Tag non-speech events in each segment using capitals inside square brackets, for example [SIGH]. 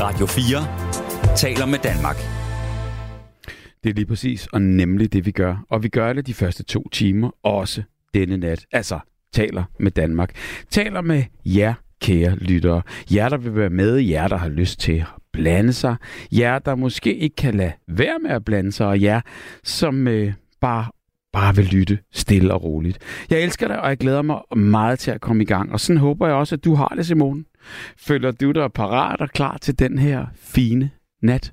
Radio 4 taler med Danmark. Det er lige præcis, og nemlig det vi gør. Og vi gør det de første to timer, også denne nat. Altså, taler med Danmark. Taler med jer, kære lyttere. Jer, der vil være med, jer, der har lyst til at blande sig. Jer, der måske ikke kan lade være med at blande sig, og jer, som øh, bare bare vil lytte stille og roligt. Jeg elsker dig, og jeg glæder mig meget til at komme i gang. Og sådan håber jeg også, at du har det, Simone. Føler du dig parat og klar til den her fine nat?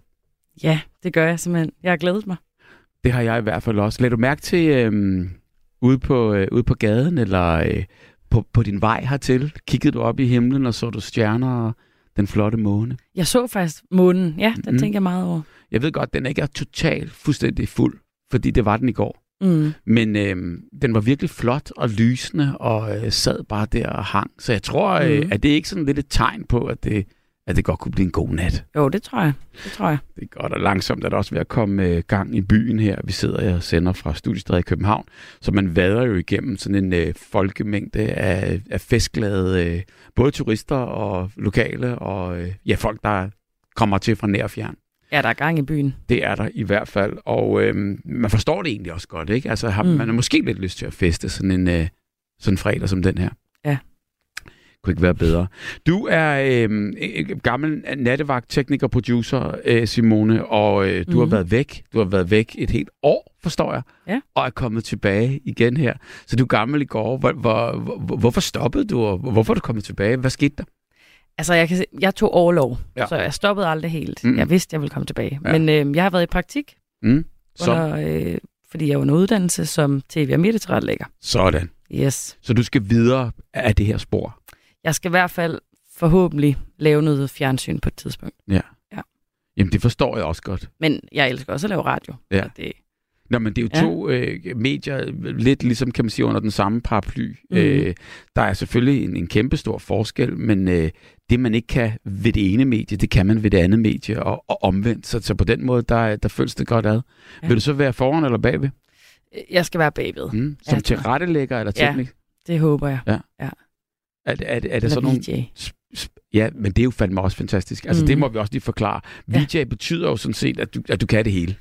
Ja, det gør jeg simpelthen. Jeg har glædet mig. Det har jeg i hvert fald også. Lad du mærke til øhm, ude, på, øh, ude på gaden, eller øh, på, på din vej hertil, kiggede du op i himlen, og så du stjerner og den flotte måne? Jeg så faktisk månen. Ja, den mm. tænker jeg meget over. Jeg ved godt, den ikke er totalt fuldstændig fuld, fordi det var den i går. Mm. Men øh, den var virkelig flot og lysende, og øh, sad bare der og hang. Så jeg tror, øh, mm. at det er ikke sådan lidt et tegn på, at det, at det godt kunne blive en god nat. Jo, det tror jeg. Det tror jeg. Det er godt, og langsomt er der også ved at komme øh, gang i byen her. Vi sidder og sender fra Studiestræde i København, så man vader jo igennem sådan en øh, folkemængde af, af festglade, øh, både turister og lokale, og øh, ja, folk, der kommer til fra nær og fjern. Ja, der er gang i byen. Det er der i hvert fald, og øh, man forstår det egentlig også godt, ikke? Altså, har, mm. man har måske lidt lyst til at feste sådan en, øh, sådan fredag som den her. Ja. Kunne ikke være bedre. Du er øh, gammel nattevagt, tekniker, producer, øh, Simone, og øh, du mm. har mhm. været væk. Du har været væk et helt år, forstår jeg, ja. og er kommet tilbage igen her. Så du er gammel i går. Hvor, hvor, hvor, hvorfor stoppede du, og hvorfor er du kommet tilbage? Hvad skete der? Altså, jeg, kan jeg tog overlov, ja. så jeg stoppede aldrig helt. Mm. Jeg vidste, jeg ville komme tilbage. Ja. Men øh, jeg har været i praktik, mm. under, øh, fordi jeg er under uddannelse som tv- og medietilrettelægger. Sådan. Yes. Så du skal videre af det her spor? Jeg skal i hvert fald forhåbentlig lave noget fjernsyn på et tidspunkt. Ja. ja. Jamen, det forstår jeg også godt. Men jeg elsker også at lave radio. Ja. Det, Nå, men det er jo ja. to øh, medier, lidt ligesom kan man sige under den samme paraply. Mm. Øh, der er selvfølgelig en, en kæmpe stor forskel, men øh, det man ikke kan ved det ene medie, det kan man ved det andet medie, og, og omvendt. Så, så på den måde, der, der føles det godt ad. Ja. Vil du så være foran eller bagved? Jeg skal være bagved. Mm. Som ja, tilrettelægger eller teknik? Ja, det håber jeg. Ja. ja. Er, er, er, er det sådan nogle... Ja, men det er jo fandme også fantastisk. Altså, mm. det må vi også lige forklare. VJ ja. betyder jo sådan set, at du, at du kan det hele.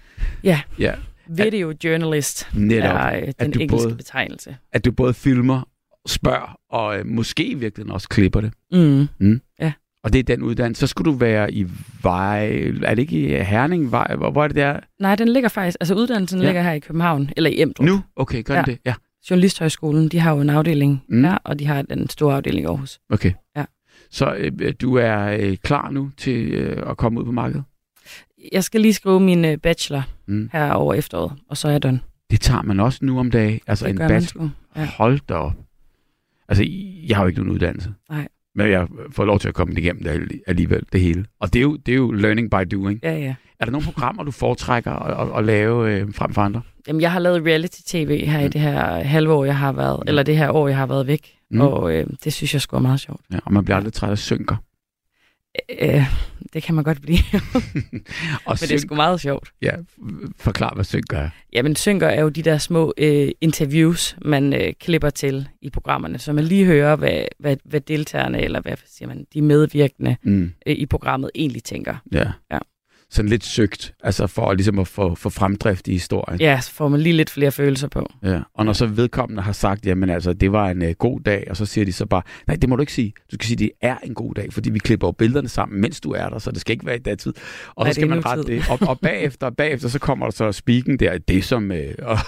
Ja. ja. Video journalist netop, er øh, den engelske både, betegnelse. At du både filmer, spørger og øh, måske i virkeligheden også klipper det. Mm. Mm. Ja. Og det er den uddannelse. Så skulle du være i Vej... Er det ikke i Herning? Vej? Hvor, hvor er det der? Nej, den ligger faktisk... Altså uddannelsen ja. ligger her i København, eller i Emdrup. Nu? Okay, gør ja. det? Ja. Journalisthøjskolen, de har jo en afdeling mm. her, og de har en stor afdeling i Aarhus. Okay. Ja. Så øh, du er øh, klar nu til øh, at komme ud på markedet? Jeg skal lige skrive min øh, bachelor mm. her over efteråret, og så er jeg done. Det tager man også nu om dagen. Altså det en bachelor. Ja. Hold da op. Altså, jeg har jo ikke nogen uddannelse. Nej. Men jeg får lov til at komme igennem det alligevel, det hele. Og det er jo, det er jo learning by doing. Ja, ja. Er der nogle programmer, du foretrækker at, at, at lave øh, frem for andre? Jamen, jeg har lavet reality-tv her mm. i det her halve år, jeg har været, mm. eller det her år, jeg har været væk. Mm. Og øh, det synes jeg skulle er meget sjovt. Ja, og man bliver aldrig træt af synker. Øh, det kan man godt blive. [LAUGHS] og men det er sgu meget sjovt. Ja, forklar, hvad synker er. Jamen, synker er jo de der små øh, interviews, man øh, klipper til i programmerne, så man lige hører, hvad, hvad, hvad deltagerne, eller hvad siger man, de medvirkende mm. øh, i programmet egentlig tænker. Ja. ja sådan lidt søgt, altså for ligesom at få, få fremdrift i historien. Ja, så får man lige lidt flere følelser på. Ja, og når så vedkommende har sagt, jamen altså, det var en uh, god dag, og så siger de så bare, nej, det må du ikke sige. Du skal sige, det er en god dag, fordi vi klipper jo billederne sammen, mens du er der, så det skal ikke være i datid. Og nej, så skal man rette det. Og, og bagefter, bagefter, så kommer der så speaken der, det som... Uh, [LAUGHS] og,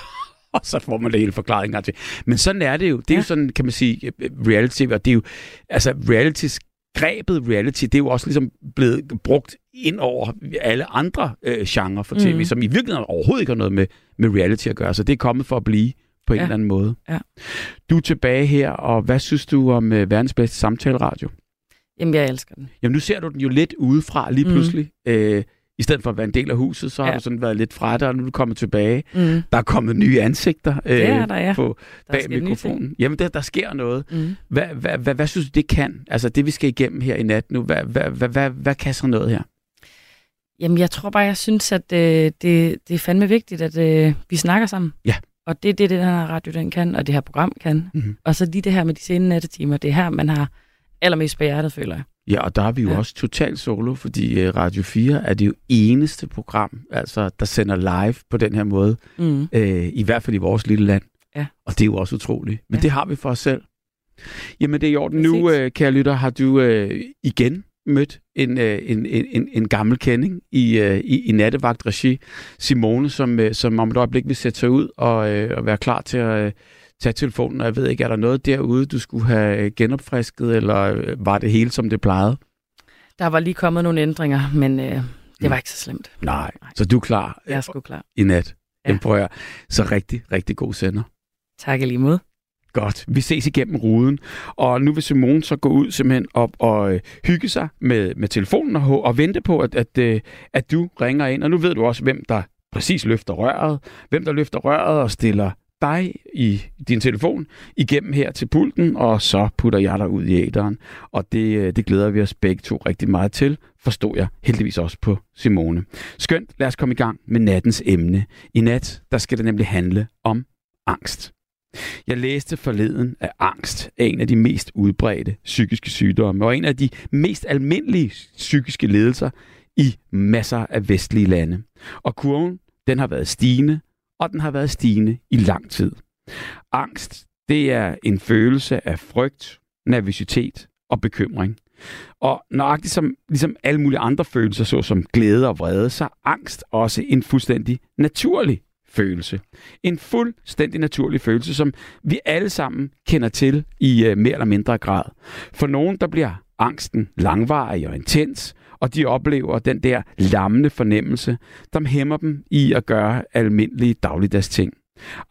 og så får man det hele forklaring til. Men sådan er det jo. Det er ja. jo sådan, kan man sige, reality, og det er jo, altså realities grebet reality, det er jo også ligesom blevet brugt ind over alle andre øh, genrer for tv, mm. som i virkeligheden overhovedet ikke har noget med, med reality at gøre. Så det er kommet for at blive på en ja. eller anden måde. Ja. Du er tilbage her, og hvad synes du om øh, verdens bedste samtaleradio? Jamen, jeg elsker den. Jamen, nu ser du den jo lidt udefra lige mm. pludselig. Øh, i stedet for at være en del af huset, så ja. har du sådan været lidt fra dig, og nu er du kommet tilbage. Mm. Der er kommet nye ansigter øh, det er der, ja. på, bag mikrofonen. Jamen, der, der sker noget. Mm. Hvad, hvad, hvad, hvad synes du, det kan? Altså, det vi skal igennem her i nat nu, hvad, hvad, hvad, hvad, hvad kan så noget her? Jamen, jeg tror bare, jeg synes, at øh, det, det er fandme vigtigt, at øh, vi snakker sammen. Ja. Og det er det, den her radio den kan, og det her program kan. Mm-hmm. Og så lige det her med de sene nattetimer, det er her, man har allermest på hjertet, føler jeg. Ja, og der er vi jo ja. også totalt solo, fordi øh, Radio 4 er det jo eneste program, altså, der sender live på den her måde, mm. øh, i hvert fald i vores lille land. Ja. Og det er jo også utroligt. Men ja. det har vi for os selv. Jamen, det er i orden. Nu, øh, kære lytter, har du øh, igen mødt en, øh, en, en, en gammel kending i, øh, i, i nattevagt-regi, Simone, som, øh, som om et øjeblik vil sætte sig ud og, og være klar til at tage telefonen. Og jeg ved ikke, er der noget derude, du skulle have genopfrisket, eller var det hele, som det plejede? Der var lige kommet nogle ændringer, men øh, det var ikke så slemt. Nej, Nej. så du er klar? Jeg er sgu klar. I nat. Ja. prøver Så rigtig, rigtig god sender. Tak lige mod. Godt. Vi ses igennem ruden. Og nu vil Simone så gå ud simpelthen op og øh, hygge sig med, med telefonen og, og vente på, at, at, øh, at du ringer ind. Og nu ved du også, hvem der præcis løfter røret. Hvem der løfter røret og stiller dig i din telefon igennem her til pulten, og så putter jeg dig ud i æderen. Og det, øh, det glæder vi os begge to rigtig meget til, forstod jeg heldigvis også på Simone. Skønt, lad os komme i gang med nattens emne. I nat, der skal det nemlig handle om angst. Jeg læste forleden, at angst er en af de mest udbredte psykiske sygdomme, og en af de mest almindelige psykiske ledelser i masser af vestlige lande. Og kurven, den har været stigende, og den har været stigende i lang tid. Angst, det er en følelse af frygt, nervøsitet og bekymring. Og nøjagtigt som ligesom alle mulige andre følelser, såsom glæde og vrede, så er angst også en fuldstændig naturlig følelse. En fuldstændig naturlig følelse, som vi alle sammen kender til i øh, mere eller mindre grad. For nogen, der bliver angsten langvarig og intens, og de oplever den der lammende fornemmelse, der hæmmer dem i at gøre almindelige dagligdags ting.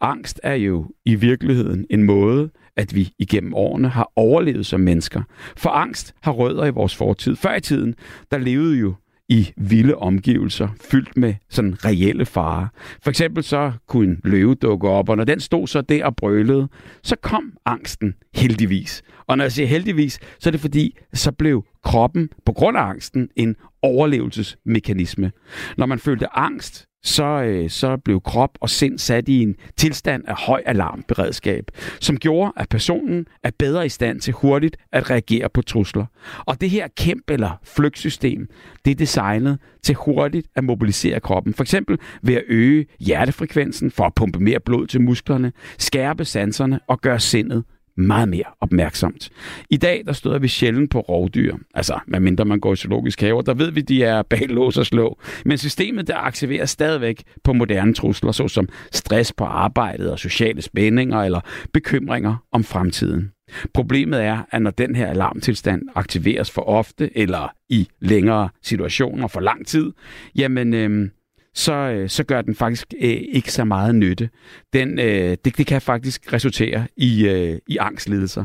Angst er jo i virkeligheden en måde, at vi igennem årene har overlevet som mennesker. For angst har rødder i vores fortid. Før i tiden, der levede jo i vilde omgivelser, fyldt med sådan reelle farer. For eksempel så kunne en løve dukke op, og når den stod så der og brølede, så kom angsten heldigvis. Og når jeg siger heldigvis, så er det fordi, så blev kroppen på grund af angsten en overlevelsesmekanisme. Når man følte angst, så, øh, så blev krop og sind sat i en tilstand af høj alarmberedskab, som gjorde, at personen er bedre i stand til hurtigt at reagere på trusler. Og det her kæmpe eller flygtsystem, det er designet til hurtigt at mobilisere kroppen. For eksempel ved at øge hjertefrekvensen for at pumpe mere blod til musklerne, skærpe sanserne og gøre sindet meget mere opmærksomt. I dag, der støder vi sjældent på rovdyr. Altså, medmindre man går i zoologisk have, der ved vi, de er bag lås og slå. Men systemet, der aktiverer stadigvæk på moderne trusler, såsom stress på arbejdet og sociale spændinger eller bekymringer om fremtiden. Problemet er, at når den her alarmtilstand aktiveres for ofte eller i længere situationer for lang tid, jamen øh, så, øh, så gør den faktisk øh, ikke så meget nytte. Den, øh, det, det kan faktisk resultere i, øh, i angstlidelser.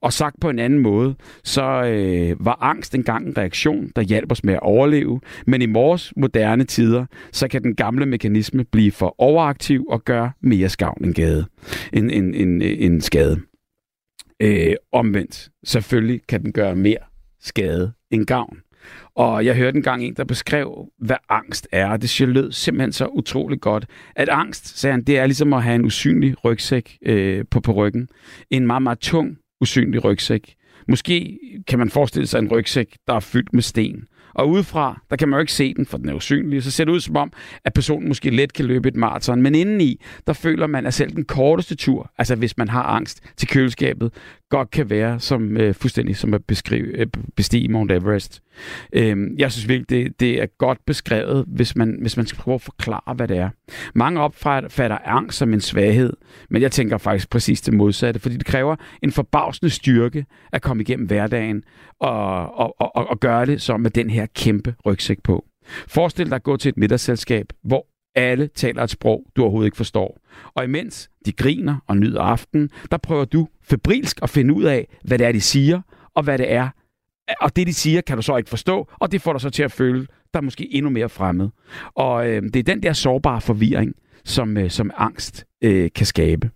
Og sagt på en anden måde, så øh, var angst engang en reaktion, der hjalp os med at overleve, men i vores moderne tider, så kan den gamle mekanisme blive for overaktiv og gøre mere skavn end, gade, en, en, en, en skade. Øh, omvendt, selvfølgelig kan den gøre mere skade end gavn. Og jeg hørte engang en, der beskrev, hvad angst er, og det lød simpelthen så utroligt godt. At angst, sagde han, det er ligesom at have en usynlig rygsæk øh, på, på ryggen. En meget, meget tung, usynlig rygsæk. Måske kan man forestille sig en rygsæk, der er fyldt med sten. Og udefra, der kan man jo ikke se den, for den er usynlig. Så ser det ud som om, at personen måske let kan løbe et maraton. Men indeni, der føler man, at selv den korteste tur, altså hvis man har angst til køleskabet, godt kan være som øh, fuldstændig som at beskrive, øh, bestige Mount Everest. Øh, jeg synes virkelig, det, det er godt beskrevet, hvis man, hvis man skal prøve at forklare, hvad det er. Mange opfatter angst som en svaghed, men jeg tænker faktisk præcis det modsatte, fordi det kræver en forbavsende styrke at komme igennem hverdagen og, og, og, og gøre det som med den her kæmpe rygsæk på. Forestil dig at gå til et middagsselskab, hvor alle taler et sprog, du overhovedet ikke forstår. Og imens de griner og nyder aftenen, der prøver du febrilsk at finde ud af, hvad det er, de siger, og hvad det er. Og det, de siger, kan du så ikke forstå, og det får dig så til at føle dig måske endnu mere fremmed. Og øh, det er den der sårbare forvirring, som, øh, som angst øh, kan skabe.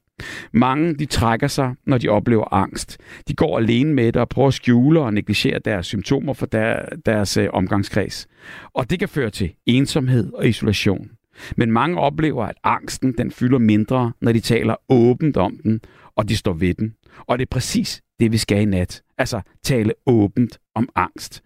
Mange de trækker sig, når de oplever angst. De går alene med det og prøver at skjule og negligere deres symptomer for der, deres øh, omgangskreds. Og det kan føre til ensomhed og isolation. Men mange oplever, at angsten den fylder mindre, når de taler åbent om den, og de står ved den. Og det er præcis det, vi skal i nat. Altså tale åbent om angst.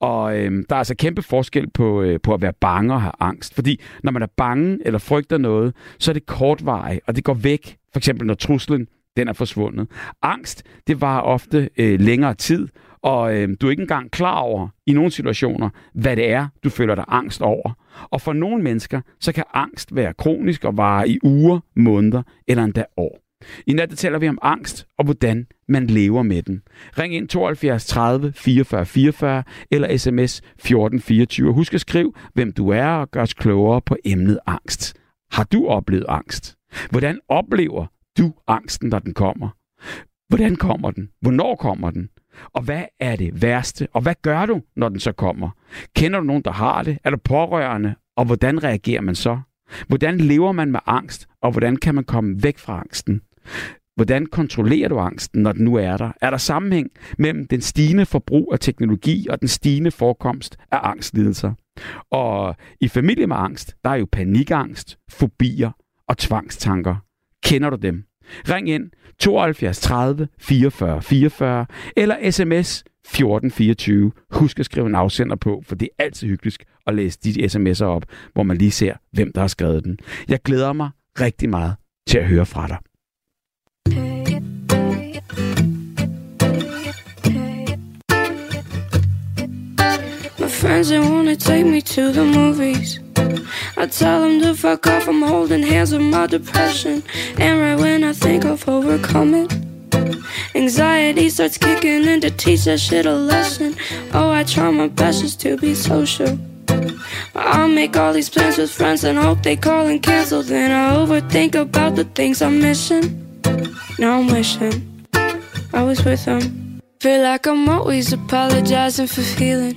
Og øh, der er altså kæmpe forskel på, øh, på at være bange og have angst. Fordi når man er bange eller frygter noget, så er det kortvarigt, og det går væk. For eksempel når truslen den er forsvundet. Angst, det var ofte øh, længere tid, og øh, du er ikke engang klar over i nogle situationer, hvad det er, du føler dig angst over. Og for nogle mennesker, så kan angst være kronisk og vare i uger, måneder eller endda år. I nat taler vi om angst og hvordan man lever med den. Ring ind 72 30 44 44 eller sms 1424. Husk at skrive, hvem du er og gør os klogere på emnet angst. Har du oplevet angst? Hvordan oplever du angsten, når den kommer? Hvordan kommer den? Hvornår kommer den? Og hvad er det værste? Og hvad gør du, når den så kommer? Kender du nogen, der har det? Er du pårørende? Og hvordan reagerer man så? Hvordan lever man med angst? Og hvordan kan man komme væk fra angsten? Hvordan kontrollerer du angsten, når den nu er der? Er der sammenhæng mellem den stigende forbrug af teknologi og den stigende forekomst af angstlidelser? Og i familie med angst, der er jo panikangst, fobier og tvangstanker. Kender du dem? Ring ind 72 30 44 44 eller sms 1424. Husk at skrive en afsender på, for det er altid hyggeligt at læse de sms'er op, hvor man lige ser, hvem der har skrevet den. Jeg glæder mig rigtig meget til at høre fra dig. My friends, they wanna take me to the movies. I tell them to fuck off, I'm holding hands with my depression. And right when I think I've overcome it, anxiety starts kicking in to teach that shit a lesson. Oh, I try my best just to be social. I'll make all these plans with friends and hope they call and cancel. Then I overthink about the things I'm missing. Now I'm wishing I was with them. Feel like I'm always apologizing for feeling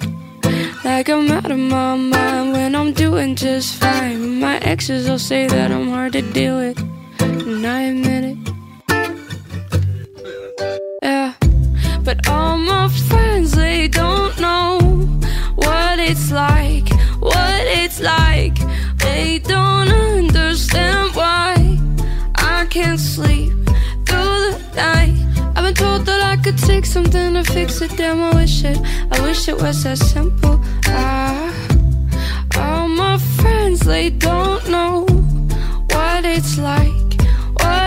like I'm out of my mind when I'm doing just fine. My exes will say that I'm hard to deal with, and I admit it. But all my friends, they don't know what it's like, what it's like. They don't understand why I can't sleep through the night. I've been told that I could take something to fix it. Damn, I wish it. I wish it was that simple. Ah, all my friends, they don't know what it's like.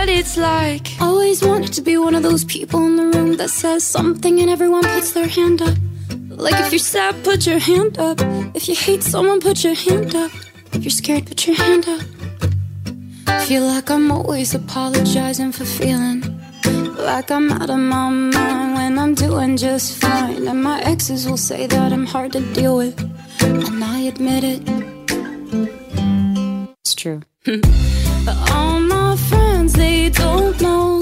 What it's like. Always wanted to be one of those people in the room that says something and everyone puts their hand up. Like if you're sad, put your hand up. If you hate someone, put your hand up. If you're scared, put your hand up. Feel like I'm always apologizing for feeling like I'm out of my mind when I'm doing just fine. And my exes will say that I'm hard to deal with, and I admit it. It's true. [LAUGHS] all my friends, they don't know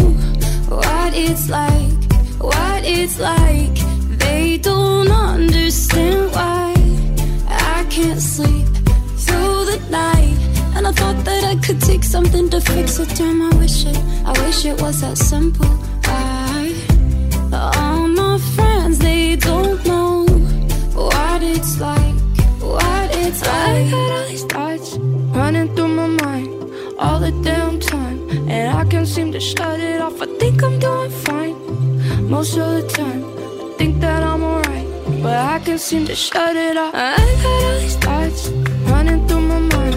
what it's like, what it's like. They don't understand why I can't sleep through the night. And I thought that I could take something to fix it. I wish it, I wish it was that simple. I, all my friends, they don't know what it's like, what it's like. I got all these thoughts running through all the damn time, and I can't seem to shut it off. I think I'm doing fine most of the time. I think that I'm alright, but I can't seem to shut it off. I got all these thoughts running through my mind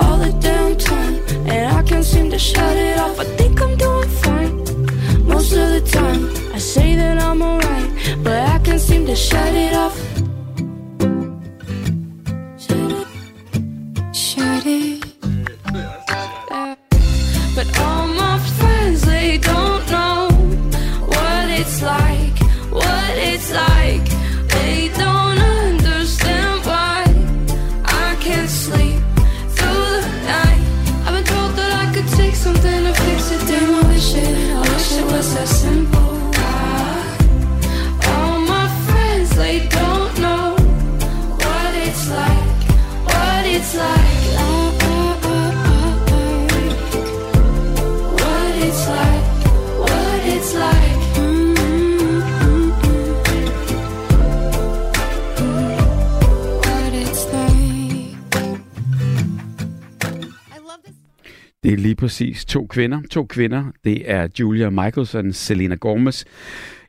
all the damn time, and I can't seem to shut it off. I think I'm doing fine most of the time. I say that I'm alright, but I can't seem to shut it off. Shut it, Shut it. Det er lige præcis to kvinder. To kvinder. Det er Julia Michaels og Selena Gomez.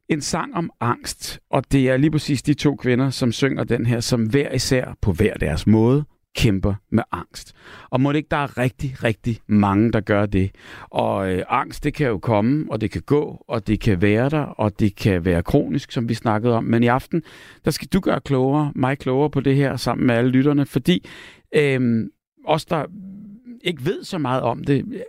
En sang om angst, og det er lige præcis de to kvinder, som synger den her, som hver især på hver deres måde kæmper med angst. Og må det ikke, der er rigtig, rigtig mange, der gør det. Og øh, angst, det kan jo komme, og det kan gå, og det kan være der, og det kan være kronisk, som vi snakkede om. Men i aften, der skal du gøre klogere, mig klogere på det her, sammen med alle lytterne, fordi øh, os, der ikke ved så meget om det,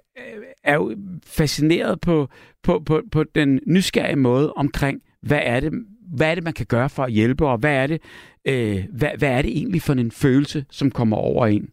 er jo fascineret på, på, på, på den nysgerrige måde omkring, hvad er det, hvad er det, man kan gøre for at hjælpe, og hvad er det, øh, hvad, hvad er det egentlig for en følelse, som kommer over en?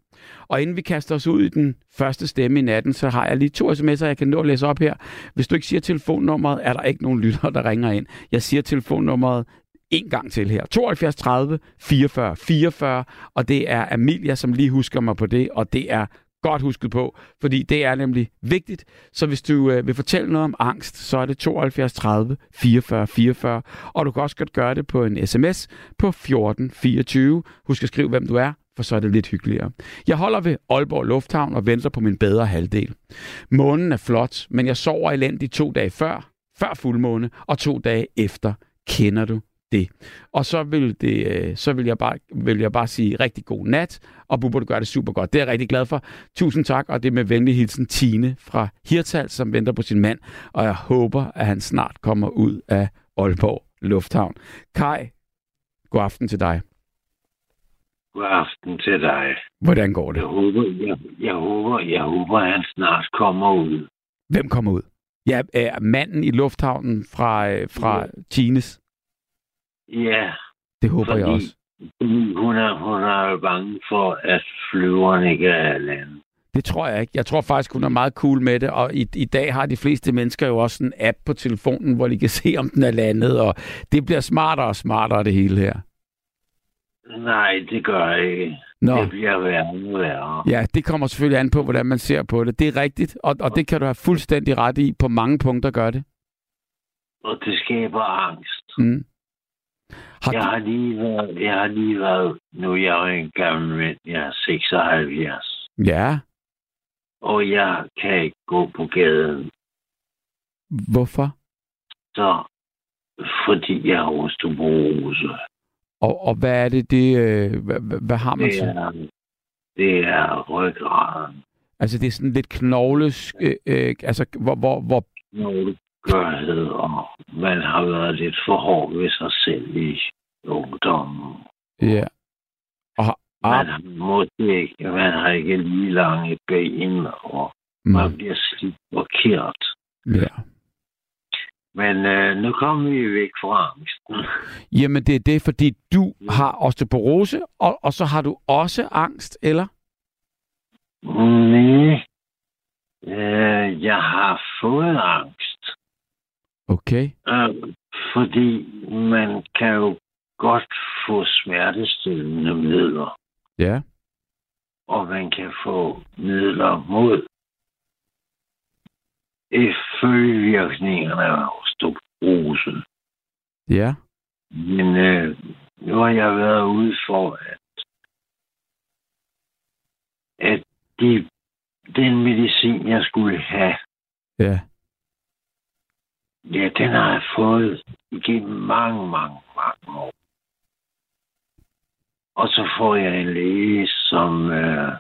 Og inden vi kaster os ud i den første stemme i natten, så har jeg lige to sms'er, jeg kan nå at læse op her. Hvis du ikke siger telefonnummeret, er der ikke nogen lytter, der ringer ind. Jeg siger telefonnummeret en gang til her. 72 30 44 44, og det er Amelia, som lige husker mig på det, og det er godt husket på, fordi det er nemlig vigtigt. Så hvis du øh, vil fortælle noget om angst, så er det 72 30 44 44, og du kan også godt gøre det på en sms på 14 24. Husk at skrive, hvem du er, for så er det lidt hyggeligere. Jeg holder ved Aalborg Lufthavn og venter på min bedre halvdel. Månen er flot, men jeg sover elendigt to dage før, før fuldmåne, og to dage efter. Kender du det. Og så vil, det, øh, så vil, jeg bare, vil jeg bare sige rigtig god nat, og Bubber, du gør det super godt. Det er jeg rigtig glad for. Tusind tak, og det er med venlig hilsen Tine fra Hirtal, som venter på sin mand, og jeg håber, at han snart kommer ud af Aalborg Lufthavn. Kai, god aften til dig. God aften til dig. Hvordan går det? Jeg håber, jeg, jeg håber, jeg håber, at han snart kommer ud. Hvem kommer ud? Ja, er manden i lufthavnen fra, øh, fra ja. Tines? Ja. Det håber fordi, jeg også. Hun er, hun er bange for, at flyveren ikke er landet. Det tror jeg ikke. Jeg tror faktisk, hun er meget cool med det, og i, i dag har de fleste mennesker jo også en app på telefonen, hvor de kan [LAUGHS] se, om den er landet, og det bliver smartere og smartere, det hele her. Nej, det gør jeg ikke. Nå. Det bliver værre og værre. Ja, det kommer selvfølgelig an på, hvordan man ser på det. Det er rigtigt, og, og det kan du have fuldstændig ret i. På mange punkter gør det. Og det skaber angst. Mm. Har jeg, har lige været, jeg har lige været, nu er jeg jo en gammel mand, jeg er 76. Ja. Og jeg kan ikke gå på gaden. Hvorfor? Så, fordi jeg har osteoporose. Og, og hvad er det, det øh, hvad, hvad har man det er, Det er ryggraden. Altså det er sådan lidt knogles, øh, øh, altså hvor, hvor, hvor... Knogleskørhed, og man har været lidt for hård ved sig selv i ungdommen. Ja. Og, man, har, måske ikke, man har ikke lige lange ben, og mm. man bliver slidt forkert. Ja. Men øh, nu kommer vi væk fra angsten. [LAUGHS] Jamen, det er det, fordi du har osteoporose, og, og så har du også angst, eller? Nej. Øh, jeg har fået angst. Okay. Øh, fordi man kan jo godt få smertestillende midler. Ja. Og man kan få midler mod følgevirkningerne af osteoporose. Ja. Men øh, nu har jeg været ude for, at, at de, den medicin, jeg skulle have, ja. Ja, den har jeg fået igennem mange, mange, mange år. Og så får jeg en læge, som øh,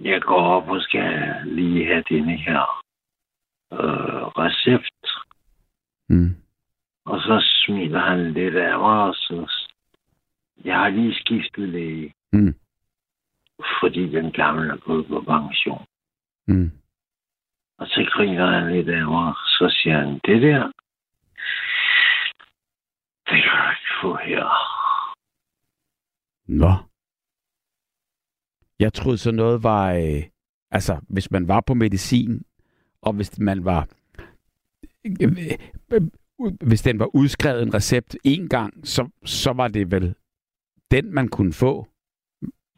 jeg går op og skal lige have denne her øh, recept. Mm. Og så smiler han lidt af mig, og så... Jeg har lige skiftet læge. Mm. Fordi den gamle er gået på pension. Mm. Og så griner han lidt af mig, så siger han, det der, det kan du ikke få her. Nå. Jeg troede så noget var, øh, altså hvis man var på medicin, og hvis man var, øh, øh, hvis den var udskrevet en recept en gang, så, så var det vel den, man kunne få.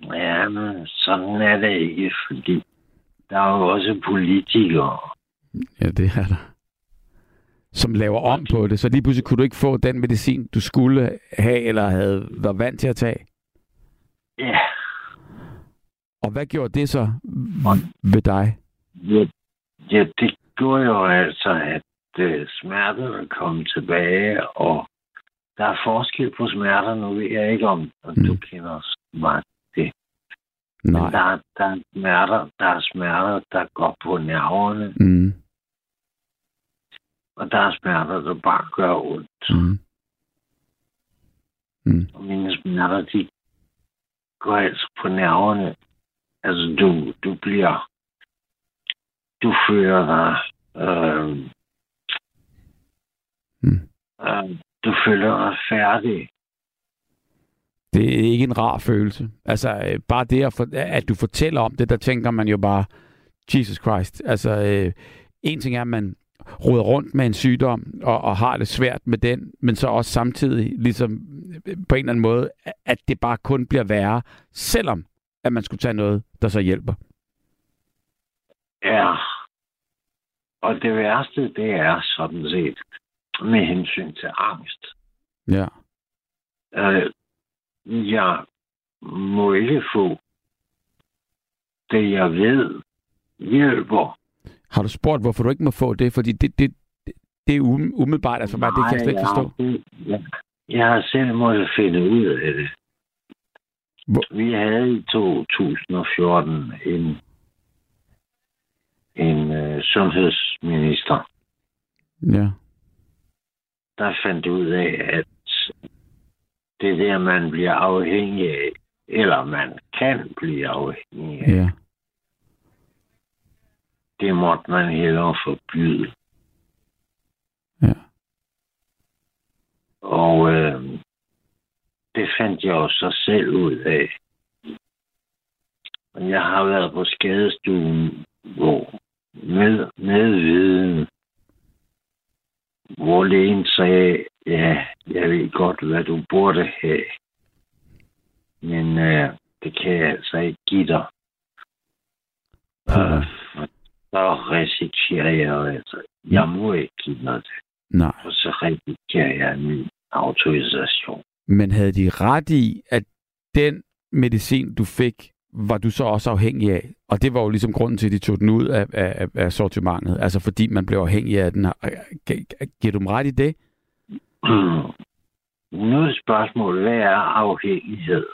Ja, men sådan er det ikke, fordi der er jo også politikere. Ja, det er der. Som laver om på det, så lige pludselig kunne du ikke få den medicin, du skulle have, eller havde været vant til at tage? Ja. Og hvad gjorde det så ved dig? Ja, ja det gjorde jo altså, at uh, smerterne kom tilbage, og der er forskel på smerter. Nu ved jeg ikke, om mm. du kender det. Nej. Men der, der er smerter, der er smerter, der går på nerverne, Mm. og der er smerter, der bare gør ondt. Mm. Mm. Og mine smerter, de går altså på nerverne. Altså, du, du bliver... Du føler dig... Øh, Mm. øh, du føler dig færdig. Det er ikke en rar følelse. Altså, øh, bare det, at, for, at du fortæller om det, der tænker man jo bare, Jesus Christ. Altså, øh, en ting er, at man roder rundt med en sygdom og, og har det svært med den, men så også samtidig ligesom øh, på en eller anden måde, at det bare kun bliver værre, selvom at man skulle tage noget, der så hjælper. Ja. Og det værste, det er sådan set med hensyn til angst. Ja. Øh, jeg må ikke få det, jeg ved, hjælper. Har du spurgt, hvorfor du ikke må få det? Fordi det, det, det, er um, umiddelbart, altså bare, det kan jeg slet ikke forstå. Jeg, jeg, jeg har selv måttet finde ud af det. Hvor- Vi havde i 2014 en, en øh, sundhedsminister, Ja. der fandt ud af, at det der, man bliver afhængig af, eller man kan blive afhængig af, Ja. det måtte man hellere forbyde. Ja. Og øh, det fandt jeg jo så selv ud af. Jeg har været på skadestuen, hvor med, med viden, hvor lægen sagde, ja, jeg ved godt, hvad du burde have. Men øh, det kan jeg altså ikke give dig. Øh, så risikerer jeg altså, jeg må ikke give dig det. Nej. Og så risikerer jeg min autorisation. Men havde de ret i, at den medicin, du fik, var du så også afhængig af? Og det var jo ligesom grunden til, at de tog den ud af, af, af sortimentet. Altså fordi man blev afhængig af den. Giver du dem ret i det? [CLEARS THROAT] Nu er spørgsmålet, hvad er afhængighed?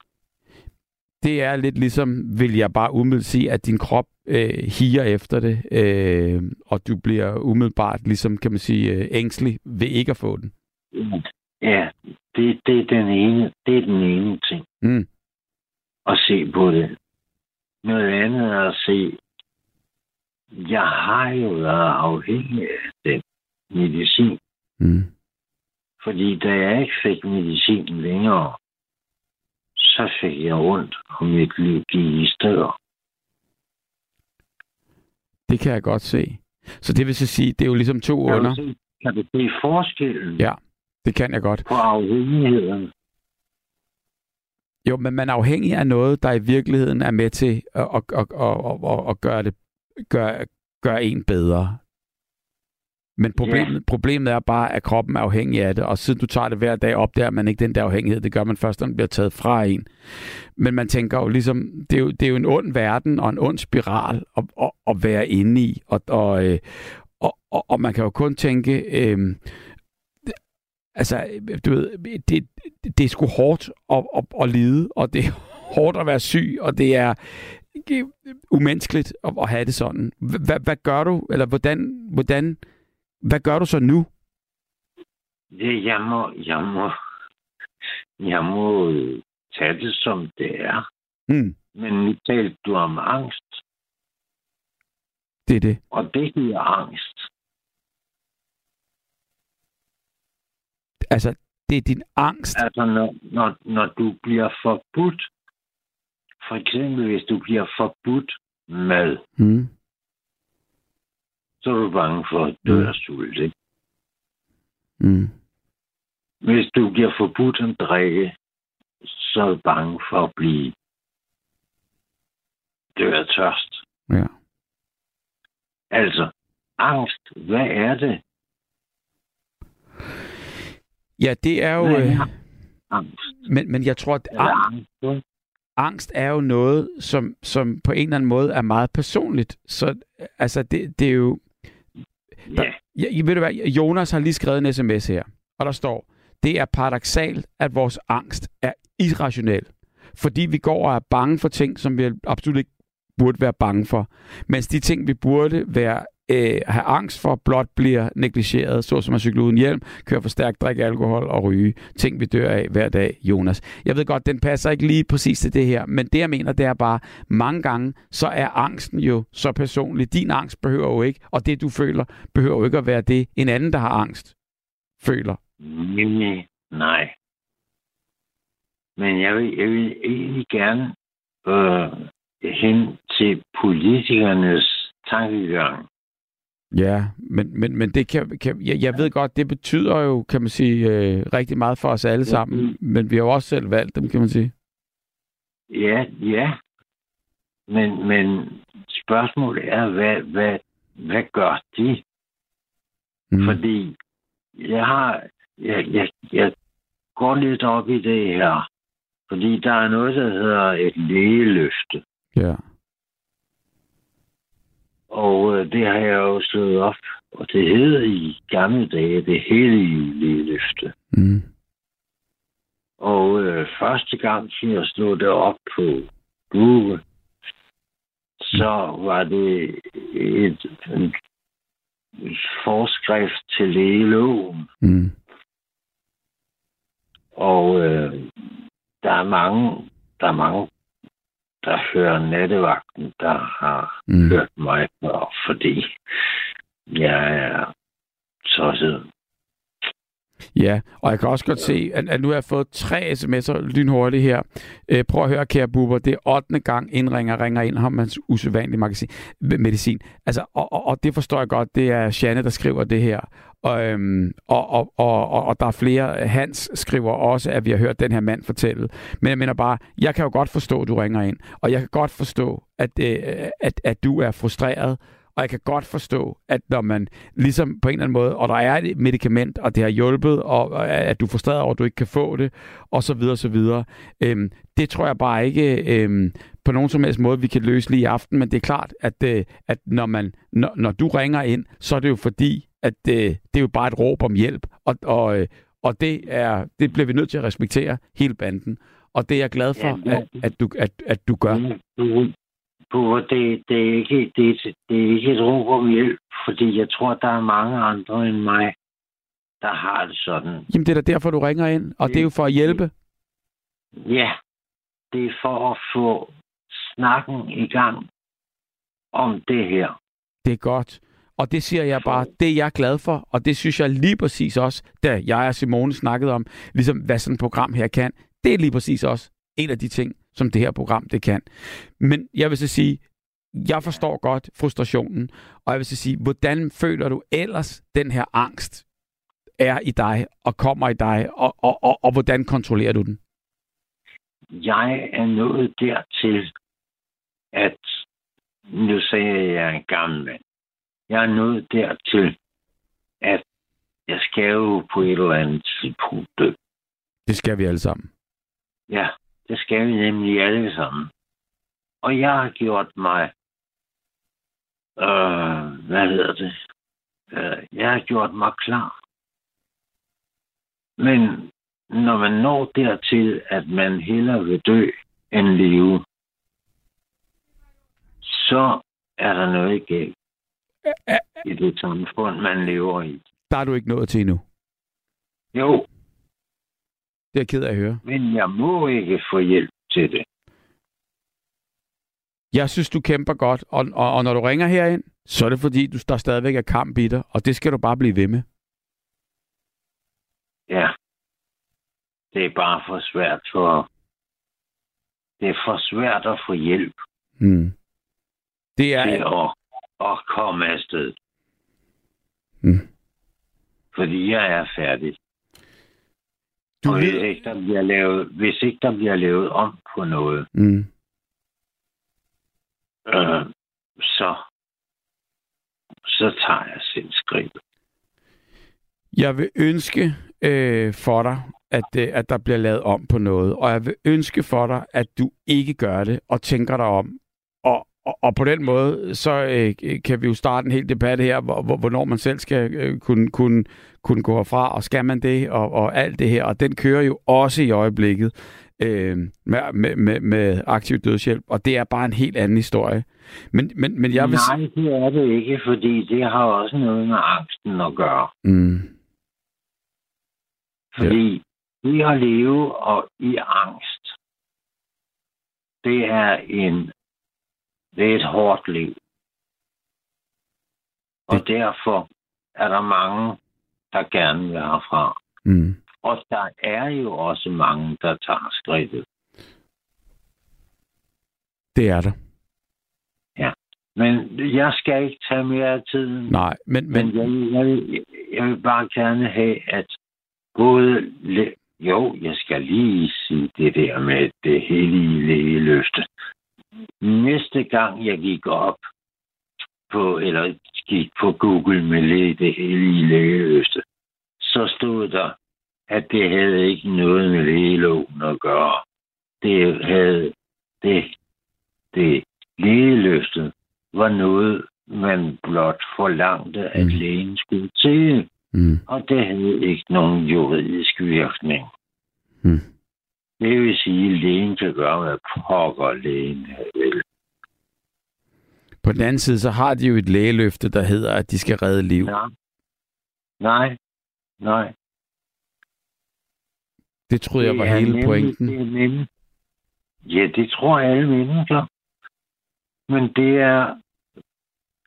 Det er lidt ligesom, vil jeg bare umiddelbart sige, at din krop øh, higer efter det, øh, og du bliver umiddelbart, ligesom kan man sige, øh, ængstelig ved ikke at få den. Ja, det, det, er den ene, det er den ene ting. Mm. At se på det. Noget andet er at se, jeg har jo været afhængig af den medicin. Mm. Fordi da jeg ikke fik medicin længere, så fik jeg ondt, og mit liv gik i steder. Det kan jeg godt se. Så det vil så sige, det er jo ligesom to Kan under. se, kan du se forskellen Ja, det kan jeg godt. på afhængigheden? Jo, men man er afhængig af noget, der i virkeligheden er med til at, at, at, at, at, at gøre, det, gøre, gøre en bedre. Men problemet, ja. problemet er bare, at kroppen er afhængig af det, og siden du tager det hver dag, opdager man ikke den der afhængighed. Det gør man først, når den bliver taget fra en. Men man tænker jo ligesom, det er jo, det er jo en ond verden og en ond spiral at, at, at være inde i. Og, og, øh, og, og, og man kan jo kun tænke, øh, altså, du ved, det, det er sgu hårdt at, at, at lide, og det er hårdt at være syg, og det er umenneskeligt at, at have det sådan. Hvad, hvad gør du, eller hvordan, hvordan, hvad gør du så nu? Det, jeg må, jeg må, jeg må tage det, som det er. Mm, Men nu talte du om angst, det er det. og det giver angst. Altså, det er din angst. Altså, når, når, når du bliver forbudt, for eksempel hvis du bliver forbudt mad, Mm, så er du bange for at dø af sult. ikke? mm, Hvis du bliver forbudt at drikke, så er du bange for at blive dø af tørst. ja. Altså, angst, hvad er det? Ja, det er jo... Hvad Øh, er angst? men, men jeg tror, at angst, ikke? angst er jo noget, som, som på en eller anden måde er meget personligt. Så altså, det, det er jo... Der, Ja, ja, ved du hvad, Jonas har lige skrevet en sms her, og der står, det er paradoxalt, at vores angst er irrationel, fordi vi går og er bange for ting, som vi absolut ikke burde være bange for, mens de ting, vi burde være øh, have angst for, blot bliver negligeret, såsom at cykle uden hjelm, køre for stærkt, drikke alkohol og ryge. Ting, vi dør af hver dag, Jonas. Jeg ved godt, den passer ikke lige præcis til det her, men det, jeg mener, det er bare, mange gange, så er angsten jo så personlig. Din angst behøver jo ikke, og det, du føler, behøver jo ikke at være det, en anden, der har angst, føler. nej. Men jeg vil, jeg vil egentlig gerne øh, hen til politikernes tankegang. Ja, men, men, men det kan, kan jeg, jeg ved godt, det betyder jo, kan man sige, øh, rigtig meget for os alle sammen, men vi har jo også selv valgt dem, kan man sige. Ja, ja. Men, men spørgsmålet er, hvad, hvad, hvad gør de? Mm. Fordi jeg har, jeg, jeg, jeg går lidt op i det her. Fordi der er noget, der hedder et lægeløfte. Ja. Og øh, det har jeg jo slået op. Og det hed i gamle dage det hellige lægeløfte. Mm. Og øh, første gang, jeg slog det op på Google, så var det et, en forskrift til lægeloven. Mm. Og øh, der er mange, der er mange, der hører nattevagten, der har Mm. hørt mig før, fordi jeg er tosset. Ja, og jeg kan også godt se, at, at nu har jeg fået tre sms'er lynhurtigt her. Øh, prøv at høre, kære buber, det er 8. gang indringer, ringer ind om hans usædvanlige magasin, medicin. Altså, og, og, og, det forstår jeg godt, det er Janne, der skriver det her. Og, øhm, og, og, og, og, og der er flere, Hans skriver også, at vi har hørt den her mand fortælle. Men jeg mener bare, jeg kan jo godt forstå, at du ringer ind, og jeg kan godt forstå, at, øh, at, at du er frustreret, og jeg kan godt forstå, at når man ligesom på en eller anden måde, og der er et medicament, og det har hjulpet, og og at du er frustreret over, at du ikke kan få det, og så videre, så videre. Øhm, det tror jeg bare ikke øhm, på nogen som helst måde, vi kan løse lige i aften, men det er klart, at, øh, at når, man, når, når du ringer ind, så er det jo fordi, at øh, det er jo bare et råb om hjælp, og, og, øh, og det, er, det bliver vi nødt til at respektere, hele banden. Og det er jeg glad for, at, at, du, at, at du gør. Du, det, det, er ikke, det, det er ikke et råb om hjælp, fordi jeg tror, der er mange andre end mig, der har det sådan. Jamen, det er da derfor, du ringer ind, og det er jo for at hjælpe. Ja, det er for at få snakken i gang om det her. Det er godt. Og det siger jeg bare, det er jeg glad for, og det synes jeg lige præcis også, da jeg og Simone snakkede om, ligesom hvad sådan et program her kan. Det er lige præcis også en af de ting, som det her program det kan. Men jeg vil så sige, jeg forstår godt frustrationen, og jeg vil så sige, hvordan føler du ellers den her angst er i dig og kommer i dig, og, og, og, og hvordan kontrollerer du den? Jeg er nået dertil, at nu sagde jeg, at jeg er en gammel mand. Jeg er nået dertil, at jeg skal jo på et eller andet tidspunkt dø. Det skal vi alle sammen. Ja, det skal vi nemlig alle sammen. Og jeg har gjort mig, øh, hvad hedder det? Øh, jeg har gjort mig klar. Men når man når dertil, at man hellere vil dø end leve, så er der noget galt i det samfund, man lever i. Der er du ikke nået til endnu. Jo, Det er jeg ked af at høre. men jeg må ikke få hjælp til det. Jeg synes, du kæmper godt, og, og, og når du ringer herind, så er det fordi, du der stadigvæk er kamp i dig, og det skal du bare blive ved med. Ja. Det er bare for svært for... Det er for svært at få hjælp Mm. Det til er... at, at komme afsted. Mm. Fordi jeg er færdig. Du og hvis ved... ikke, der bliver lavet, hvis ikke der bliver lavet om på noget, Mm. øh, så, så tager jeg selv skridt. Jeg vil ønske øh, for dig, at, øh, at der bliver lavet om på noget. Og jeg vil ønske for dig, at du ikke gør det, og tænker dig om. Og, og, og på den måde, så øh, kan vi jo starte en hel debat her, hvor, hvornår man selv skal øh, kunne, kunne, kunne gå herfra, og skal man det, og, og alt det her. Og den kører jo også i øjeblikket øh, med, med, med, med aktiv dødshjælp, og det er bare en helt anden historie. Men, men, men jeg vil... Nej, det er det ikke, fordi det har også noget med angsten at gøre. Mm. Fordi ja. det at leve og i angst, det er en det er et hårdt liv. Og det... derfor er der mange, der gerne vil herfra. Mm. Og der er jo også mange, der tager skridtet. Det er der. Ja. Men jeg skal ikke tage mere af tiden. Nej, men... men... men jeg, jeg, vil, jeg vil bare gerne have, at både... Jo, jeg skal lige sige det der med det hellige lægeløfte. Næste gang jeg gik op på, eller gik på Google med læge, det hellige lægeløfte, så stod der, at det havde ikke noget med lægeloven at gøre. Det havde det, det lægeløftet var noget, man blot forlangte, at mm. lægen skulle til. Mm. Og det havde ikke nogen juridisk virkning. Mm. Det vil sige, at lægen kan gøre, hvad pokker lægen vil. På den anden side, så har de jo et lægeløfte, der hedder, at de skal redde liv. Ja. Nej, nej. Det troede jeg var hele nemlig, pointen. Det er nemlig. Ja, det tror alle mennesker. Men det er,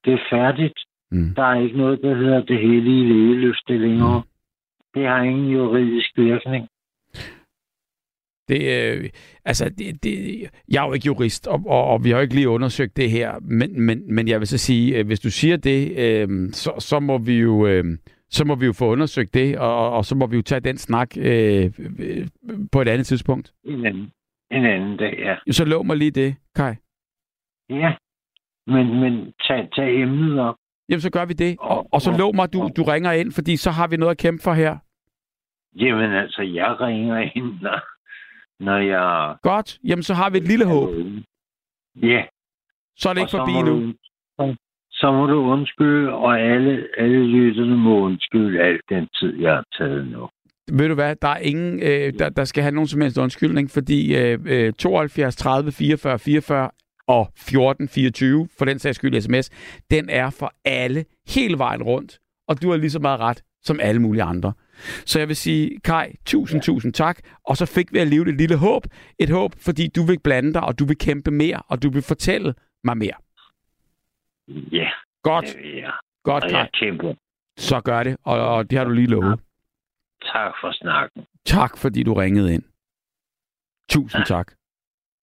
det er færdigt. Mm. Der er ikke noget, der hedder det hellige lægeløfte længere. Mm. Det har ingen juridisk virkning. Det, øh, altså, det, det, jeg er jo ikke jurist, og, og, og vi har jo ikke lige undersøgt det her, men, men, men jeg vil så sige, øh, hvis du siger det, øh, så, så må vi jo... Øh, så må vi jo få undersøgt det, og, og så må vi jo tage den snak øh, øh, på et andet tidspunkt. En anden, en anden dag, ja. Så lov mig lige det, Kai. Ja, men, men tag, tag emnet op. Jamen, så gør vi det. Og, og så lov mig, at du, du ringer ind, fordi så har vi noget at kæmpe for her. Jamen altså, jeg ringer ind, når, når jeg... Godt. Jamen, så har vi et lille håb. Ja. Så er det ikke forbi nu. Du, så må du undskylde, og alle, alle lytterne må undskylde alt den tid, jeg har taget nu. Ved du hvad, der er ingen, øh, der, der skal have nogen som helst undskyldning, fordi øh, 72 30 44 44 og 14 24, for den sags skyld sms, den er for alle hele vejen rundt. Og du har lige så meget ret som alle mulige andre. Så jeg vil sige, Kai, tusind, ja. tusind tak. Og så fik vi alligevel et lille håb. Et håb, fordi du vil blande dig, og du vil kæmpe mere, og du vil fortælle mig mere. Ja. Godt. Ja. Godt, og Kai. jeg kæmper. Så gør det, og, og det har du lige lovet. Tak for snakken. Tak, fordi du ringede ind. Tusind ja. tak.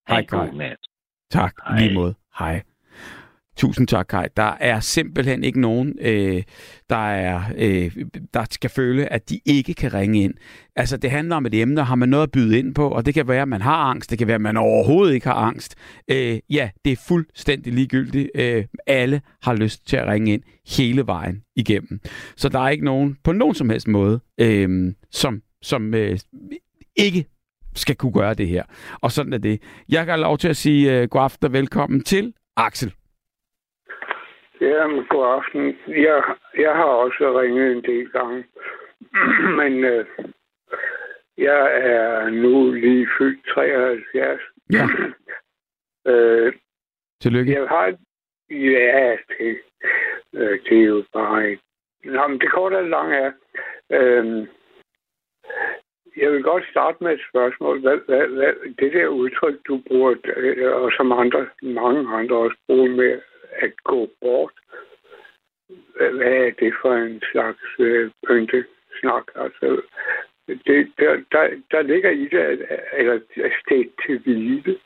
Hej, Kai. Tak, Hej. lige måde. Hej. Tusind tak, Kai. Der er simpelthen ikke nogen, øh, der, er, øh, der skal føle, at de ikke kan ringe ind. Altså, det handler om et emne, har man noget at byde ind på, og det kan være, at man har angst, det kan være, at man overhovedet ikke har angst. Øh, ja, det er fuldstændig ligegyldigt. Øh, alle har lyst til at ringe ind hele vejen igennem. Så der er ikke nogen, på nogen som helst måde, øh, som, som øh, ikke skal kunne gøre det her. Og sådan er det. Jeg kan lov til at sige øh, god aften og velkommen til Axel. Jamen, god aften. Jeg, jeg har også ringet en del gange, [CLEARS THROAT] men øh, jeg er nu lige fyldt 73. Ja. [CLEARS THROAT] øh, Tillykke. jeg har... Ja, det, øh, det er jo bare. Nå, men det korte og lange er... Øh, jeg vil godt starte med et spørgsmål. Hvad, hvad, hvad, det der udtryk, du bruger, øh, og som andre, mange andre også bruger med at gå bort, hvad er det for en slags øh, pyntesnak? Altså, det, der, der, der ligger i det, at, eller stedt til hvile,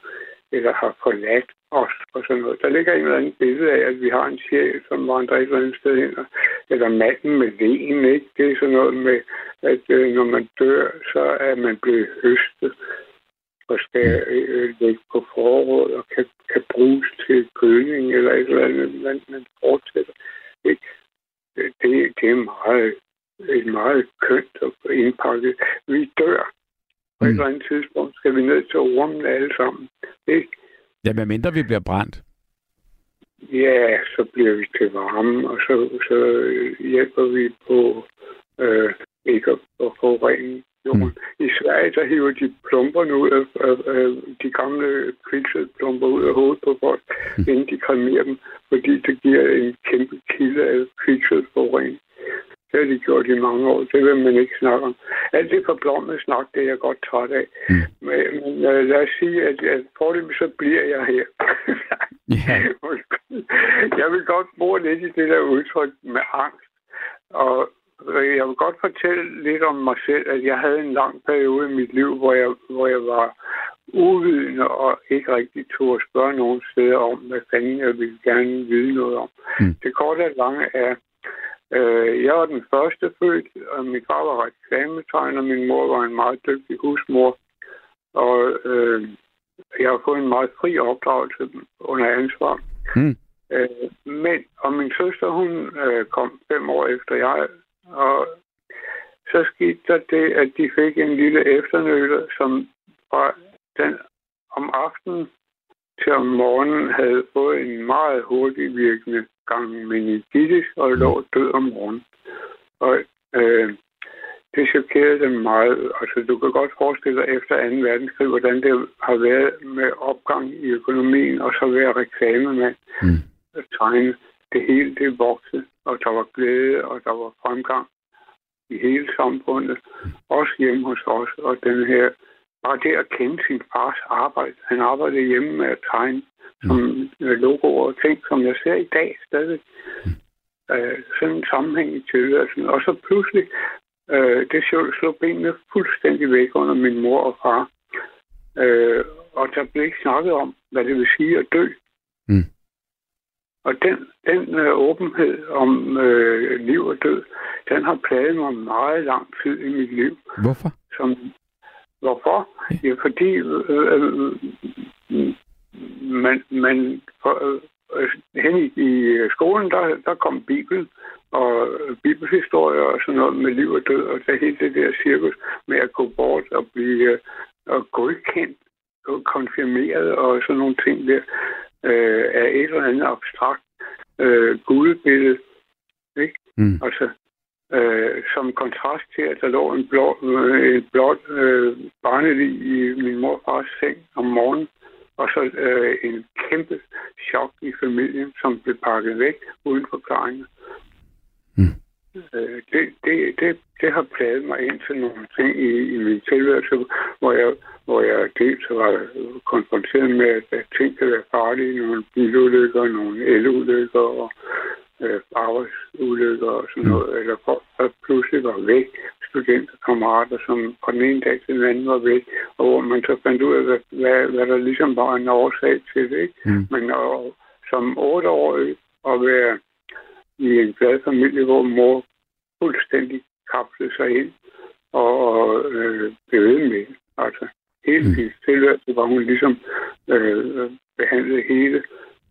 eller har forladt os og sådan noget. Der ligger en eller anden billede af, at vi har en sjæl, som vandrer et eller andet sted hen. Eller manden med len, ikke? Det er sådan noget med, at øh, når man dør, så er man blevet høstet og skal øh, lægge på forråd og kan, kan bruges til køling eller et eller andet, man, man fortsætter. Ikke? Det, det er meget, et meget kønt og indpakket. Vi dør, På mm. et eller andet tidspunkt skal vi ned til ormen alle sammen. Ikke? Ja, men mindre vi bliver brændt. Ja, så bliver vi til varme, og så, så hjælper vi på øh, ikke at, at forurene jorden. Mm. I Sverige, der hiver de plumperne ud af, af, af de gamle kviksølplumper ud af hovedet på folk, mm. inden de kremerer dem, fordi det giver en kæmpe kilde af kviksølforurening. Det har de gjort i mange år. Det vil man ikke snakke om. Alt det forblommet snak, det er jeg godt træt af. Mm. Men, men uh, lad os sige, at, at forløbet så bliver jeg her. [LAUGHS] yeah. [LAUGHS] jeg vil godt bruge lidt i det der udtryk med angst. Og jeg vil godt fortælle lidt om mig selv, at jeg havde en lang periode i mit liv, hvor jeg, hvor jeg var uvidende og ikke rigtig tog at spørge nogen steder om, hvad fanden jeg ville gerne vide noget om. Mm. Det korte og lange er, øh, jeg var den første født, og min far var reklametegner, min mor var en meget dygtig husmor, og øh, jeg har fået en meget fri opdragelse under ansvar. Mm. Øh, men, og min søster, hun øh, kom fem år efter jeg og så skete der det, at de fik en lille efternøler, som fra den om aftenen til om morgenen havde fået en meget hurtig virkende gang meningitis og lå død om morgenen. Og øh, det chokerede dem meget. Altså, du kan godt forestille dig efter 2. verdenskrig, hvordan det har været med opgang i økonomien, og så være reklamemand. Mm. Tegne det hele det voksede, og der var glæde, og der var fremgang i hele samfundet, også hjemme hos os, og den her, bare det at kende sin fars arbejde. Han arbejdede hjemme med at tegne som logoer og ting, som jeg ser i dag stadig. Uh, sådan en sammenhæng i tilværelsen. Og så pludselig, uh, det slog benene fuldstændig væk under min mor og far. Uh, og der blev ikke snakket om, hvad det vil sige at dø. Mm. Og den, den øh, åbenhed om øh, liv og død, den har plaget mig meget lang tid i mit liv. Hvorfor? Som, hvorfor? Ja, fordi øh, øh, man, man for, øh, hen i, i skolen, der, der kom Bibelen og bibelhistorier og sådan noget med liv og død, og der hele det der cirkus med at gå bort og blive øh, og godkendt og konfirmeret og sådan nogle ting der øh, af et eller andet abstrakt øh, gudebillede. Ikke? Mm. Altså, øh, som kontrast til, at der lå en blå, øh, en blåt øh, barnelig i min morfars seng om morgenen, og så øh, en kæmpe chok i familien, som blev pakket væk uden forklaringer. Mm. Øh, det, det, det, det har pladet mig ind til nogle ting i, i min tilværelse, hvor jeg, hvor jeg dels var konfronteret med, at ting kan være farlige, nogle bilulykker, nogle elulykker og øh, arbejdsulykker og sådan mm. noget, eller folk, der pludselig var væk, studenterkammerater, som fra den ene dag til den anden var væk, og hvor man så fandt ud af, hvad, hvad, hvad der ligesom var en årsag til det. Ikke? Mm. Men og, som otteårig at være i en glad familie, hvor mor fuldstændig kapslede sig ind og øh, blev ved med. Altså, hele mm. sin tilværelse var hun ligesom øh, behandlet hele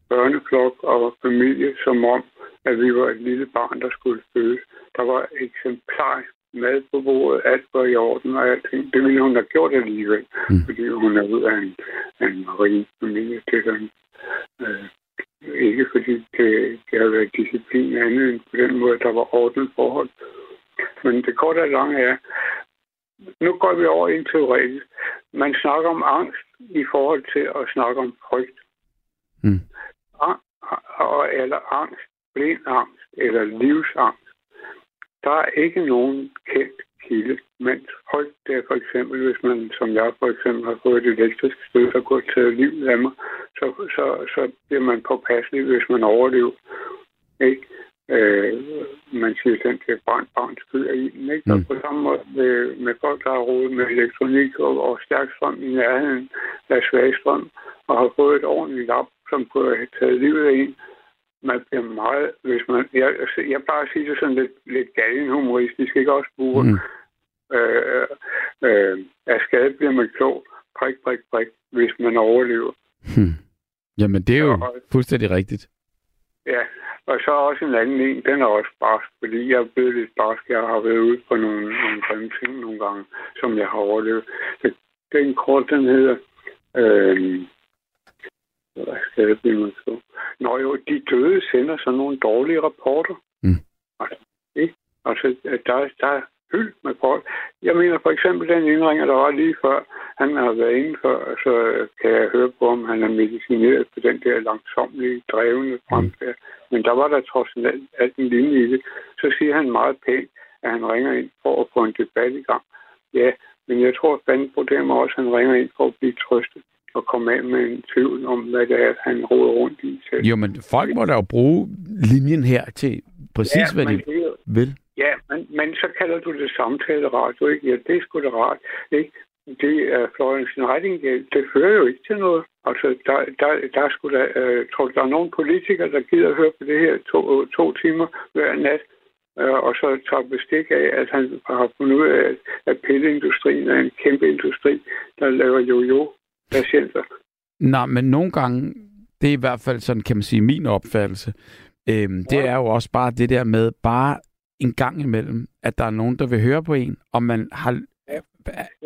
børneflok og familie, som om, at vi var et lille barn, der skulle fødes. Der var eksemplar mad på bordet, alt var i orden og alting. Det ville hun have gjort alligevel, mm. fordi hun er ud af en, en marin familie. Det er øh, ikke fordi det, det har været disciplin andet end på den måde, der var ordnet forhold. Men det korte og lange er, nu går vi over i en teoretisk. Man snakker om angst i forhold til at snakke om frygt. Mm. Og, eller angst, blind angst, eller livsangst. Der er ikke nogen kendt kilde. Mens frygt, det er for eksempel, hvis man, som jeg for eksempel, har fået et elektrisk stød, der går til livet af mig, så, så, så bliver man påpasselig, hvis man overlever. Ikke? Øh, man siger, den kan brændt barns skyder i den. Ikke? Mm. Og på samme måde med, med folk, der har rodet med elektronik og, og stærk strøm i nærheden af svag strøm, og har fået et ordentligt lap, som kunne have taget livet af en, man bliver meget, hvis man, jeg, jeg bare siger det sådan lidt, lidt galgen humoristisk, ikke også bruge, mm. øh, øh, af skade bliver man klog, prik, prik, prik, hvis man overlever. Hmm. Jamen, det er jo og, fuldstændig rigtigt. Ja, Og så også en anden en, den er også barsk, fordi jeg er blevet lidt barsk. Jeg har været ude på nogle, nogle grimme ting nogle gange, som jeg har overlevet. Så den kort, den hedder... Øh, hvad skal det blive så? Nå jo, de døde sender sådan nogle dårlige rapporter. Mm. Altså, ikke? altså der, der er hyld med folk. Jeg mener for eksempel den indringer, der var lige før, han har været inde for, så kan jeg høre på, om han er medicineret på den der langsomlige, drevne fremfærd. Men der var der trods alt, en linje i det. Så siger han meget pænt, at han ringer ind for at få en debat i gang. Ja, men jeg tror, at fanden på dem også, at han ringer ind for at blive trøstet og komme af med en tvivl om, hvad det er, han råder rundt i selv. Jo, men folk må da jo bruge linjen her til præcis, Ja, hvad de det jo- vil. Ja, men, men så kalder du det samtaleradio, ikke? Ja, det er sgu da rart, ikke? Det er Florence Nightingale. Det fører jo ikke til noget. Altså, der, der, der er sgu da, øh, tror du, der er nogle politikere, der gider at høre på det her to, to timer hver nat, øh, og så tager bestik af, at han har fundet ud af, at, at pilleindustrien er en kæmpe industri, der laver jo-jo-patienter. Nej, men nogle gange, det er i hvert fald sådan, kan man sige, min opfattelse, øhm, det er jo også bare det der med, bare en gang imellem, at der er nogen, der vil høre på en, og man har,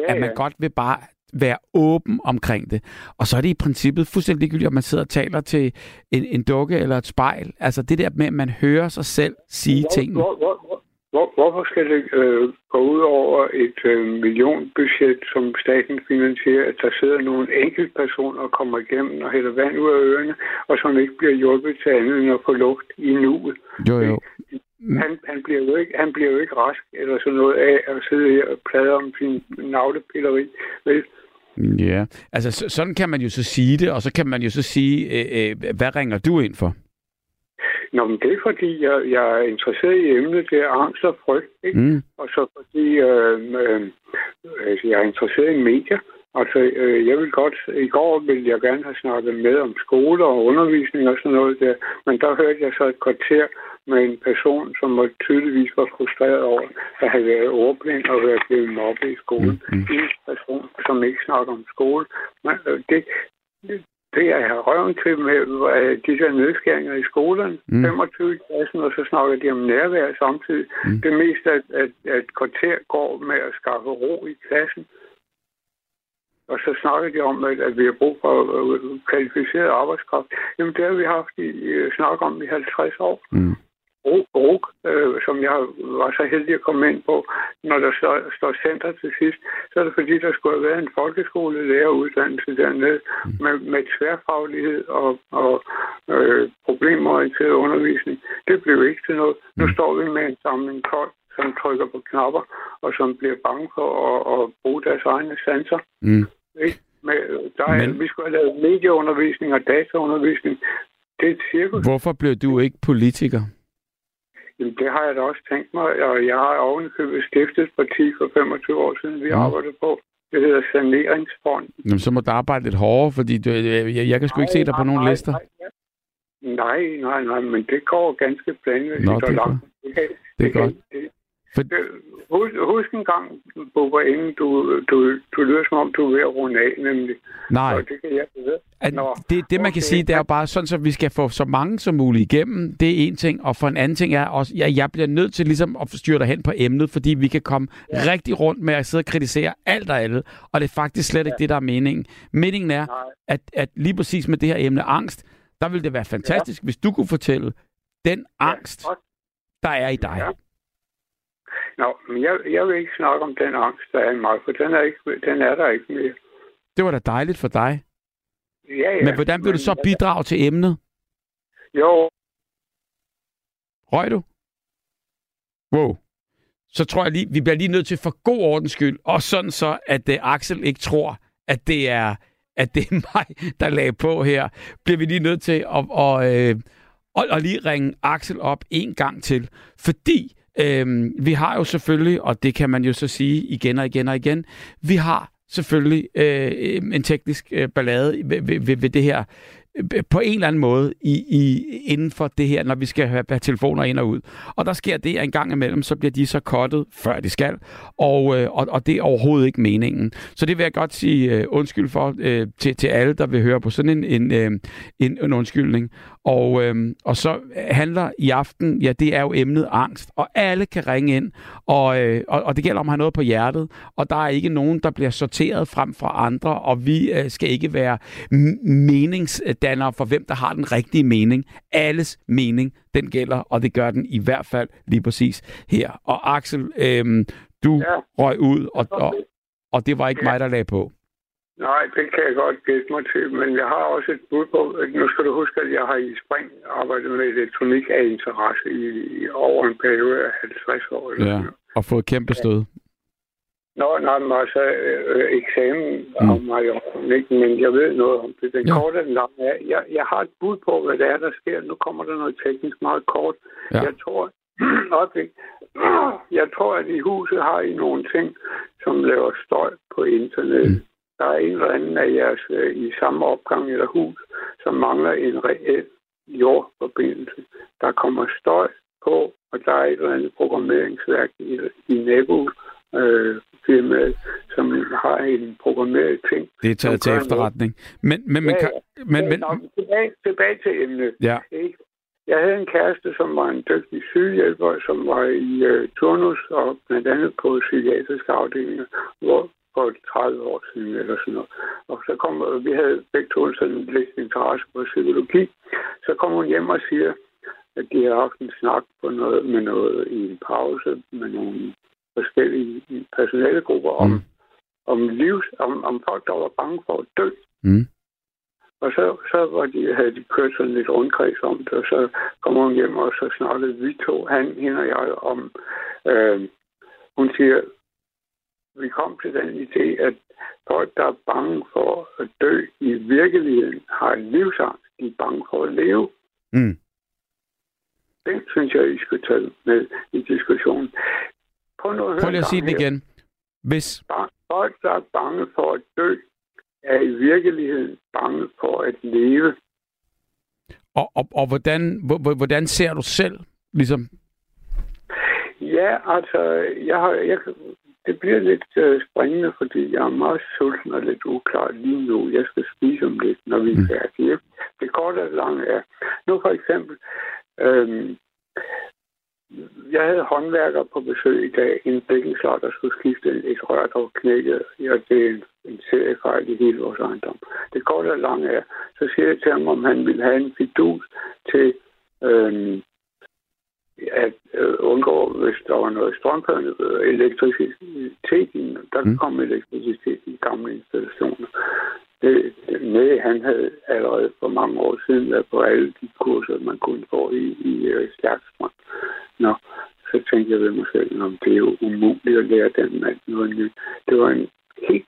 at man ja. godt vil bare være åben omkring det. Og så er det i princippet fuldstændig ligegyldigt, om man sidder og taler til en, en dukke eller et spejl. Altså det der med, at man hører sig selv sige tingene. Hvor, hvor, hvor, hvor, hvorfor skal det øh, gå ud over et øh, millionbudget, som staten finansierer, at der sidder nogle enkeltpersoner og kommer igennem og hælder vand ud af ørerne, og som ikke bliver hjulpet til andet end at få luft i nuet? Jo, jo. Han, han, bliver jo ikke, han bliver jo ikke rask eller sådan noget af at sidde her og plade om sin navlepilleri. Vel? Ja, altså så, sådan kan man jo så sige det, og så kan man jo så sige, øh, øh, hvad ringer du ind for? Nå, men det er fordi, jeg, jeg er interesseret i emnet, det er angst og frygt, ikke? Mm. Og så fordi øh, øh, altså, jeg er interesseret i medier. Altså, øh, jeg vil godt, i går ville jeg gerne have snakket med om skole og undervisning og sådan noget der, men der hørte jeg så et kvarter med en person, som var tydeligvis var frustreret over, at have været ordblind og været blevet mobbet i skolen. Mm, mm. En person, som ikke snakker om skole. Men, øh, det, det, er jeg røven til med de der nedskæringer i skolerne. Mm. Mm. 25 i klassen, og så snakker de om nærvær samtidig. Mm. Det meste at, at et kvarter går med at skaffe ro i klassen. Og så snakker de om, at, at vi har brug for øh, kvalificeret arbejdskraft. Jamen, det har vi haft i, snak om i 50 år. Mm. RUG, øh, som jeg var så heldig at komme ind på, når der står, står center til sidst, så er det fordi, der skulle have været en folkeskolelæreruddannelse dernede Mm. med, med tværfaglighed og, og øh, problemorienteret undervisning. Det blev ikke til noget. Nu Mm. står vi med en samling folk, som trykker på knapper, og som bliver bange for at, at bruge deres egne sanser. Mm. Ikke? Med, der er, Men- Vi skulle have lavet medieundervisning og dataundervisning. Det er et cirkus. Hvorfor blev du ikke politiker? Jamen, det har jeg da også tænkt mig, og jeg har ovenikøbet stiftet et parti for 25 år siden, vi Ja. ja. arbejdede på. Det hedder Saneringsfond. Jamen, så må du arbejde lidt hårdere, fordi du, jeg, jeg, kan sgu ikke se dig på nogen lister. Nej, nej, nej, men det går ganske planmæssigt Nå, det er. Det, kan- Det er godt. Det, For, det, husk, husk en gang, Bubber, inden du, du, du lyder som om, du er ved at runde af, nemlig. nej, Og det kan jeg ved. at Nå, det, det man okay. kan sige, det er jo bare sådan, så vi skal få så mange som muligt igennem. Det er en ting. Og for en anden ting er også, at jeg bliver nødt til ligesom at styre dig hen på emnet, fordi vi kan komme ja. rigtig rundt med at sidde og kritisere alt og alle. Og det er faktisk slet ikke det, der er meningen. Meningen er, Nej. at, at lige præcis med det her emne angst, der ville det være fantastisk, ja. hvis du kunne fortælle den angst, godt. der er i dig. Ja. Nå, men jeg, jeg vil ikke snakke om den angst, der er i mig, for den er, ikke, den er der ikke mere. Det var da dejligt for dig. Ja, ja. Men hvordan vil du så bidrage til emnet? Jo, Røg du? Wow. Så tror jeg lige, vi bliver lige nødt til for god ordens skyld, og sådan så, at uh, Axel ikke tror, at det er at det er [LAUGHS] mig, der lagde på her, bliver vi lige nødt til at, at, øh, at, at lige ringe Axel op en gang til. Fordi øh, vi har jo selvfølgelig, og det kan man jo så sige igen og igen og igen, vi har selvfølgelig øh, en teknisk øh, ballade ved, ved, ved, ved det her øh, på en eller anden måde i, i, inden for det her, når vi skal have, have telefoner ind og ud. Og der sker det, at en gang imellem, så bliver de så kottet, før de skal, og, øh, og, og det er overhovedet ikke meningen. Så det vil jeg godt sige øh, undskyld for øh, til, til alle, der vil høre på sådan en, en, en, en undskyldning. Og, øhm, og så handler i aften, ja, det er jo emnet angst, og alle kan ringe ind, og, øh, og, og det gælder om at have noget på hjertet, og der er ikke nogen, der bliver sorteret frem fra andre, og vi øh, skal ikke være meningsdannere for hvem, der har den rigtige mening. Alles mening, den gælder, og det gør den i hvert fald lige præcis her. Og Axel, øh, du ja. røg ud, og, og, og det var ikke ja. mig, der lagde på. Nej, det kan jeg godt gætte mig til, men jeg har også et bud på, at nu skal du huske, at jeg har i spring arbejdet med elektronik af interesse i, i over en periode af 50 år. Eller ja, og fået kæmpe stød. Nå, nej, men altså øh, eksamen mm. om ikke, men jeg ved noget om det. Den ja. korte den lange er, jeg, jeg har et bud på, hvad det er, der sker. Nu kommer der noget teknisk meget kort. Ja. Jeg tror, [CLEARS THROAT] [CLEARS THROAT] jeg tror, at i huset har I nogle ting, som laver støj på internettet. Mm der er en eller anden af jeres øh, i samme opgang eller hus, som mangler en reel jordforbindelse. Der kommer støj på, og der er et eller andet programmeringsværk i, i nabo øh, firmaet, som har en programmeret ting. Det er taget til efterretning. Men, men, men, ja, kan, men, men, men tilbage, tilbage til emnet. Ja. Ikke? Jeg havde en kæreste, som var en dygtig sygehjælper, som var i øh, turnus og blandt andet på psykiatriske afdelinger, hvor for 30 år siden eller sådan noget. Og så kom, vi havde begge to sådan lidt interesse på psykologi. Så kom hun hjem og siger, at de har haft en snak på noget, med noget i en pause med nogle forskellige personalegrupper om, mm. om, livs, om, om folk, der var bange for at dø. Mm. Og så, så var de, havde de kørt sådan lidt rundkreds om det, og så kom hun hjem, og så snakkede vi to, han, hende og jeg, om, øh, hun siger, vi kom til den idé, at folk, der er bange for at dø i virkeligheden, har en livsangst. De er bange for at leve. Mm. Det synes jeg, I skal tage med i diskussionen. Prøv, nu at Prøv lige at sige det igen. Hvis... Folk, der er bange for at dø, er i virkeligheden bange for at leve. Og, og, og hvordan, hvordan ser du selv ligesom Ja, altså, jeg, har, jeg det bliver lidt øh, springende, fordi jeg er meget sulten og lidt uklar lige nu. Jeg skal spise om lidt, når vi er mm. færdige. Det korte og lange er, nu for eksempel, øh, jeg havde håndværker på besøg i dag, en bækkenslag, der skulle skifte et rør, der var knækket, og det er en, en seriefejl i hele vores ejendom. Det korte og lange er, så siger jeg til ham, om han ville have en fidus til øh, at øh, undgå, hvis der var noget strømførende øh, elektricitet, der mm. kom elektricitet i gamle installationer. Det, med, han havde allerede for mange år siden været på alle de kurser, man kunne få i, i uh, stærkstrøm. Nå, så tænkte jeg ved mig selv, om det er jo umuligt at lære den mand noget nyt. Det var en helt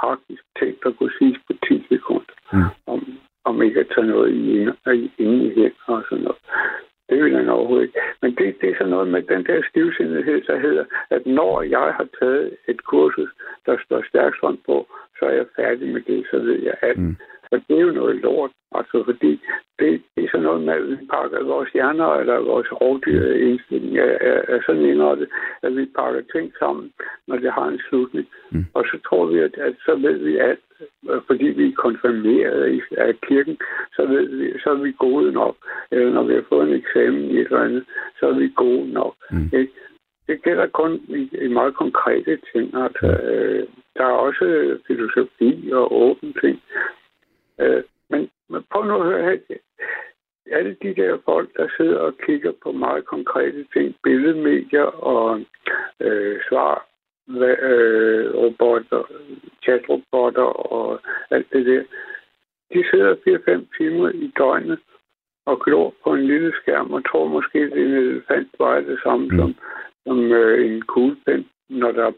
praktisk ting, der kunne siges på 10 sekunder, mm. om, om ikke at tage noget i, i, i og sådan noget. Det vil han overhovedet ikke. Men det, det er sådan noget med den der stivsindighed, der hedder, at når jeg har taget et kursus, der står stærkt sådan på, så er jeg færdig med det, så ved jeg at Mm. Og det er jo noget lort, altså fordi det, det er sådan noget med, at vi pakker vores hjerner eller vores rovdyrindstilling er, er, er sådan indrettet, at vi pakker ting sammen, når det har en slutning. Mm. Og så tror vi, at, at så ved vi alt, fordi vi er konfirmeret af kirken, så, ved vi, så er vi gode nok. Eller når vi har fået en eksamen i et eller andet, så er vi gode nok. Mm. Ikke? Det gælder kun i, i meget konkrete ting. Altså, øh, der er også filosofi og åbne ting. Øh, men, men prøv nu at høre her. Alle de der folk, der sidder og kigger på meget konkrete ting, billedmedier og øh, svar, øh, robotter, chatrobotter og alt det der, de sidder 4-5 timer i døgnet og glor på en lille skærm og tror måske, at en elefant var det samme mm. som, som øh, en kuglepen, når der er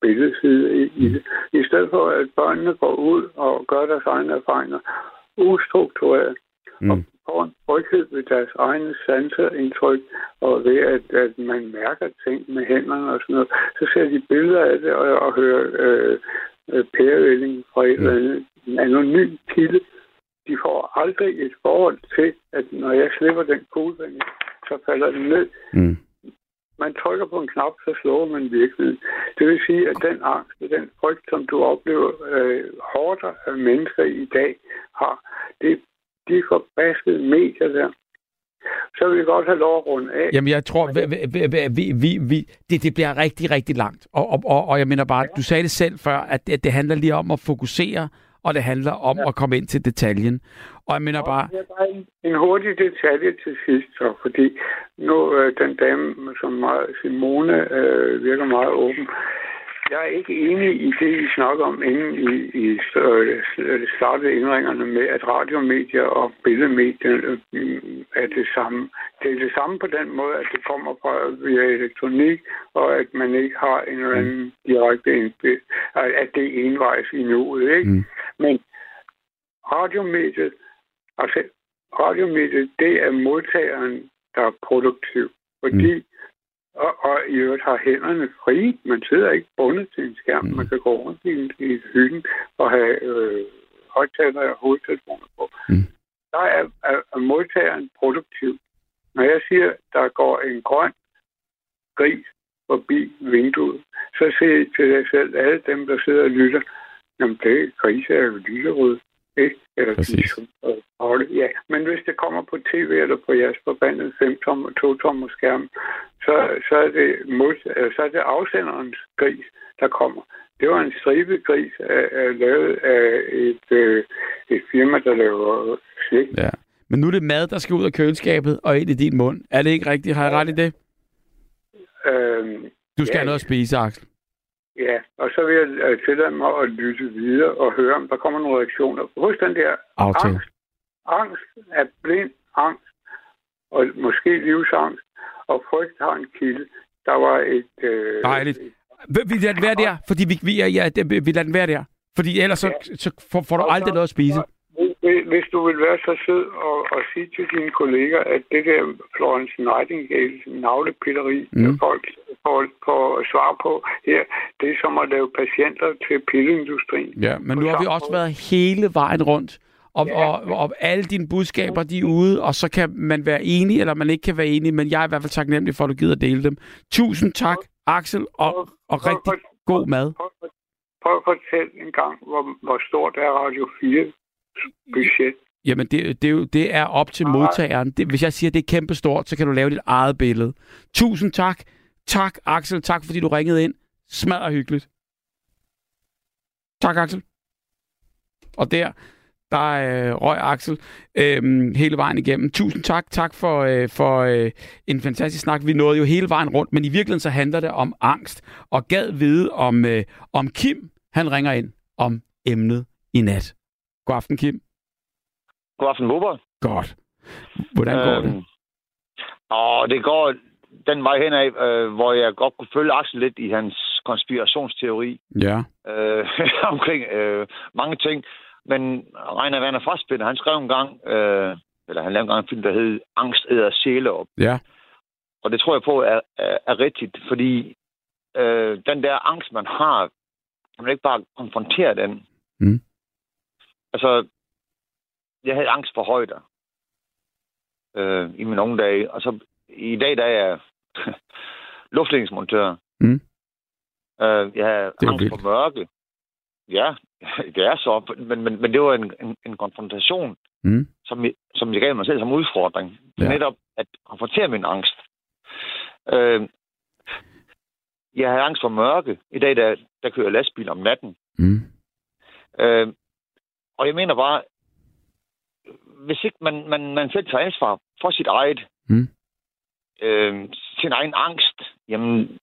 billedside i, i det. I stedet for, at børnene går ud og gør deres egne erfaringer ustruktureret mm. og får en tryghed ved deres egne sanseindtryk og ved, at, at man mærker ting med hænderne og sådan noget, så ser de billeder af det og, og hører øh, øh, pærevælling fra et mm. eller andet en anonym kilde. de får aldrig et forhold til, at når jeg slipper den kuglepen, så falder den ned. Mm. Man trykker på en knap, så slår man virkeligheden. Det vil sige, at den angst og den frygt, som du oplever øh, hårdt af mennesker i dag har, det de forbaskede medier der. Så vil jeg godt have lov at runde af. Jamen, jeg tror, vi, vi, vi, vi, vi, det, det bliver rigtig, rigtig langt. Og, og, og, og jeg mener bare, du sagde det selv før, at det, det handler lige om at fokusere, og det handler om ja. at komme ind til detaljen. Og jeg mener bare... Er bare en, en hurtig detalje til sidst, så, fordi nu øh, den dame, som meget, Simone, øh, virker meget åben. Jeg er ikke enig i det, I snakker om inden I, I øh, startede indringerne med, at radiomedier og billedmedier øh, er det samme. Det er det samme på den måde, at det kommer fra via elektronik, og at man ikke har en eller anden direkte indblik, at det er envejs i nuet, ikke? Mm. Men radiomediet, altså radiomediet, det er modtageren, der er produktiv. Fordi mm og, og i øvrigt har hænderne fri. Man sidder ikke bundet til en skærm. Mm. Man kan gå rundt i, i hyggen og have øh, højtaler og hovedtelefoner på. Mm. Der er, er, er modtageren produktiv. Når jeg siger, der går en grøn gris forbi vinduet, så siger jeg til dig selv, alle dem, der sidder og lytter, jamen det gris er jo lyserød. Ikke? Eller Præcis. Ja, men hvis det kommer på tv eller på jeres forbandede 5-tom og 2-tom skærm, så, så, er det mod, så er det afsenderens gris, der kommer. Det var en stribegris lavet af et, uh, et firma, der laver slik. Ja. Men nu er det mad, der skal ud af køleskabet og ind i din mund. Er det ikke rigtigt? Har jeg ret i det? Øhm, du skal ja, have noget at spise, Axel. Ja, og så vil jeg uh, tillade mig at lytte videre og høre, om der kommer nogle reaktioner. Hos den der Aftale. angst, angst er blind angst, og måske livsangst, og frygt har en kilde. Der var et... Øh, Dejligt. Vi lader den være der, fordi vi, vi, ja, vi lader den være der. Fordi ellers så, ja. så får, får du aldrig så, noget at spise. Hvis du vil være så sød og, og sige til dine kolleger, at det der Florence Nightingale navlepilleri, mm. folk får, får svar på her, det er som at lave patienter til pilleindustrien. Ja, men nu har vi også været hele vejen rundt og, ja. og, og alle dine budskaber, de er ude, og så kan man være enig, eller man ikke kan være enig, men jeg er i hvert fald taknemmelig for, at du gider at dele dem. Tusind tak, Axel, og, og rigtig god mad. Prøv at fortælle en gang, hvor, hvor stort er Radio 4 budget? Jamen, det, det, det er op til modtageren. Det, hvis jeg siger, at det er kæmpestort, så kan du lave dit eget billede. Tusind tak. Tak, Axel. Tak, fordi du ringede ind. Smadret hyggeligt. Tak, Axel. Og der der øh, røg Axel øh, hele vejen igennem. Tusind tak. Tak for, øh, for øh, en fantastisk snak. Vi nåede jo hele vejen rundt, men i virkeligheden så handler det om angst. Og gad vide, om, øh, om Kim, han ringer ind om emnet i nat. God aften, Kim. God aften, Bubber. Godt. Hvordan går øhm, det? Åh, det går den vej henad, øh, hvor jeg godt kunne følge Axel lidt i hans konspirationsteori. Ja. Øh, [LAUGHS] omkring øh, mange ting. Men Reiner Werner Fassbinder, han skrev en gang, øh, eller han lavede en gang en film, der hed Angst æder sjæle op. Ja. Og det tror jeg på er, er, er rigtigt, fordi øh, den der angst, man har, kan man ikke bare konfrontere den. Mm. Altså, jeg havde angst for højder øh, i mine unge dage, og så i dag, der er jeg [LAUGHS] luftledningsmontør. Mm. Øh, jeg havde angst vildt. for mørke. Ja, [LAUGHS] det er så, men, men, men det var en, en, en konfrontation, mm. som, som jeg gav mig selv som udfordring. Ja. Netop at konfrontere min angst. Øh, jeg har angst for mørke. I dag, der, der kører jeg lastbil om natten. Mm. Øh, og jeg mener bare, hvis ikke man, man, man selv tager ansvar for sit eget, mm. øh, sin egen angst, jamen,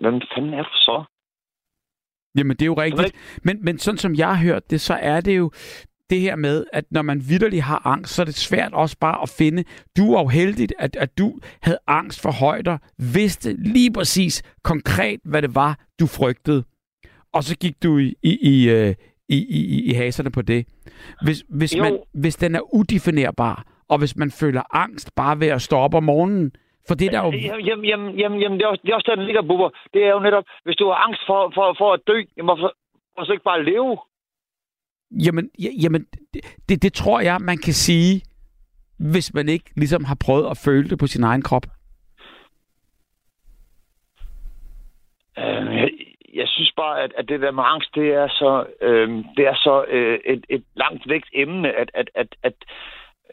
hvem fanden er du så? Jamen, det er jo rigtigt. Men, men sådan som jeg har hørt det, så er det jo det her med, at når man vidderligt har angst, så er det svært også bare at finde. Du er uheldigt, at, at du havde angst for højder, vidste lige præcis konkret, hvad det var, du frygtede. Og så gik du i, i, i, øh, i, i, i haserne på det. Hvis, hvis, man, hvis den er udefinerbar, og hvis man føler angst bare ved at stå op om morgenen, for det der jo... Jamen, jamen, jamen, jamen det, er også, det er også der, den ligger, Bubber. Det er jo netop, hvis du har angst for, for, for at dø, jamen, hvorfor, hvorfor så ikke bare leve? Jamen, ja, jamen det, det tror jeg, man kan sige, hvis man ikke ligesom har prøvet at føle det på sin egen krop. Øh, jeg, jeg synes bare, at, at det der med angst, det er så, øh, det er så øh, et, et langt vægt emne, at, at, at, at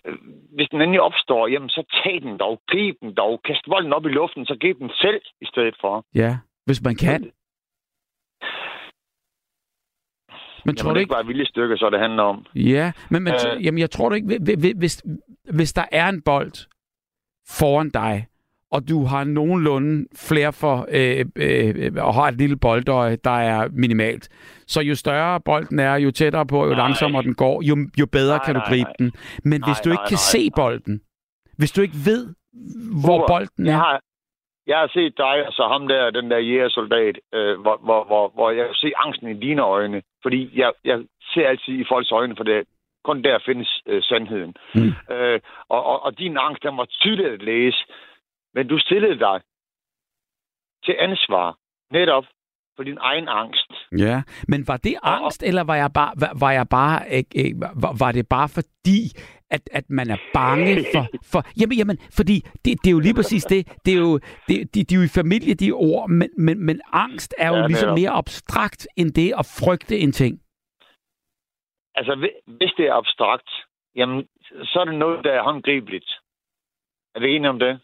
øh, hvis den endelig opstår, jamen så tag den dog, grib den dog, kast volden op i luften, så giv den selv i stedet for. Ja, hvis man kan. Men tror du ikke bare vilje stykke, så det handler om? Ja, men, men øh, jamen, jeg tror du ikke, hvis, hvis der er en bold foran dig, og du har nogenlunde flere for øh, øh, og har et lille boldøje, der er minimalt. Så jo større bolden er, jo tættere på, jo nej. langsommere den går, jo, jo bedre nej, kan du gribe nej. den. Men nej, hvis du ikke nej, kan nej, se bolden, hvis du ikke ved, hvor Hvor, bolden er... Jeg har, jeg har set dig, altså ham der, den der jægersoldat, øh, hvor, hvor, hvor, hvor jeg kan se angsten i dine øjne. Fordi jeg, jeg ser altid i folks øjne, for det kun der findes øh, sandheden. Mm. Øh, og, og, og din angst, den var tydeligt at læse. Men du stillede dig til ansvar netop for din egen angst. Ja, men var det angst, og, eller var jeg bare, var, var jeg bare, var, var det bare fordi, at, at man er bange for... for jamen, jamen, fordi det, det er jo lige præcis det. Det er jo, det, de, de er jo i familie, de ord, men, men, men angst er jo ja, ligesom mere abstrakt end det at frygte en ting. Altså, hvis det er abstrakt, jamen, så er det noget, der er håndgribeligt. Er vi enige om det?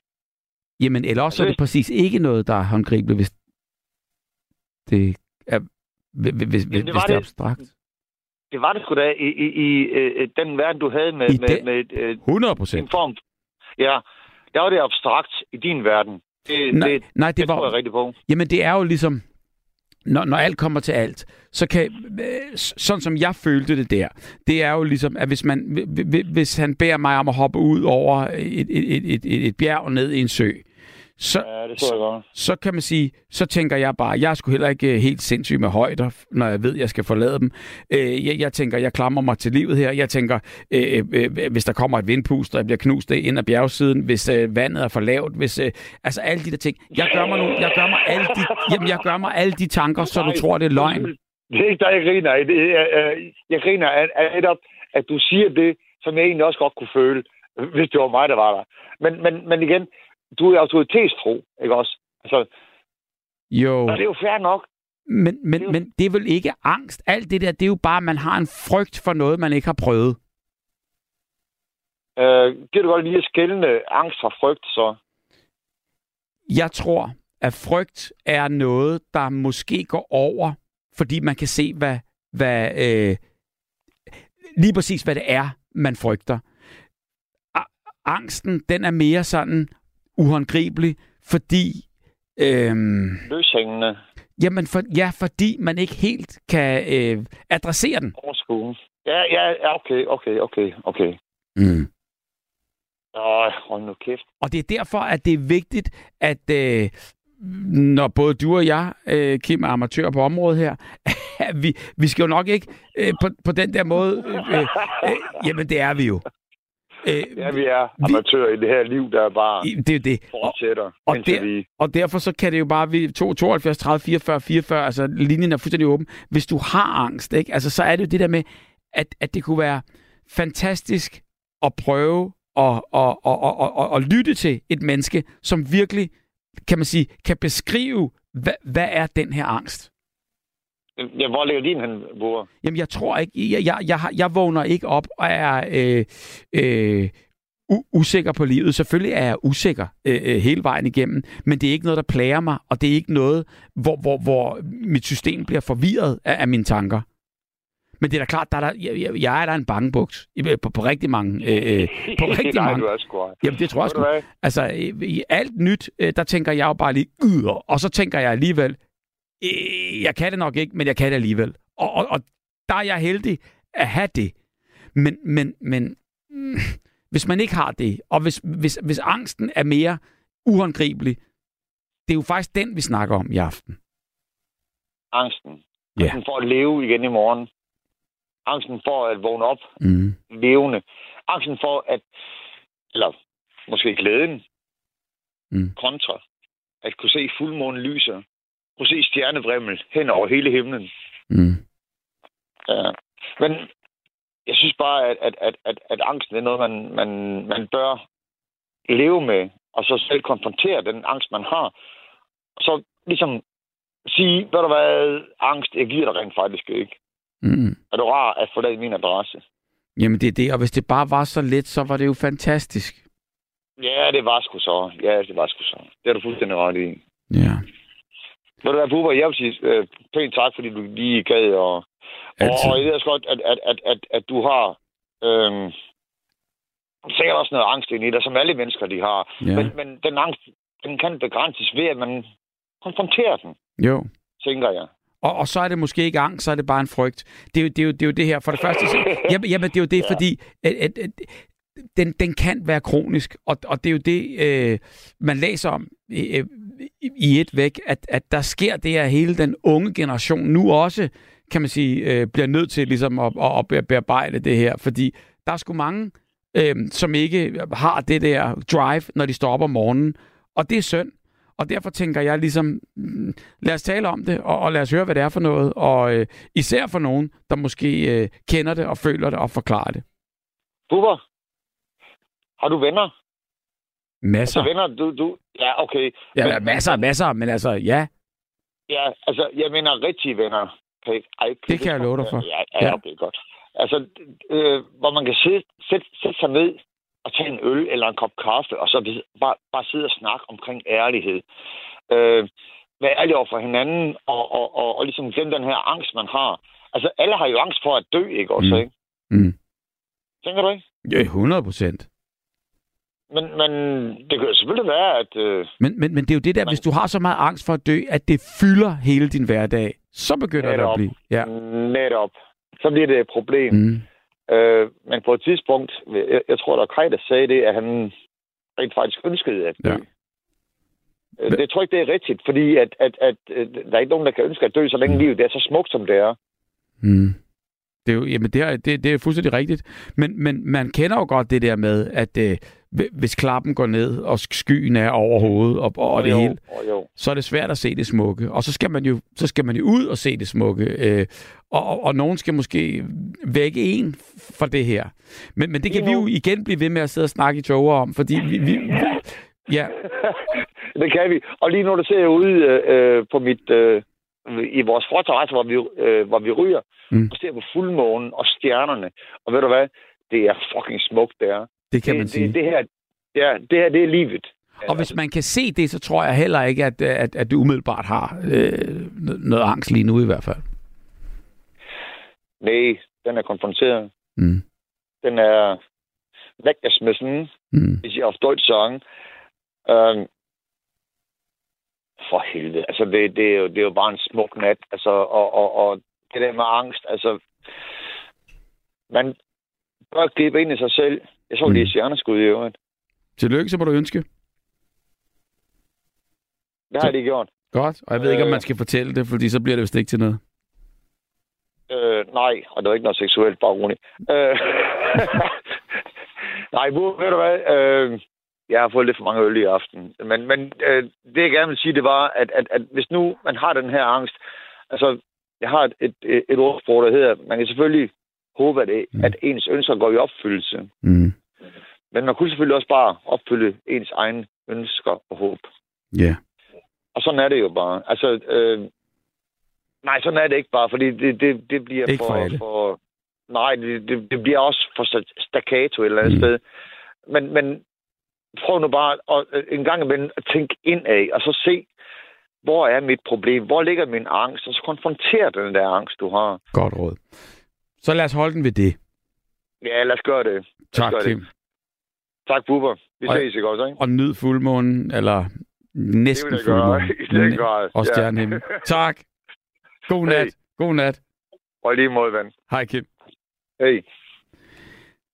Jamen, eller også er det præcis ikke noget, der er håndgribeligt, hvis det er, hvis, Jamen, det, hvis det er abstrakt. Det, det var det sgu da i, i, i i den verden, du havde med... I med, den, med 100 procent. form. Ja, der var det abstrakt i din verden. Det, nej, det, nej, det, det var, tror jeg rigtig på. Jamen, det er jo ligesom når, når alt kommer til alt, så kan, øh, sådan som jeg følte det der, det er jo ligesom, at hvis, man, hvis han beder mig om at hoppe ud over et, et, et, et, et bjerg ned i en sø, så, ja, det tror jeg godt. Så, så kan man sige, så tænker jeg bare, jeg sgu heller ikke øh, helt sindssyg med højder, når jeg ved, at jeg skal forlade dem. Øh, jeg, jeg tænker, jeg klamrer mig til livet her. Jeg tænker, øh, øh, hvis der kommer et vindpust, og jeg bliver knust ind ad bjergsiden, hvis øh, vandet er for lavt, hvis, øh, altså alle de der ting. Jeg gør mig, nu, jeg gør mig, alle, de, jamen, jeg gør mig alle de tanker, så du tror, det er løgn. Det er ikke dig, jeg griner af. Det, jeg, griner af, af at du siger det, som jeg egentlig også godt kunne føle, hvis det var mig, der var der. Men, men, men igen, du er autoritetstro, ikke også? Altså, jo. Og det er jo fair nok. Men, men, det jo... men det er vel ikke angst? Alt det der, det er jo bare, at man har en frygt for noget, man ikke har prøvet. Øh, kan du godt lige at skælne angst fra frygt, så? Jeg tror, at frygt er noget, der måske går over, fordi man kan se, hvad, hvad øh, lige præcis, hvad det er, man frygter. Angsten, den er mere sådan, uhåndgribelig, fordi... Øhm, Løshængende. Jamen, for, ja, fordi man ikke helt kan øh, adressere den. Overskue. Ja, ja, okay, okay, okay, okay. Mm. Åh, hold nu kæft. Og det er derfor, at det er vigtigt, at øh, når både du og jeg, øh, Kim, er amatør på området her, [LAUGHS] vi, vi skal jo nok ikke øh, på, på den der måde... Øh, øh, jamen, det er vi jo. Øh, ja, vi er amatører vi, i det her liv, der er bare det det. fortsætter. Og, og, der, vi... og derfor så kan det jo bare... Vi, 72, 30, 44, 44, altså linjen er fuldstændig åben. Hvis du har angst, ikke? Altså, så er det jo det der med, at, at det kunne være fantastisk at prøve at, at, at, at, at, at lytte til et menneske, som virkelig, kan man sige, kan beskrive, hvad, hvad er den her angst? Ja, hvor ligger din hen, Bure? Jamen, jeg tror ikke... Jeg, jeg, jeg, jeg vågner ikke op og er øh, øh, usikker på livet. Selvfølgelig er jeg usikker øh, øh, hele vejen igennem, men det er ikke noget, der plager mig, og det er ikke noget, hvor, hvor, hvor mit system bliver forvirret af, af mine tanker. Men det er da klart, der er der, jeg, jeg er der en bangebuks på, på rigtig mange. Øh, øh [LAUGHS] på rigtig Nej, mange. Du er sgu. Jamen, det tror jeg sgu. Altså, i alt nyt, der tænker jeg jo bare lige, yder, og så tænker jeg alligevel, øh, jeg kan det nok ikke, men jeg kan det alligevel. Og, og, og der er jeg heldig at have det. Men, men, men mm, hvis man ikke har det, og hvis, hvis, hvis angsten er mere uhåndgribelig, det er jo faktisk den, vi snakker om i aften. Angsten. Ja. Angsten for at leve igen i morgen. Angsten for at vågne op mm. levende. Angsten for at, eller måske glæden, mm. kontra, at kunne se fuldmånen lyser kunne se stjernevrimmel hen over hele himlen. Mm. Ja. Men jeg synes bare, at, at, at, at, at angsten er noget, man, man, man bør leve med, og så selv konfrontere den angst, man har. Og så ligesom sige, ved du hvad, angst, jeg giver dig rent faktisk ikke. Mm. Er du rar at forlade min adresse? Jamen det er det, og hvis det bare var så let, så var det jo fantastisk. Ja, det var sgu så. Ja, det var sgu så. Det er du fuldstændig ret i. Ja. Ved du hvad, Bubber, jeg vil sige øh, pænt tak, fordi du lige gad, og, og, og jeg ved også godt, at, at, at, at, at du har øhm, sikkert også noget angst ind i dig, som alle mennesker de har. Ja. Men, men den angst, den kan begrænses ved, at man konfronterer den, Jo. tænker jeg. Og, og så er det måske ikke angst, så er det bare en frygt. Det er jo det, er jo, det, er jo det her. For det første, så, [LAUGHS] jamen, jamen, det er jo det, ja. fordi at, at, at, den, den kan være kronisk, og, og det er jo det, øh, man læser om øh, i, et væk, at, at der sker det, at hele den unge generation nu også, kan man sige, øh, bliver nødt til ligesom at, at, at bearbejde det her, fordi der er sgu mange, øh, som ikke har det der drive, når de står op om morgenen, og det er synd. Og derfor tænker jeg ligesom, mm, lad os tale om det, og, og lad os høre, hvad det er for noget. Og øh, især for nogen, der måske øh, kender det og føler det og forklarer det. Bubber, har du venner? Masser. Så venner, du, du... Ja, okay. Ja, men, masser, masser, men altså, ja. Ja, altså, jeg mener rigtige venner. Okay. Ej, Det kan jeg love dig for. Ja, ja, Ja. okay, godt. Altså, øh, hvor man kan sidde, sætte, sætte sig ned og tage en øl eller en kop kaffe, og så bare, bare sidde og snakke omkring ærlighed. Øh, være ærlig over for hinanden, og, og, og, og ligesom glemme den her angst, man har. Altså, alle har jo angst for at dø, ikke også, Mm. ikke? Mm. Tænker du ikke? Ja, 100 procent. Men, men det kan selvfølgelig være, at... Øh, Men, men, men det er jo det der, hvis du har så meget angst for at dø, at det fylder hele din hverdag, så begynder det at Netop. blive. Ja. netop. Så bliver det et problem. Mm. Øh, men på et tidspunkt, jeg, jeg tror, der var Kaj, der sagde det, at han rent faktisk ønskede at dø. Ja. Øh, Det tror jeg ikke, det er rigtigt, fordi at, at, at, at der er ikke nogen, der kan ønske at dø, så længe livet det er så smukt, som det er. Mm. Det er jo, jamen det er, det, det er fuldstændig rigtigt. Men, men man kender jo godt det der med, at øh, hvis klappen går ned, og skyen er over hovedet, og, og det jo, hele, Og jo. så er det svært at se det smukke. Og så skal man jo, så skal man jo ud og se det smukke. Øh, og, og, og nogen skal måske vække en for det her. Men, men det kan vi jo igen blive ved med at sidde og snakke i toger om, fordi vi, vi, ja, [LAUGHS] det kan vi. Og lige nu, der ser jeg ude øh, på mit... Øh, i vores forterrasse, hvor vi, øh, hvor vi ryger, mm. og ser på fuldmånen og stjernerne. Og ved du hvad? Det er fucking smukt, det er. Det kan det, man sige. Det, det, her, ja, det her, det er livet. Og hvis man kan se det, så tror jeg heller ikke, at, at, at du umiddelbart har øh, noget angst lige nu i hvert fald. Nej, den er konfronteret. Mm. Den er weggeschmissen, Mm. hvis jeg auf Deutsch sagen. Øhm, for helvede. Altså, det, det, er jo, det er jo bare en smuk nat. Altså, og, og, og det der med angst, altså... Man bør gribe ind i sig selv. Jeg så Mm. lige stjerneskud i øvrigt. Tillykke, så må du ønske. Det har de gjort. Godt. Og jeg ved ikke, om Øh. man skal fortælle det, fordi så bliver det vist ikke til noget. Øh, nej, og det var ikke noget seksuelt, bare roligt. Øh, [LAUGHS] nej, hvor, ved du hvad? Øh, jeg har fået lidt for mange øl i aften. Men, men øh, det, jeg gerne vil sige, det var, at, at, at hvis nu man har den her angst, altså, jeg har et, et, et, et ordsprog, der hedder, man kan selvfølgelig håbe, at, det, Mm. at ens ønsker går i opfyldelse. Mm. Men man kunne selvfølgelig også bare opfylde ens egne ønsker og håb. Ja. Og sådan er det jo bare. Altså, øh, nej, sådan er det ikke bare, fordi det, det, det bliver Ikke for alle. for nej, det, det, det bliver også for sta- staccato et eller andet Mm. sted. Men, men prøv nu bare at, øh, en gang imellem at tænke indad, og så se, hvor er mit problem? Hvor ligger min angst? Og så konfrontere den der angst, du har. Godt råd. Så lad os holde den ved det. Ja, lad os gøre det. Tak, gør det. Kim. Tak, Bubber. Vi Og- ses ikke også, ikke? Og nyd fuldmånen, eller næsten Det gøre. fuldmånen. Den grad. Og Ja. Tak. God nat. Hey. God nat. Og lige måde, ven. Hej, Kim. Hey.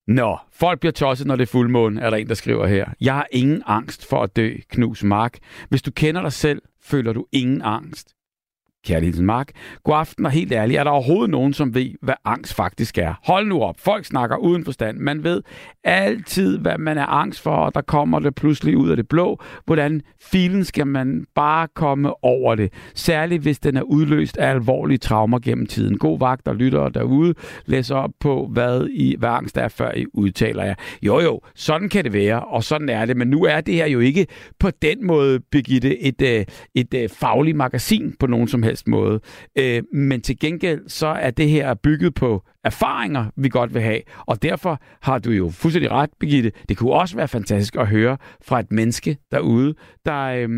Nå, folk bliver tosset, når det er fuldmåne, er der en, der skriver her. Jeg har ingen angst for at dø, knus mark. Hvis du kender dig selv, føler du ingen angst. Kærligheden Mark. God aften og helt ærligt, er der overhovedet nogen, som ved, hvad angst faktisk er? Hold nu op, folk snakker uden forstand. Man ved altid, hvad man er angst for, og der kommer det pludselig ud af det blå. Hvordan filen skal man bare komme over det? Særligt hvis den er udløst af alvorlige traumer gennem tiden. God vagt og lyttere derude. Læs op på, hvad, I, hvad angst er, før I udtaler jer. Jo jo, sådan kan det være, og sådan er det. Men nu er det her jo ikke på den måde, Birgitte, et, øh, et, et, et fagligt magasin på nogen som helst måde. Øh, men til gengæld så er det her bygget på erfaringer, vi godt vil have. Og derfor har du jo fuldstændig ret, Birgitte. Det kunne også være fantastisk at høre fra et menneske derude, der, øh,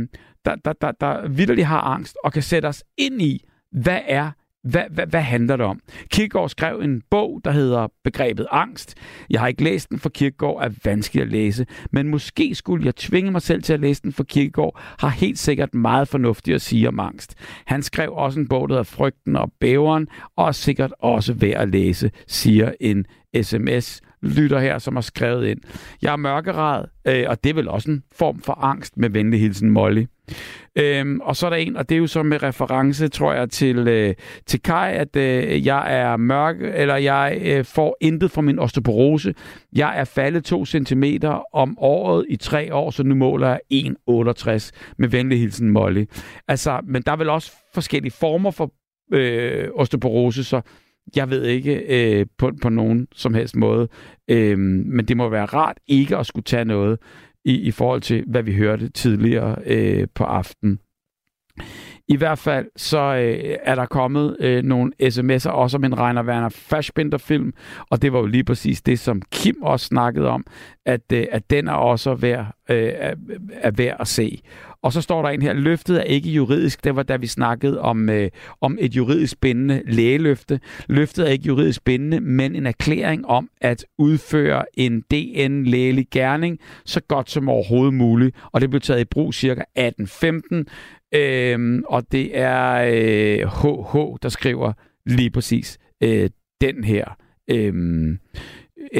der, der, der, der vidderligt har angst og kan sætte os ind i, hvad er hvad, hvad, hvad handler det om? Kirkegaard skrev en bog, der hedder Begrebet Angst. Jeg har ikke læst den, for Kierkegaard er vanskelig at læse, men måske skulle jeg tvinge mig selv til at læse den, for Kierkegaard har helt sikkert meget fornuftigt at sige om angst. Han skrev også en bog, der hedder Frygten og Bæveren, og er sikkert også værd at læse, siger en sms lytter her, som har skrevet ind. Jeg er mørkeret, øh, og det er vel også en form for angst med venlig hilsen Molly. Øhm, og så er der en, og det er jo så med reference, tror jeg, til, øh, til Kai, at øh, jeg er mørk, eller jeg øh, får intet fra min osteoporose. Jeg er faldet 2 cm om året i tre år, så nu måler jeg 1,68 med venlig hilsen Molly. Altså, men der er vel også forskellige former for øh, osteoporose, så jeg ved ikke øh, på, på nogen som helst måde. Øh, men det må være rart ikke at skulle tage noget i, i forhold til, hvad vi hørte tidligere øh, på aften. I hvert fald så øh, er der kommet øh, nogle sms'er også om en Reiner Werner Fassbinder-film, og det var jo lige præcis det, som Kim også snakkede om, at, øh, at den er også værd, øh, er, er værd at se. Og så står der en her, løftet er ikke juridisk. Det var da vi snakkede om, øh, om et juridisk bindende lægeløfte. Løftet er ikke juridisk bindende, men en erklæring om at udføre en DN-lægelig gerning så godt som overhovedet muligt. Og det blev taget i brug cirka 1815. Øhm, og det er øh, HH, der skriver lige præcis øh, den her. Øhm,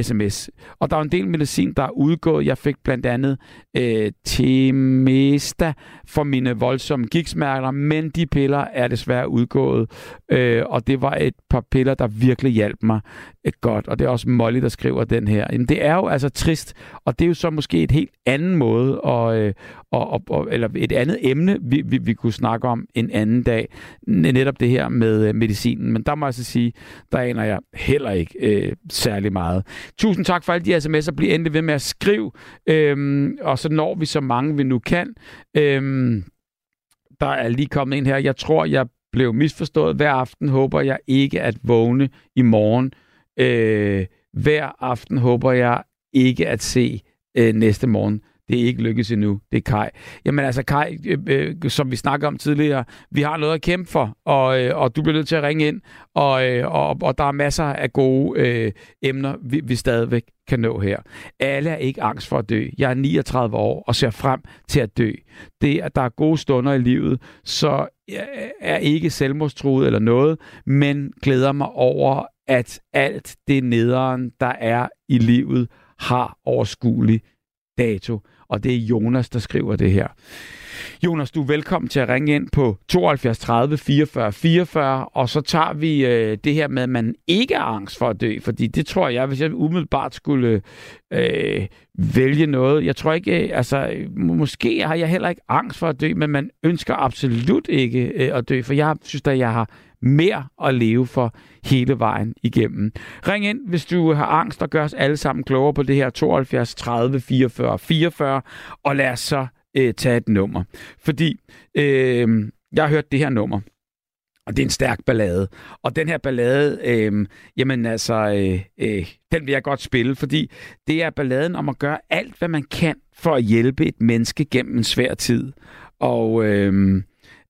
sms. Og der er en del medicin, der er udgået. Jeg fik blandt andet øh, Temesta for mine voldsomme gigsmærker, men de piller er desværre udgået. Øh, og det var et par piller, der virkelig hjalp mig øh, godt. Og det er også Molly, der skriver den her. Jamen, det er jo altså trist, og det er jo så måske et helt anden måde, og, øh, og, og, og, eller et andet emne, vi, vi, vi kunne snakke om en anden dag. Netop det her med øh, medicinen. Men der må jeg så sige, der aner jeg heller ikke øh, særlig meget. Tusind tak for alle de sms'er. Bliv endelig ved med at skrive, øh, og så når vi så mange, vi nu kan. Øh, der er lige kommet en her. Jeg tror, jeg blev misforstået. Hver aften håber jeg ikke at vågne i morgen. Øh, hver aften håber jeg ikke at se øh, næste morgen. Det er ikke lykkedes endnu. Det er Kai. Jamen altså, Kai, øh, øh, som vi snakker om tidligere, vi har noget at kæmpe for, og, øh, og du bliver nødt til at ringe ind, og, øh, og, og der er masser af gode øh, emner, vi, vi stadigvæk kan nå her. Alle er ikke angst for at dø. Jeg er 39 år og ser frem til at dø. Det, at der er gode stunder i livet, så jeg er ikke selvmordstruet eller noget, men glæder mig over, at alt det nederen, der er i livet, har overskuelig dato og det er Jonas, der skriver det her. Jonas, du er velkommen til at ringe ind på 72 30 44 44, og så tager vi øh, det her med, at man ikke er angst for at dø, fordi det tror jeg, hvis jeg umiddelbart skulle øh, vælge noget, jeg tror ikke, øh, altså måske har jeg heller ikke angst for at dø, men man ønsker absolut ikke øh, at dø, for jeg synes da, jeg har mere at leve for hele vejen igennem. Ring ind, hvis du har angst, og gør os alle sammen klogere på det her 72 30 44 44, og lad os så øh, tage et nummer. Fordi øh, jeg har hørt det her nummer, og det er en stærk ballade. Og den her ballade, øh, jamen altså, øh, øh, den vil jeg godt spille, fordi det er balladen om at gøre alt, hvad man kan for at hjælpe et menneske gennem en svær tid. Og øh,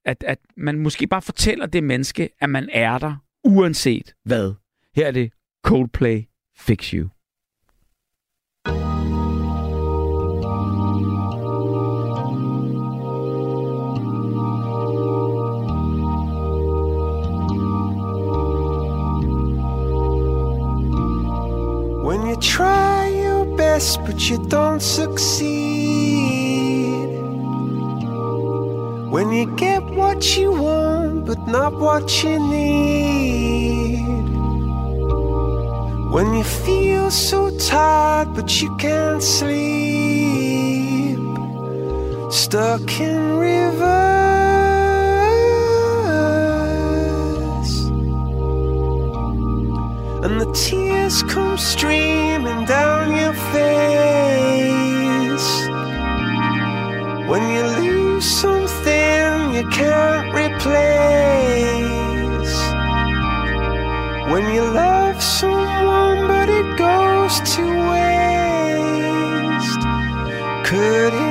at, at man måske bare fortæller det menneske, at man er der, uanset hvad. Her er det Coldplay Fix You. When you try your best but you don't succeed When you get what you want but not what you need. When you feel so tired, but you can't sleep. Stuck in reverse. And the tears come streaming down your face. When you lose something you can't replace. When you love someone but it goes to waste. Could it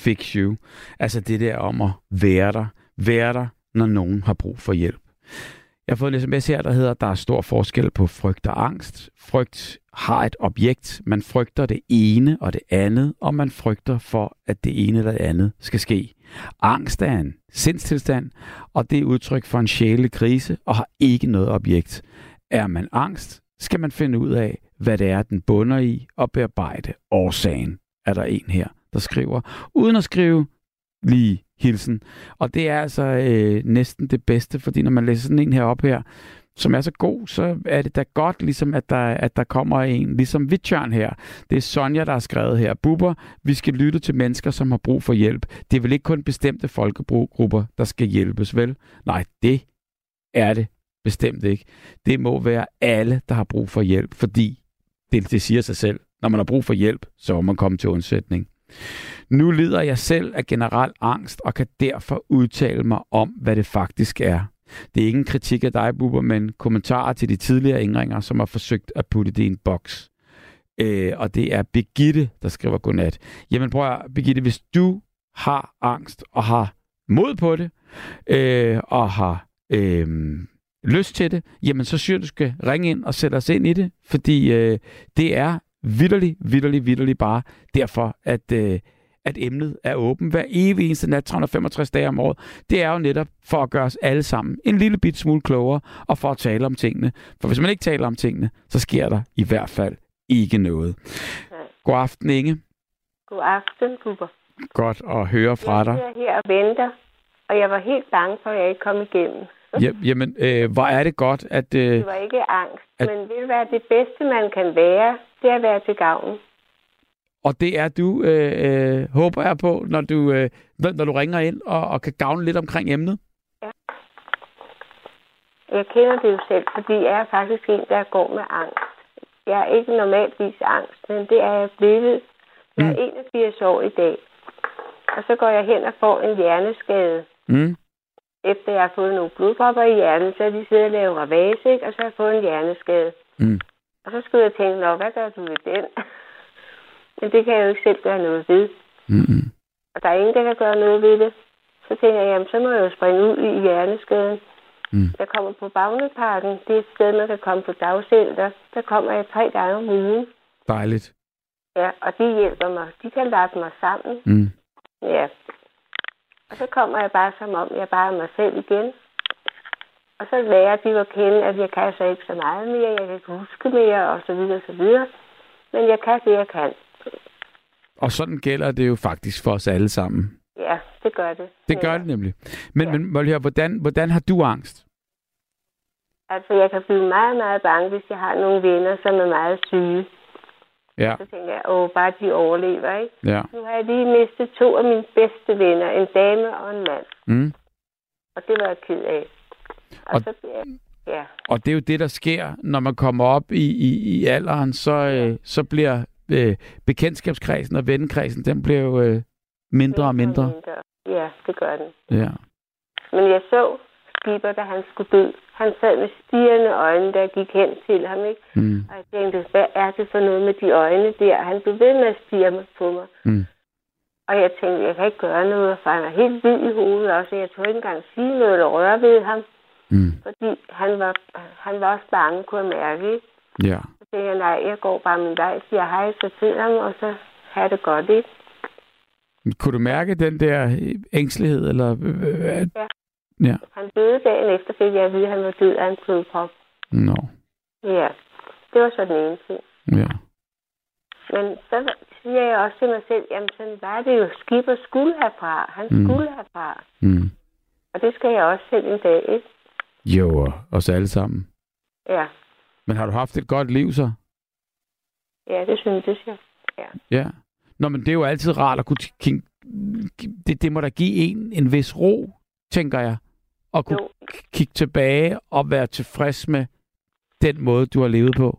Fix You. Altså det der om at være der. Være der, når nogen har brug for hjælp. Jeg har fået en sms her, der hedder, der er stor forskel på frygt og angst. Frygt har et objekt. Man frygter det ene og det andet, og man frygter for, at det ene eller det andet skal ske. Angst er en sindstilstand, og det er udtryk for en sjælekrise krise og har ikke noget objekt. Er man angst, skal man finde ud af, hvad det er, den bunder i, og bearbejde årsagen, er der en her, der skriver. Uden at skrive lige hilsen. Og det er altså øh, næsten det bedste, fordi når man læser sådan en her op her, som er så god, så er det da godt, ligesom at der, at der kommer en, ligesom Vitjørn her. Det er Sonja, der har skrevet her. Bubber, vi skal lytte til mennesker, som har brug for hjælp. Det er vel ikke kun bestemte folkegrupper, der skal hjælpes, vel? Nej, det er det bestemt ikke. Det må være alle, der har brug for hjælp, fordi det, det siger sig selv. Når man har brug for hjælp, så må man komme til undsætning. Nu lider jeg selv af generel angst og kan derfor udtale mig om, hvad det faktisk er. Det er ikke en kritik af dig, Bubber, men kommentarer til de tidligere ændringer, som har forsøgt at putte det i en boks. Øh, og det er Begitte, der skriver godnat. Jamen prøv at, Begitte, hvis du har angst og har mod på det, øh, og har øh, lyst til det, jamen så synes du skal ringe ind og sætte os ind i det, fordi øh, det er vidderligt, vidderligt, vidderligt bare derfor, at, øh, at emnet er åben hver evig eneste nat, 365 dage om året. Det er jo netop for at gøre os alle sammen en lille bit smule klogere, og for at tale om tingene. For hvis man ikke taler om tingene, så sker der i hvert fald ikke noget. God aften, Inge. God aften, Bubber. Godt at høre fra dig. Jeg sidder her og venter, og jeg var helt bange for, at jeg ikke kom igennem. Ja, jamen, øh, hvor er det godt, at... Øh, Det var ikke angst, At- men det være det bedste, man kan være, det er at være til gavn. og det er du, øh, øh, håber jeg på, når du, øh, når, du ringer ind og, og kan gavne lidt omkring emnet. Jeg kender det jo selv, fordi jeg er faktisk en, der går med angst. Jeg er ikke normalvis angst, men det er jeg blevet. Jeg er 81 år i dag. Og så går jeg hen og får en hjerneskade. Mm. Efter jeg har fået nogle blodpropper i hjernen, så er de siddet og lavet ravage, og så har jeg fået en hjerneskade. Mm. Og så skulle jeg tænke, Nå, hvad gør du ved den? Men det kan jeg jo ikke selv gøre noget ved. Mm. Og der er ingen, der kan gøre noget ved det. Så tænker jeg, jamen, så må jeg jo springe ud i hjerneskaden. Mm. Jeg kommer på Bagnetparken. Det er et sted, man kan komme på dagcenter. Der kommer jeg tre gange om ugen. Dejligt. Ja, og de hjælper mig. De kan lappe mig sammen. Mm. Ja. Og så kommer jeg bare som om, jeg bare er mig selv igen. Og så lærer de at kende, at jeg kan så ikke så meget mere. Jeg kan ikke huske mere, og så videre, og så videre. Men jeg kan det, jeg kan. Og sådan gælder det jo faktisk for os alle sammen. Ja, det gør det. Det gør det nemlig. Men, ja. men Molly, hvordan, hvordan har du angst? Altså, jeg kan blive meget, meget bange, hvis jeg har nogle venner, som er meget syge. Ja, Så tænker jeg, åh, bare de overlever, ikke? ja. Nu har jeg lige mistet to af mine bedste venner, en dame og en mand. Mm. Og det var jeg ked af. Og, Og- så ja, Og det er jo det, der sker, når man kommer op i, i, i alderen, så, øh, så bliver øh, bekendtskabskredsen og vennekredsen, den bliver jo øh, mindre og mindre. mindre. Ja, det gør den. Ja. Men jeg så Skipper, da han skulle dø. Han sad med stigende øjne, da jeg gik hen til ham, ikke? Mm. Og jeg tænkte, hvad er det for noget med de øjne der? Han blev ved med at stige på mig. Mm. Og jeg tænkte, jeg kan ikke gøre noget, for han er helt hvid i hovedet også. Jeg tog ikke engang sige noget eller røre ved ham, Mm. fordi han var, han var også bange, kunne jeg mærke. Ikke? Ja. Så tænkte jeg, nej, jeg går bare min vej, siger hej så til ham, og så har det godt, ikke? Kunne du mærke den der øh, ængstelighed? Eller, øh, øh, at- Ja. Ja. Han døde dagen efter, fik jeg at vide, at han var død af en blodprop. Nå. Ja, det var så den ene ting. Ja. Men så siger jeg også til mig selv, jamen sådan var det jo, skipper skulle herfra. Han Mm. skulle herfra. Mm. Og det skal jeg også selv en dag, ikke? Jo, og os alle sammen. Ja, Men har du haft et godt liv så? ja det synes jeg. Ja. Ja. Nå, men det er jo altid rart at kunne. Det, det må da give en en vis ro, tænker jeg. At kunne Jo. kigge tilbage og være tilfreds med den måde, du har levet på.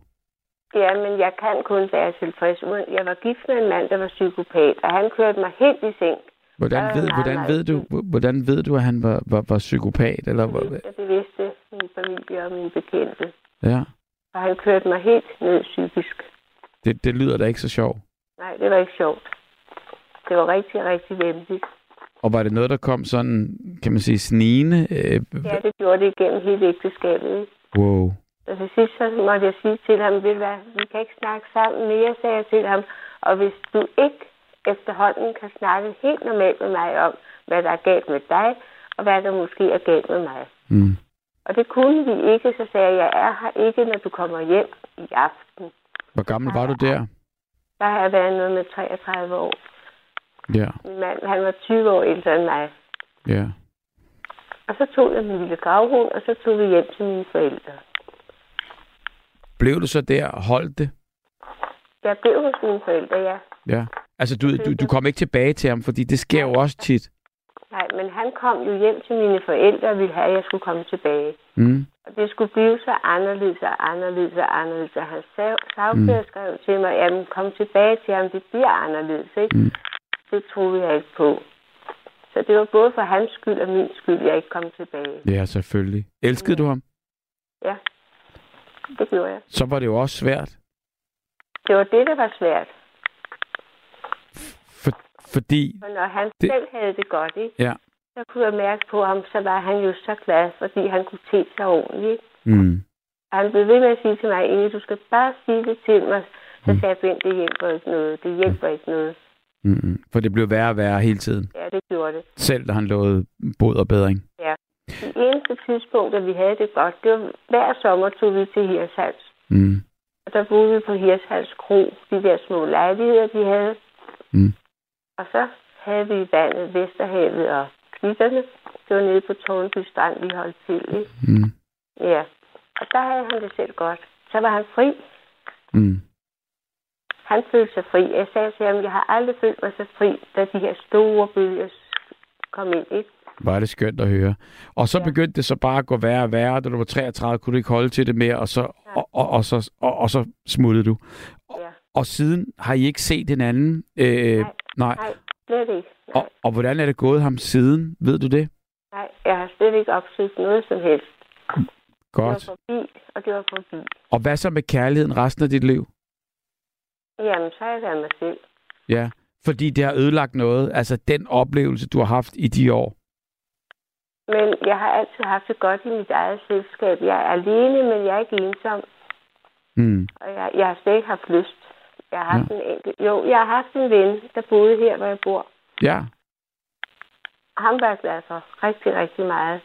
ja, men jeg kan kun være tilfreds. uden- Jeg var gift med en mand, der var psykopat, og han kørte mig helt i seng. Hvordan ved, nej, hvordan nej. ved du, hvordan ved du, at han var, var, var psykopat? Eller, Det vidste, det vidste min familie og min bekendte. Ja, Og han kørte mig helt ned psykisk. det, det lyder da ikke så sjovt. Nej, det var ikke sjovt. Det var rigtig, rigtig vemmeligt. Og var det noget, der kom sådan, kan man sige, snigende? Øh, Ja, det gjorde det igennem hele ægteskabet. wow. Og til sidst så måtte jeg sige til ham, ved du hvad, vi kan ikke snakke sammen mere, sagde jeg til ham. Og hvis du ikke efterhånden kan snakke helt normalt med mig om, hvad der er galt med dig, og hvad der måske er galt med mig. Mm. Og det kunne vi ikke, så sagde jeg, jeg er her ikke, når du kommer hjem i aften. Hvor gammel var du der? Der har jeg været noget med 33 år. Ja, Min mand, han var 20 år ældre end mig. ja. Og så tog jeg min lille gravhund, og så tog vi hjem til mine forældre. Blev du så der og holdt det? Jeg blev hos mine forældre, ja. Ja. Altså, du, du, du kom ikke tilbage til ham, fordi det sker jo også tit. Nej, men han kom jo hjem til mine forældre og ville have, at jeg skulle komme tilbage. Mm. Og det skulle blive så anderledes og anderledes og anderledes. Og han sav- sagfører skrev til mig, jamen kom tilbage til ham, det bliver anderledes, ikke? Mm. Det troede jeg ikke på. Så det var både for hans skyld og min skyld, jeg ikke kom tilbage. Ja, selvfølgelig. Elskede du ham? Ja, det gjorde jeg. Så var det jo også svært. Det var det, der var svært. For, fordi... For når han Det- selv havde det godt, ikke? Ja. så kunne jeg mærke på ham, så var han jo så glad, fordi han kunne te sig ordentligt. ikke? Mm. Og han blev ved med at sige til mig, Inge, du skal bare sige det til mig. Så Mm. sagde jeg, det hjælper ikke noget. Det hjælper ikke noget. Mm-mm. For det blev værre og værre hele tiden. Ja, det gjorde det. Selv da han lovede bod og bedring. Det eneste tidspunkt, at vi havde det godt, det var hver sommer tog vi til Hirshals. Mm. Og der boede vi på Hirshals Kro, de der små lejligheder, de havde. Mm. Og så havde vi vandet, Vesterhavet og klitterne. Det var nede på Tårnby Strand, vi holdt til. Ikke? Mm. Ja. Og der havde han det selv godt. Så var han fri. Mm. Han følte sig fri. Jeg sagde til ham, jeg har aldrig følt mig så fri, da de her store bølger kom ind. Ikke? Var det skønt at høre. Og så Ja. begyndte det så bare at gå værre og værre. Da du var 33, kunne du ikke holde til det mere, og så, og, og, og, så, og, og så smuttede du. Ja. Og siden har I ikke set hinanden? Øh, Nej. Nej. Nej, slet ikke. Nej, Og, og hvordan er det gået ham siden? Ved du det? nej, jeg har slet ikke opsøgt noget som helst. Det Godt. var forbi, og det var forbi. Og hvad så med kærligheden resten af dit liv? Jamen, så har jeg været mig selv. Ja, fordi det har ødelagt noget. Altså den oplevelse, du har haft i de år. Men jeg har altid haft det godt i mit eget selskab. Jeg er alene, men jeg er ikke ensom. Mm. Og jeg, jeg har slet ikke haft lyst. Jeg har haft en enkelt... Jo, jeg har haft en ven, der boede her, hvor jeg bor. Ja, ham var jeg glad for rigtig, rigtig meget.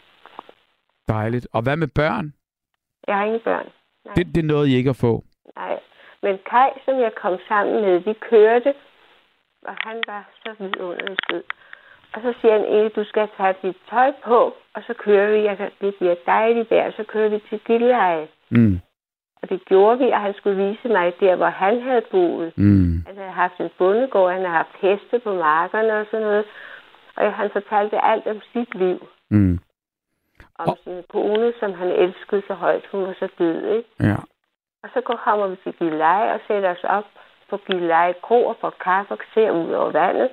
dejligt. Og hvad med børn? Jeg har ingen børn. Nej. Det, det er noget, I ikke at få. Nej. Men Kai, som jeg kom sammen med, vi kørte, og han var så vidunderlig sød. Og så siger han, Inge, du skal tage dit tøj på, og så kører vi. Jeg, kan- det bliver dejligt der, og så kører vi til Gilleleje. Mm. Og det gjorde vi, og han skulle vise mig der, hvor han havde boet. Mm. Han havde haft en bondegård, han havde haft heste på markerne og sådan noget. Og han fortalte alt om sit liv. Mm. Om Og- sin kone, som han elskede så højt. Hun var så død, ikke? Ja. Og så kommer vi til Gilleleje og sætter os op på Gilleleje Kro og får kaffe og ser ud over vandet.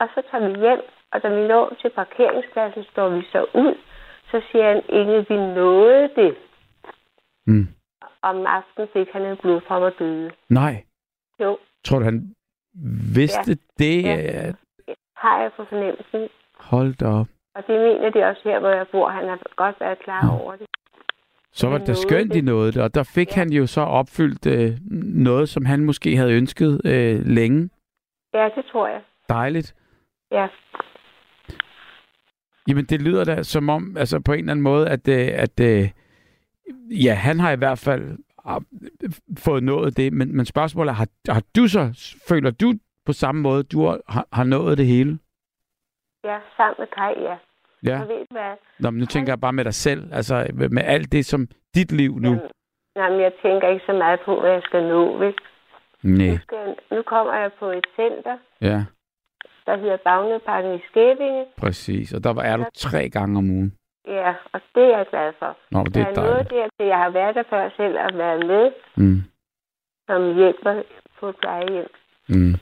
Og så tager vi hjem, og da vi når til parkeringspladsen, står vi så ud. Så siger han, Inge, vi nåede det. Mm. Om aftenen fik han en blodprop og døde. Nej. Jo, Tror du, han vidste Ja. det? Ja. har jeg på fornemmelsen. Hold da op. Og det mener de også her, hvor jeg bor. Han har godt været klar over det. Så var det skønt, det. nåede det. Og der fik Ja. han jo så opfyldt øh, noget, som han måske havde ønsket øh, længe. Ja, det tror jeg. Dejligt. Ja. Jamen, det lyder da som om, altså på en eller anden måde, at, øh, at øh, ja, han har i hvert fald ah, fået nået det. Men, men spørgsmålet er, har, har du så, føler du på samme måde, du har, har nået det hele? Ja, sammen med Kai, ja. Ja. Og ved hvad? Nå, men nu tænker jeg bare med dig selv, altså med alt det, som dit liv nu. Jamen, nej, men jeg tænker ikke så meget på, hvad jeg skal nå, vel? Nej, Nu, skal jeg, nu kommer jeg på et center, ja, der hedder Bagnøparken i Skævinge. præcis. Og der var- er du tre gange om ugen. Ja, og det er jeg glad for. Nå, det der er er noget dejligt. der, til jeg har været der før selv og været med, Mm. som hjælper på plejehjem. Mm.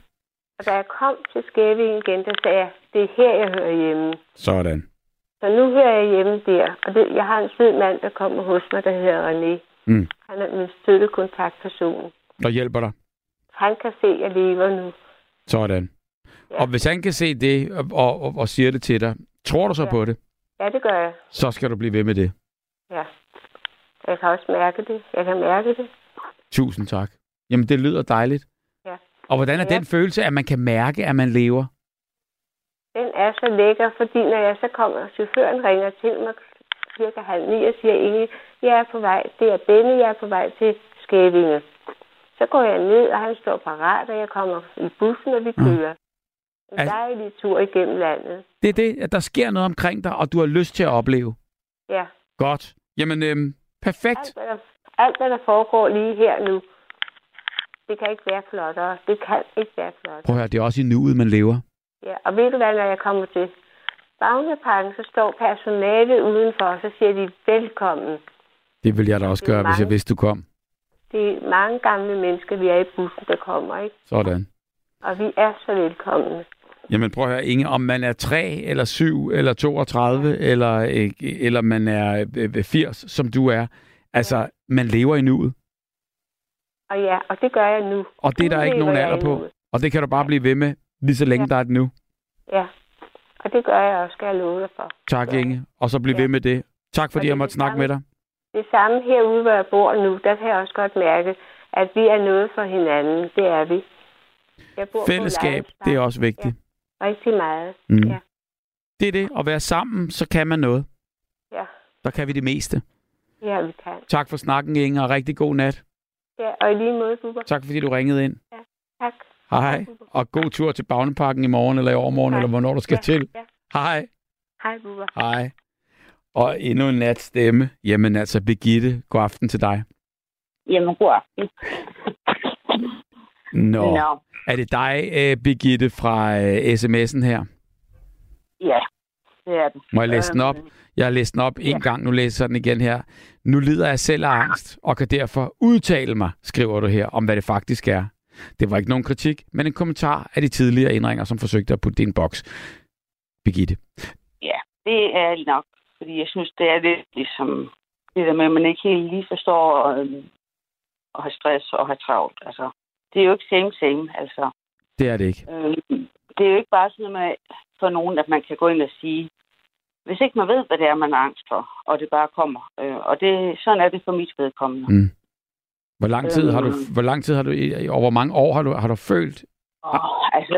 Og da jeg kom til Skævinge igen, der sagde jeg, det er her, jeg hører hjemme. Sådan. Så nu hører jeg hjemme der. Og det, jeg har en sød mand, der kommer hos mig, der hedder René. Mm. Han er min støttekontaktperson. Og hjælper dig. Han kan se, at jeg lever nu. Sådan. Ja. Og hvis han kan se det og, og, og, og siger det til dig, tror du så Ja. på det, Ja, det gør jeg. så skal du blive ved med det. Ja. Jeg kan også mærke det. Jeg kan mærke det. Tusind tak. Jamen, det lyder dejligt. Ja. Og hvordan er Ja. den følelse, at man kan mærke, at man lever? Den er så lækker, fordi når jeg så kommer, chaufføren ringer til mig cirka halv ni og siger, Inge, jeg er på vej. Det er Benny, jeg er på vej til Skævinge. Så går jeg ned, og han står parat, og jeg kommer i bussen, og vi kører. En Al- dejlig tur igennem landet. Det er det, at der sker noget omkring dig, og du har lyst til at opleve. Ja. Godt. Jamen, øhm, perfekt. Alt hvad, der, alt, hvad der foregår lige her nu, det kan ikke være flottere. Det kan ikke være flottere. Prøv at høre, det er også i nuet, man lever. Ja, og ved du hvad, når jeg kommer til Bagneparken, så står personalet udenfor, og så siger de velkommen. Det vil jeg da også gøre, hvis jeg mange. vidste, du kom. Det er mange gamle mennesker, vi er i bussen, der kommer, ikke? Sådan. Og vi er så velkomne. Jamen prøv at høre, Inge, om man er 3 eller 7 eller 32, eller, øh, eller man er øh, 80, som du er, altså, man lever i nuet. Og ja, og det gør jeg nu. Og det er Nu der ikke lever nogen alder på. Og det kan du bare blive ved med, lige så længe Ja. der er det nu. Ja, og det gør jeg også, skal jeg love dig for. Tak, Ja. Inge. Og så bliv Ja. ved med det. Tak, fordi det er jeg måtte det snakke samme. med dig. Det samme herude, hvor jeg bor nu, der kan jeg også godt mærke, at vi er noget for hinanden. Det er vi. Jeg bor på Fællesskab, Lejerspark. det er også vigtigt. Rigtig meget. Mm. Ja. Det er det. At være sammen, så kan man noget. Ja, Der kan vi det meste. ja vi kan. Tak for snakken, Inge, og rigtig god nat. Ja, og i lige måde, Bubber. Tak, fordi du ringede ind. Tak. Hej. Og god tur til Bagneparken i morgen, eller i overmorgen, Tak. eller hvornår du skal Ja, til. ja. Hej. Hej, Bubber. Hej. Og endnu en nat stemme. Jamen altså, Begitte, god aften til dig. Jamen, god aften. Nå. Nå, Er det dig, øh, Begitte, fra øh, sms'en her? ja, det er det. Må jeg læse den op? Øhm, Jeg har læst den op en ja. gang, nu læser jeg den igen her. Nu lider jeg selv af angst, og kan derfor udtale mig, skriver du her, om hvad det faktisk er. Det var ikke nogen kritik, men en kommentar af de tidligere indringer, som forsøgte at putte det i en boks. Begitte. Ja, det er nok. Fordi jeg synes, det er lidt ligesom det der med, at man ikke helt lige forstår øhm, at have stress og have travlt. Altså, det er jo ikke same same. Altså, Det er det ikke. øhm, det er jo ikke bare sådan med for nogen, at man kan gå ind og sige, hvis ikke man ved, hvad det er, man har angst for, og det bare kommer. Øh, og det, sådan er det for mit vedkommende. Mm. Hvor lang tid har du, Øhm. hvor lang tid har du, i- over hvor mange år har du, har du følt? Og, altså,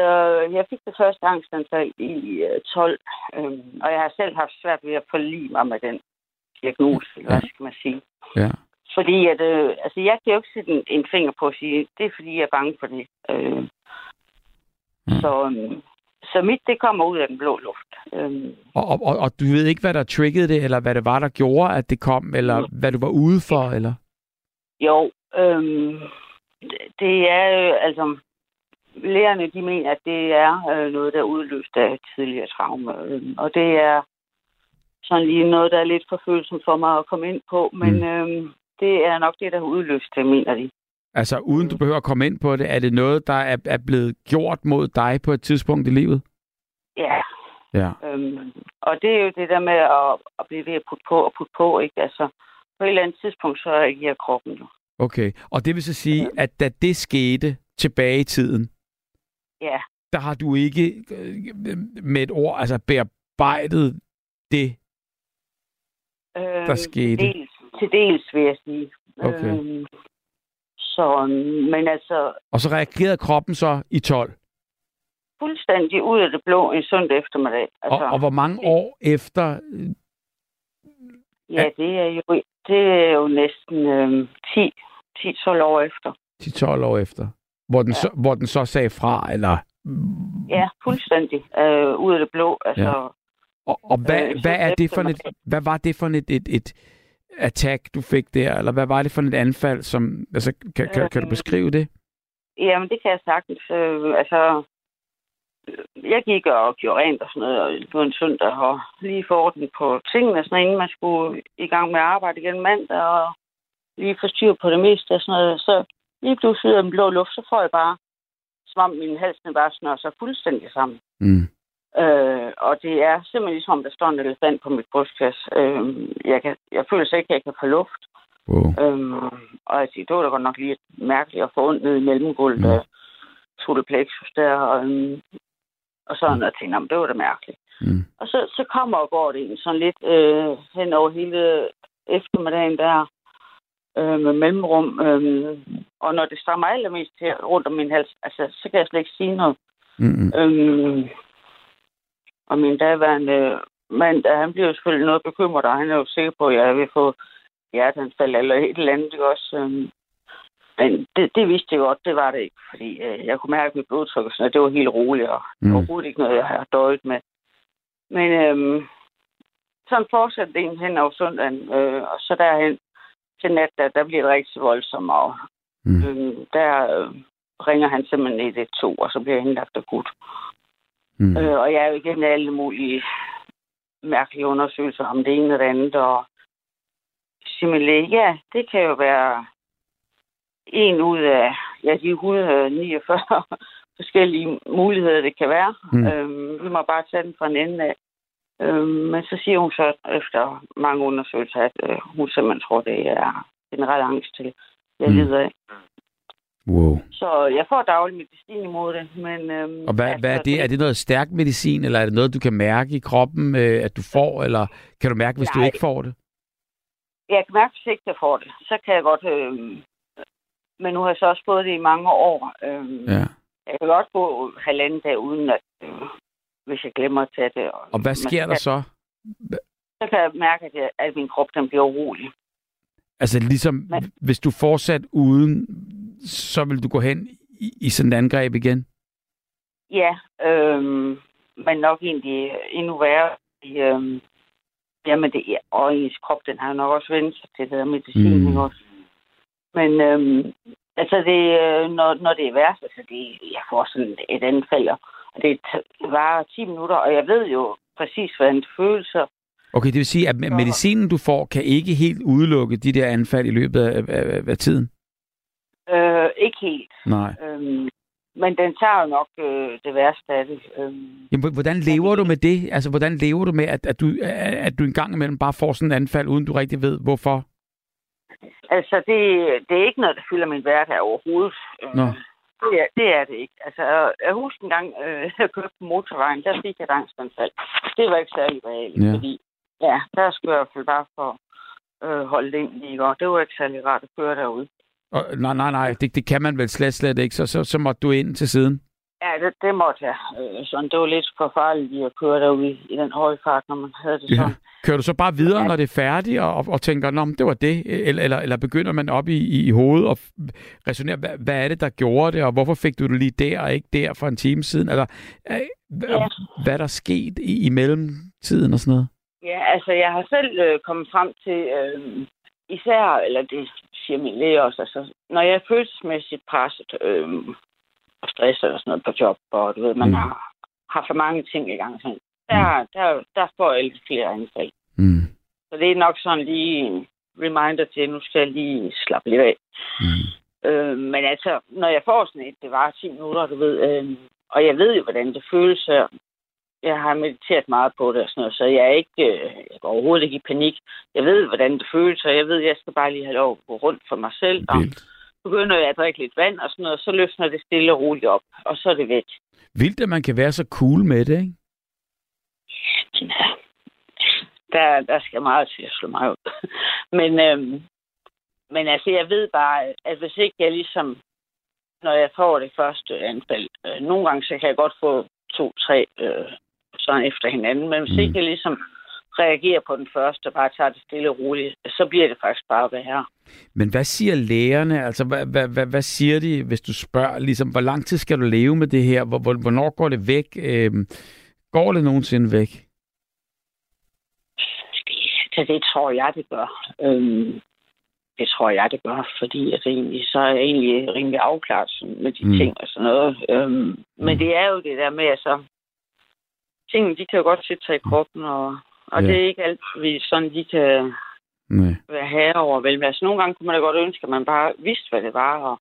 jeg fik det første angstanfald i øh, 12, øhm, og jeg har selv haft svært ved at forlige mig med den diagnose, eller hvad skal man sige. Ja. Fordi at, øh, altså, jeg kan jo ikke sætte en, en finger på at sige, det er fordi, jeg er bange for det. Øh, Mm. så, øhm, så mit, det kommer ud af den blå luft. Øhm, Og, og, og, og du ved ikke, hvad der triggede det, eller hvad det var, der gjorde, at det kom, eller hvad du var ude for, eller? jo, øhm, det er jo, altså, lærerne, de mener, at det er øh, noget, der er udløst af tidligere traume. Øhm, og det er sådan lige noget, der er lidt for følsomt for mig at komme ind på, men Mm. øhm, det er nok det, der har udløst det, mener de. Altså, uden du behøver at komme ind på det, er det noget, der er, er blevet gjort mod dig på et tidspunkt i livet? Ja, Ja. Øhm, og det er jo det der med at, at blive ved at putte på og putte på, ikke? Altså, på et eller andet tidspunkt, så reagerer kroppen jo. Okay. Og det vil så sige, at da det skete tilbage i tiden, Ja, der har du ikke øh, med et ord, altså bearbejdet det. øhm, Der skete. Til dels, til dels, vil jeg sige. Okay. Øhm, så, men altså, Og så reagerede kroppen så i 12. fuldstændig ud af det blå en søndag eftermiddag. Altså, Og, og hvor mange år efter? øh, ja, det er jo, det er jo næsten øhm, 10, 10-12 år efter. 10-12 år efter. Hvor den, Ja. så, hvor den så sagde fra, eller... Ja, fuldstændig. Øh, ud af det blå. Altså, Ja. Og, og hvad, Øh, hvad, er det for et, hvad var det for et, et, et attack, du fik der? Eller hvad var det for et anfald, som... Altså, kan, kan, kan du Øhm, beskrive det? Jamen, det kan jeg sagtens. Øh, altså, øh, jeg gik og gjorde rent og sådan noget og på en søndag og lige få orden på tingene, sådan, inden man skulle i gang med at arbejde igen mandag og lige få styr på det meste og sådan noget. Så lige pludselig ud af den blå luft, så får jeg bare, som om min hals bare snør sig fuldstændig sammen. Mm. Øh, og det er simpelthen ligesom, om der står en elefant på mit brystkasse. Øh, jeg, kan, jeg føler sig ikke, at jeg kan få luft. Wow. Øhm, og jeg siger, det var da godt nok lige mærkeligt at få ondt ned i mellemgulvet Mm. af soleplexus der. Og, øhm, og sådan, og jeg tænkte, "Nå, det var da mærkeligt. Mm. Og så, så kommer og går det egentlig sådan lidt øh, hen over hele eftermiddagen der øh, med mellemrum. Øh, og når det strammer allermest her rundt om min hals, altså, så kan jeg slet ikke sige noget. Mm. Øhm, og min daværende mand, der, han bliver jo selvfølgelig noget bekymret, og han er jo sikker på, at jeg vil få hjerteanfald eller et eller andet, ikke også? Øhm, Men det, det vidste jeg godt, det var det ikke, fordi øh, jeg kunne mærke, at mit blodtryk og sådan noget, det var helt roligt, og mm. overhovedet ikke noget, jeg har døjet med. Men øhm, sådan fortsatte det en hen over søndagen, øh, og så derhen til nat, der, der bliver det rigtig voldsomt, og mm. øh, der øh, ringer han simpelthen 112, og så bliver jeg indlagt akut. Mm. Øh, og jeg er jo igen alle mulige mærkelige undersøgelser om det ene og det andet, og simpelthen, ja, det kan jo være en ud af ja, de 149 [LAUGHS] forskellige muligheder, det kan være. Mm. Øhm, vi må bare tage den fra en ende af. Øhm, men så siger hun så efter mange undersøgelser, at øh, hun simpelthen tror, det er generel angst til, jeg mm. lider af. Wow. Så jeg får daglig medicin imod det. Men, øhm, og hvad, altså, hvad er det? Er det noget stærk medicin, eller er det noget, du kan mærke i kroppen, øh, at du får, eller kan du mærke, hvis Nej. du ikke får det? Jeg kan mærke, hvis ikke jeg får det. Så kan jeg godt... Øh, men nu har jeg så også fået det i mange år. Øh, ja. Jeg kan godt gå halvanden dag uden, at, øh, hvis jeg glemmer at tage det. Og, og hvad sker der så? Så kan jeg mærke, at, jeg, at min krop den bliver urolig. Altså ligesom, Men, hvis du fortsat uden, så vil du gå hen i, i sådan et angreb igen? Ja, øh, men nok egentlig endnu værre. Øh, jamen, det, og ens krop, den har nok også vendt sig til det der medicin, mm. også? Men øhm, altså, det, øh, når, når det er værst, altså, det, jeg får sådan et anfald, og det varer 10 minutter, og jeg ved jo præcis, hvordan det føles. Okay, det vil sige, at medicinen, du får, kan ikke helt udelukke de der anfald i løbet af, af, af tiden? Øh, ikke helt. Nej. Øhm, men den tager jo nok øh, det værste af det. Øhm, Jamen, hvordan lever du med det? Altså, hvordan lever du med, at, at, du, at du en gang imellem bare får sådan en anfald, uden du rigtig ved, hvorfor? Altså, det, det er ikke noget, der fylder min hverdag overhovedet. Nå. Det er, det er det ikke. Altså, jeg husker en gang, øh, jeg kørte på motorvejen, der fik jeg et angstanfald. Det var ikke særlig reelt, ja. fordi ja, der skulle jeg i hvert fald bare for øh, holde ind lige godt. Det var ikke særlig rart at køre derude. Og, nej, nej, nej, det, det kan man vel slet, slet ikke. Så, så, så måtte du ind til siden. Ja, det, det måtte jeg. Øh, sådan, det var lidt for farligt at køre derude i den høje fart, når man havde det sådan. Ja. Kører du så bare videre, ja. når det er færdigt, og, og, tænker, Nå, det var det? Eller, eller, eller begynder man op i, i, i hovedet og resonerer, hvad, hvad er det, der gjorde det, og hvorfor fik du det lige der, og ikke der for en time siden? Eller, øh, ja. hvad er der sket i, i mellemtiden og sådan noget? Ja, altså jeg har selv øh, kommet frem til, øh, især, eller det siger min læge også, altså, når jeg er følelsesmæssigt presset øh, og stresset eller sådan noget på job, og du ved, man mm. har, har for mange ting i gang, sådan, der, mm. der, der får jeg lidt flere anfald. Mm. Så det er nok sådan lige en reminder til, at nu skal jeg lige slappe lidt af. Mm. Øh, men altså, når jeg får sådan et, det var 10 minutter, du ved, øh, og jeg ved jo, hvordan det føles her. Jeg har mediteret meget på det og sådan noget, så jeg er ikke, øh, jeg går overhovedet ikke i panik. Jeg ved, hvordan det føles, og jeg ved, at jeg skal bare lige have lov at gå rundt for mig selv. Og begynder jeg at drikke lidt vand og sådan noget, så løsner det stille og roligt op, og så er det væk. Vildt, at man kan være så cool med det, ikke? Ja, der, der skal meget til at slå mig ud. [LAUGHS] men, øhm, men altså, jeg ved bare, at hvis ikke jeg ligesom, når jeg får det første anfald, øh, nogle gange så kan jeg godt få to-tre øh, sådan efter hinanden, men hvis mm. ikke jeg ligesom reagerer på den første og bare tager det stille og roligt, så bliver det faktisk bare værre. Men hvad siger lægerne? Altså, hvad, hvad, hvad, hvad siger de, hvis du spørger, ligesom, hvor lang tid skal du leve med det her? Hvornår går det væk? Øhm, går det nogensinde væk? Så det tror jeg, det gør. Øhm, det tror jeg, det gør, fordi at egentlig, så er jeg egentlig rimelig afklaret med de mm. ting og sådan noget. Øhm, mm. Men det er jo det der med, at så tingene, de kan jo godt sætte sig i kroppen, og, og ja. det er ikke altid sådan, de kan Nej. være herre over. Vel, altså, nogle gange kunne man da godt ønske, at man bare vidste, hvad det var, og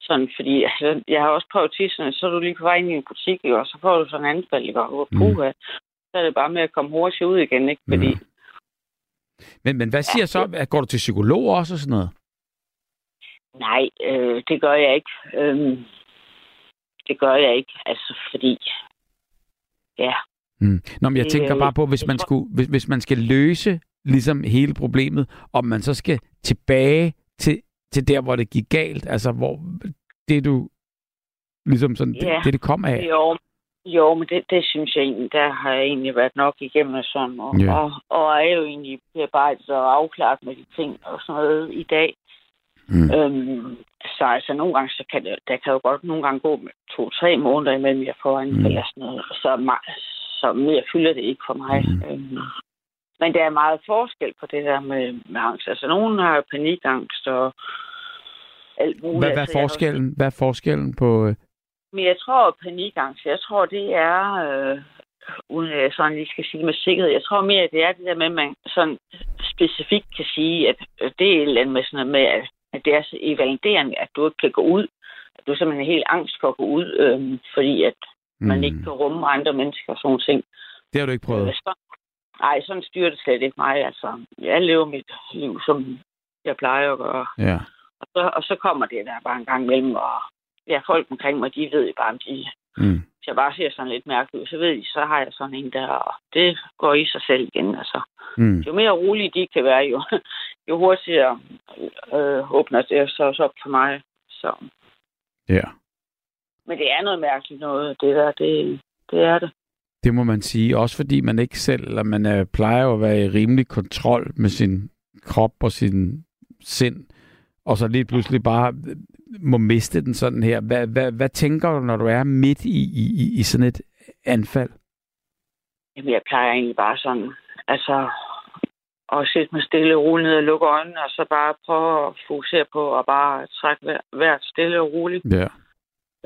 sådan, fordi altså, jeg har også prøvet tisserne, så er du lige på vej ind i en butik, og så får du sådan en anfald, ikke? og puha, mm. så er det bare med at komme hurtigt ud igen, ikke? Fordi ja men, men hvad siger ja, så? At går du til psykolog også og sådan noget? Nej, øh, det gør jeg ikke. Øhm, det gør jeg ikke, altså fordi... Ja. Mm. Nå, men jeg tænker øh, bare på, hvis man, skulle, hvis, hvis man skal løse ligesom hele problemet, om man så skal tilbage til, til der, hvor det gik galt, altså hvor det du ligesom sådan, ja. det, det, det kom af. Jo, jo, men det, det synes jeg egentlig, der har jeg egentlig været nok igennem sådan, og, ja. og, og er jo egentlig bearbejdet og afklaret med de ting og sådan noget i dag. Mm. Øhm, så altså nogle gange, så kan det, der kan jo godt nogle gange gå med to-tre måneder imellem, jeg får en mm. eller sådan noget. Så, så mere fylder det ikke for mig. Mm. Øhm, men der er meget forskel på det der med, med angst. Altså, nogen har panikangst og alt muligt. Hvad, hvad, er, altså, forskellen, hvad er forskellen på... Øh... Men jeg tror, panikangst, jeg tror, det er... Øh, uden at jeg sådan lige skal sige med sikkerhed. Jeg tror mere, at det er det der med, at man sådan specifikt kan sige, at det er et eller andet med sådan noget med, at, at det er så validerende, at du ikke kan gå ud. At du simpelthen er helt angst for at gå ud, øh, fordi at man mm. ikke kan rumme andre mennesker og sådan ting. Det har du ikke prøvet? Så, nej, sådan styrer det slet ikke mig. Altså, jeg lever mit liv, som jeg plejer at gøre. Ja. Og så, og så kommer det der bare en gang imellem, og ja, folk omkring mig, de ved jo bare, om de... Mm. Hvis jeg bare ser sådan lidt mærkeligt ud, så ved de, så har jeg sådan en der, og det går i sig selv igen. Altså. Mm. Jo mere rolige de kan være, jo, jo hurtigere øh, åbner det så også op for mig. Så. Ja. Men det er noget mærkeligt noget, det der, det, det er det. Det må man sige. Også fordi man ikke selv, eller man øh, plejer at være i rimelig kontrol med sin krop og sin sind, og så lige pludselig bare øh, må miste den sådan her. Hvad, hvad, hvad tænker du, når du er midt i, i, i sådan et anfald? Jamen, jeg plejer egentlig bare sådan, altså, at sætte mig stille og roligt ned og lukke øjnene, og så bare prøve at fokusere på at bare trække hvert stille og roligt. Ja.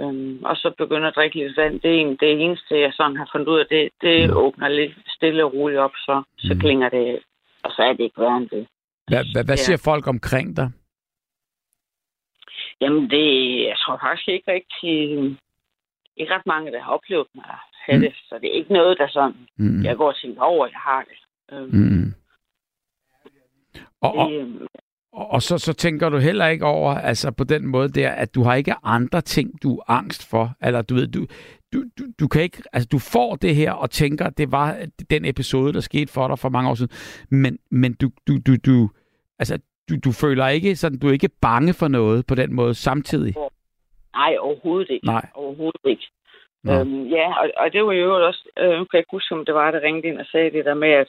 Øhm, og så begynde at drikke lidt vand. Det er en, det eneste, jeg sådan har fundet ud af. Det, det mm. åbner lidt stille og roligt op, så, så mm. klinger det, og så er det ikke værre end det. Hvad, siger folk omkring dig? Jamen, det, jeg tror faktisk ikke rigtig... Ikke ret mange, der har oplevet mig have mm. det, så det er ikke noget, der sådan... Mm. Jeg går og tænker over, at jeg har det. Øhm, mm. Og, og, øhm, og så, så tænker du heller ikke over, altså på den måde der, at du har ikke andre ting, du er angst for. Eller du ved, du, du, du, du kan ikke, altså du får det her og tænker, at det var den episode, der skete for dig for mange år siden. Men, men du, du, du, du, altså du, du føler ikke sådan, du er ikke bange for noget på den måde samtidig? Nej, overhovedet ikke. Nej. Overhovedet ikke. Øhm, ja, og, og det var jo også, øh, nu kan jeg ikke huske, om det var, der ringede ind og sagde det der med, at,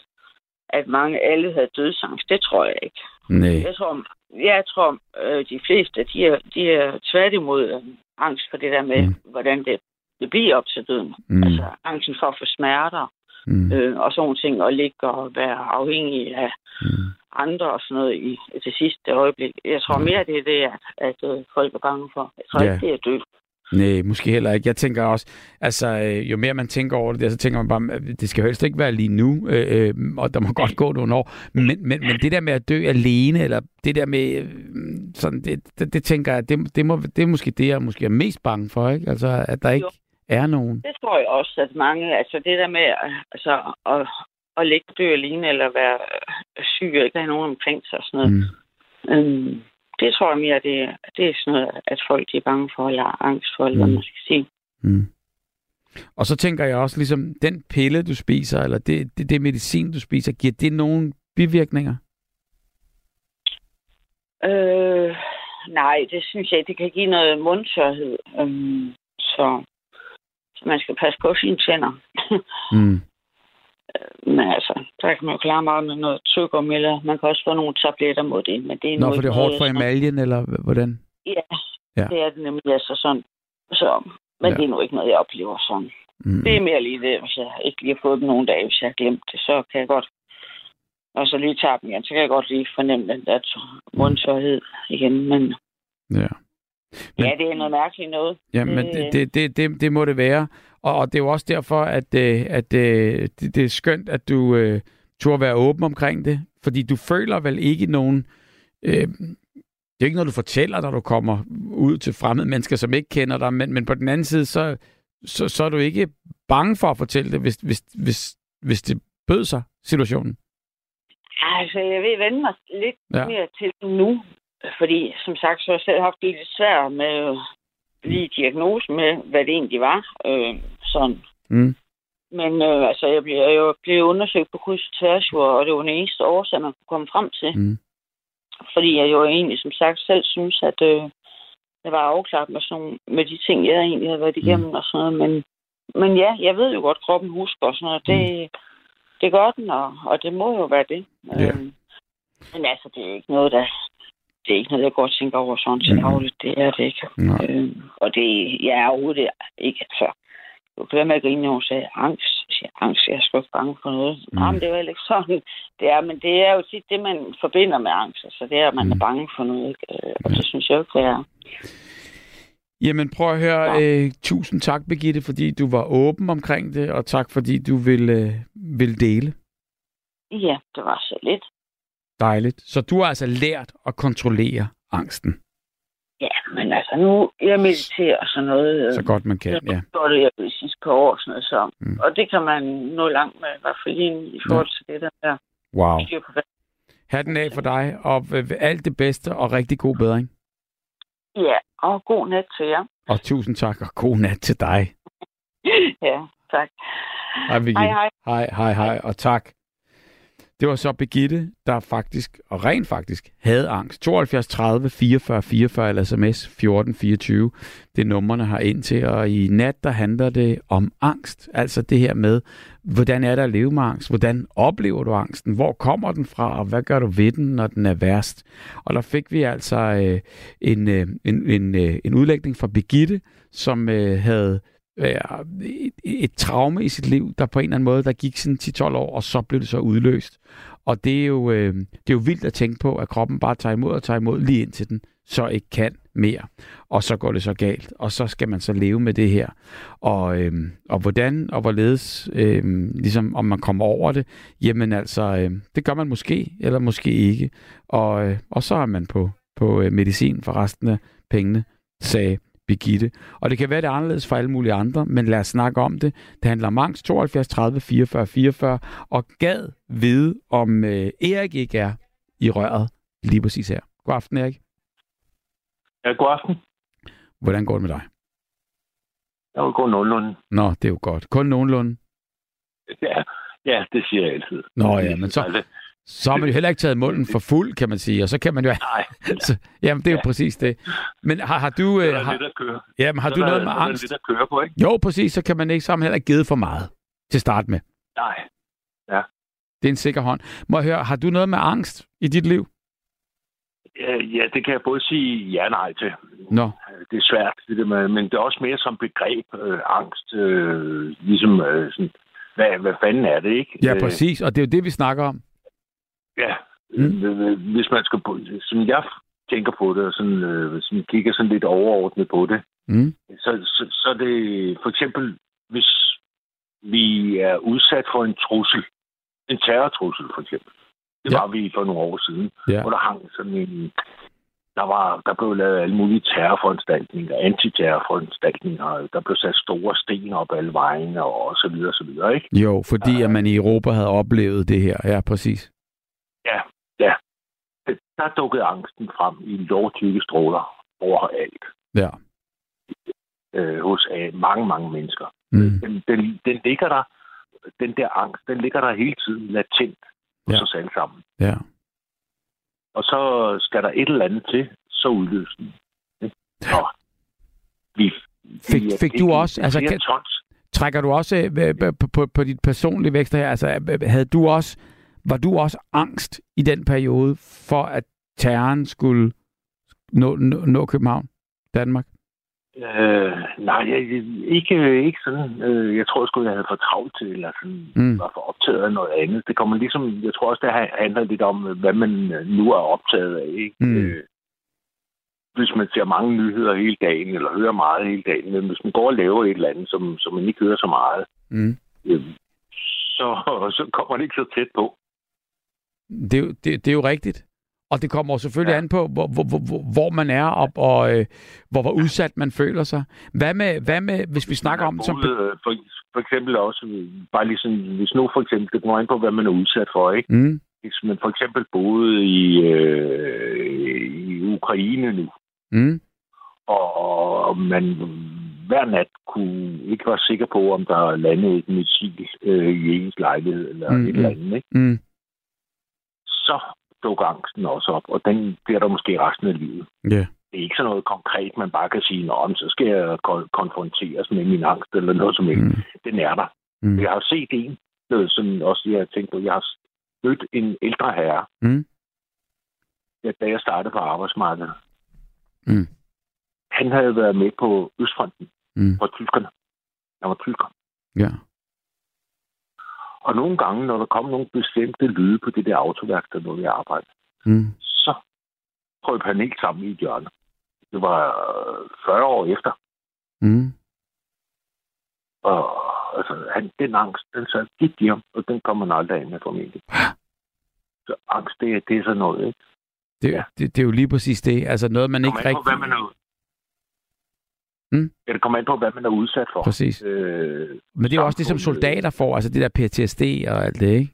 at mange alle havde dødsangst. Det tror jeg ikke. Nej. Jeg tror, jeg tror øh, de fleste, de er, de er tværtimod øh, angst for det der med, mm. hvordan det, det bliver op til døden. Mm. Altså angsten for at få smerter, mm. øh, og sådan ting, og ligge og være afhængig af mm. andre og sådan noget i, det sidste øjeblik. Jeg tror mere, det er det, at, at at øh, folk er bange for. Jeg tror ja. ikke, det er død. Nej, måske heller ikke. Jeg tænker også, altså øh, jo mere man tænker over det, så tænker man bare, det skal helst ikke være lige nu, øh, øh, og der må [LAUGHS] godt gå nogle år. Men, men, men det der med at dø alene, eller det der med, øh, sådan, det, det, det tænker jeg, det, det, må, det er måske det, jeg måske er mest bange for, ikke? Altså, at der ikke jo er nogen. Det tror jeg også, at mange, altså det der med altså, at, at ligge dø alene, eller være syg, og ikke have nogen omkring sig og sådan noget. Mm. Øhm, det tror jeg mere, det, det er sådan noget, at folk er bange for, eller angst for, eller mm. hvad man skal sige. Mm. Og så tænker jeg også, ligesom den pille, du spiser, eller det, det, det medicin, du spiser, giver det nogle bivirkninger? Øh, nej, det synes jeg Det kan give noget mundtørhed. Øhm, så man skal passe på sine tænder. mm. Men altså, der kan man jo klare meget med noget tyggegummi, eller man kan også få nogle tabletter mod det. Men det er Nå, for det er hårdt for emaljen, eller hvordan? Ja, ja, det er det nemlig altså sådan. Så, men ja. det er nu ikke noget, jeg oplever sådan. Mm. Det er mere lige det, hvis jeg ikke lige har fået dem nogle dage, hvis jeg har glemt det, så kan jeg godt og så lige tager dem igen, så kan jeg godt lige fornemme den der mundtørhed igen, men... Ja. Men, ja, det er noget mærkeligt noget. Ja, men det, det, det, det, det må det være. Og, og det er jo også derfor, at, øh, at øh, det, det er skønt, at du øh, turde være åben omkring det. Fordi du føler vel ikke nogen... Øh, det er ikke noget, du fortæller, når du kommer ud til fremmede mennesker, som ikke kender dig, men, men på den anden side, så, så, så er du ikke bange for at fortælle det, hvis, hvis, hvis, hvis det bød sig, situationen. Altså, jeg vil vende mig lidt ja. mere til nu, fordi, som sagt, så har jeg selv haft det lidt svært med lige diagnose med, hvad det egentlig var. Øh, sådan. Mm. Men øh, altså, jeg blev jo blev undersøgt på kryds og tværs, og det var den eneste årsag, man kunne komme frem til. Mm. Fordi jeg jo egentlig, som sagt, selv synes, at øh, jeg var afklaret med, sådan, med de ting, jeg egentlig havde været igennem mm. og sådan noget. Men, men ja, jeg ved jo godt, at kroppen husker og sådan noget. Det, mm. det gør den, og, og det må jo være det. Yeah. Øh, men altså, det er ikke noget, der det er ikke noget, jeg godt tænker over sådan til dagligt. Det er det ikke. Nej. Øh, og det, jeg er overhovedet ikke. Altså, du kan være med at grine, når hun sagde angst. Jeg siger, angst, jeg er sgu ikke bange for noget. Mm. Nej, men det er jo ikke sådan. Det er, men det er jo tit det, man forbinder med angst. Altså, det er, at man mm. er bange for noget. Ikke? Øh, Og det synes jeg ikke, det er. Jamen prøv at høre, øh, tusind tak Birgitte, fordi du var åben omkring det, og tak fordi du vil, øh, vil dele. Ja, det var så lidt. Dejligt. Så du har altså lært at kontrollere angsten, Ja, men altså nu, jeg mediterer og sådan noget. øh, så godt man kan. Jeg Ja. det jeg de sidste par år, sådan noget så. Mm. Og det kan man nå langt med, i hvert fald lige i forhold til det der. Wow. på hvad- Hatten af for dig, og alt det bedste, og rigtig god bedring. Ja, og god nat til jer. Og tusind tak, og god nat til dig. [LAUGHS] ja, tak. Hej, Birgitte. Hej, hej. Hej, hej, hej, og tak. Det var så Begitte, der faktisk, og rent faktisk, havde angst. 72 30 44 44 eller sms 14 24. Det er nummerne har ind til, og i nat, der handler det om angst. Altså det her med, hvordan er der at leve med angst? Hvordan oplever du angsten? Hvor kommer den fra, og hvad gør du ved den, når den er værst? Og der fik vi altså øh, en, øh, en, en, øh, en udlægning fra Begitte, som øh, havde øh, et, et traume i sit liv, der på en eller anden måde, der gik sådan 10-12 år, og så blev det så udløst. Og det er, jo, øh, det er jo vildt at tænke på, at kroppen bare tager imod og tager imod lige indtil den så ikke kan mere. Og så går det så galt, og så skal man så leve med det her. Og, øh, og hvordan og hvorledes, øh, ligesom om man kommer over det, jamen altså, øh, det gør man måske, eller måske ikke. Og, øh, og så er man på, på øh, medicin for resten af pengene, sagde Birgitte. Og det kan være, det er anderledes for alle mulige andre, men lad os snakke om det. Det handler om angst 72 30 44 44, og gad vide, om øh, Erik ikke er i røret lige præcis her. God aften, Erik. Ja, god aften. Hvordan går det med dig? Jeg vil gå nogenlunde. Nå, det er jo godt. Kun nogenlunde. Ja, ja, det siger jeg altid. Nå ja, men så, Altså, så har man jo heller ikke taget munden for fuld, kan man sige, og så kan man jo... nej, [LAUGHS] så, jamen, det er jo præcis det. Men har, har du... Øh, er har, lidt at køre. jamen, har Så du er der- noget med så er der angst? lidt at køre på, ikke? Jo, præcis, så kan man ikke sammen heller givet for meget til at starte med. Nej. Det er en sikker hånd. Må jeg høre, har du noget med angst i dit liv? Ja, ja, det kan jeg både sige ja og nej til. Nå, Det er svært, det der med, men det er også mere som begreb, øh, angst, øh, ligesom øh, sådan, hvad, hvad fanden er det, ikke? ja, Øh, præcis, og det er jo det, vi snakker om. Ja, Mm. øh, hvis man skal på, som jeg tænker på det, og sådan, øh, hvis man kigger sådan lidt overordnet på det, Mm. så, så, så er det for eksempel, hvis vi er udsat for en trussel, en terrortrussel for eksempel. Det Ja. var vi for nogle år siden, Ja. hvor der hang sådan en... Der, var, der blev lavet alle mulige terrorforanstaltninger, antiterrorforanstaltninger, der blev sat store sten op alle vejene og så videre, så videre, ikke? Jo, fordi at man i Europa havde oplevet det her. Ja, præcis. Ja, ja. Der dukkede angsten frem i lovtykke stråler overalt Ja. øh, hos øh, mange, mange mennesker. Mm. Den, den, den ligger der, den der angst, den ligger der hele tiden latent hos Ja. os alle sammen. Ja. Og så skal der et eller andet til, så udløser den. Og vi, Fik- vi fik du også- altså, kan- tons. Trækker du også øh, på, på, på, på dit personlige vækst her? Altså, øh, havde du også, var du også angst i den periode for, at terroren skulle nå, nå, nå København, Danmark? Øh, nej, jeg, ikke, ikke sådan. Øh, jeg tror sgu, jeg havde for travlt til, eller sådan, Mm. var for optaget af noget andet. Det kommer ligesom, jeg tror også, det handler lidt om, hvad man nu er optaget af. Ikke? Mm. Øh, hvis man ser mange nyheder hele dagen, eller hører meget hele dagen, men hvis man går og laver et eller andet, som, som man ikke hører så meget, Mm. øh, så, så kommer det ikke så tæt på. Det, er jo- det, det er jo rigtigt. Og det kommer jo selvfølgelig ja. An på, hvor, hvor, hvor, hvor man er, og, og øh, hvor, hvor udsat man føler sig. Hvad med, hvad med hvis vi snakker om... Som, øh, for, for eksempel også, bare lige sådan, hvis nu for eksempel, det kommer ind på, hvad man er udsat for, ikke? mm, Hvis man for eksempel boede i, øh, i Ukraine nu, mm, og, og man hver nat kunne ikke være sikker på, om der landede et missil øh, i ens lejlighed eller Mm, mm, et mm. eller andet, ikke? mm, så dukker angsten også op, og den bliver der måske resten af livet. ja. Det er ikke sådan noget konkret, man bare kan sige, Nå, men så skal jeg ko- konfronteres med min angst eller noget som helst. Mm. Den er der. mm, Jeg har set en, noget, som også jeg har tænkt på, jeg har mødt en ældre herre, mm, ja, da jeg startede på arbejdsmarkedet. Mm. Han havde været med på Østfronten Mm. for tyskerne. Han var tysker. Ja. Og nogle gange, når der kom nogle bestemte lyde på det der autoværksted, hvor vi arbejdede, Mm. så prøvede helt sammen i et hjørne. Det var øh, 40 år efter. Mm. Og altså, han, den angst, den sad i ham, og den kommer man aldrig af med formentlig. [GASPS] Så angst, det, er- det er sådan noget, ikke? Det, ja. det, det er jo lige præcis det. Altså noget, man ikke an på, rigtig... hvad man er, Mm. det kommer an på, hvad man er udsat for. Præcis. Øh, Men det er jo også det, som samfundet. soldater får, altså det der PTSD og alt det, ikke?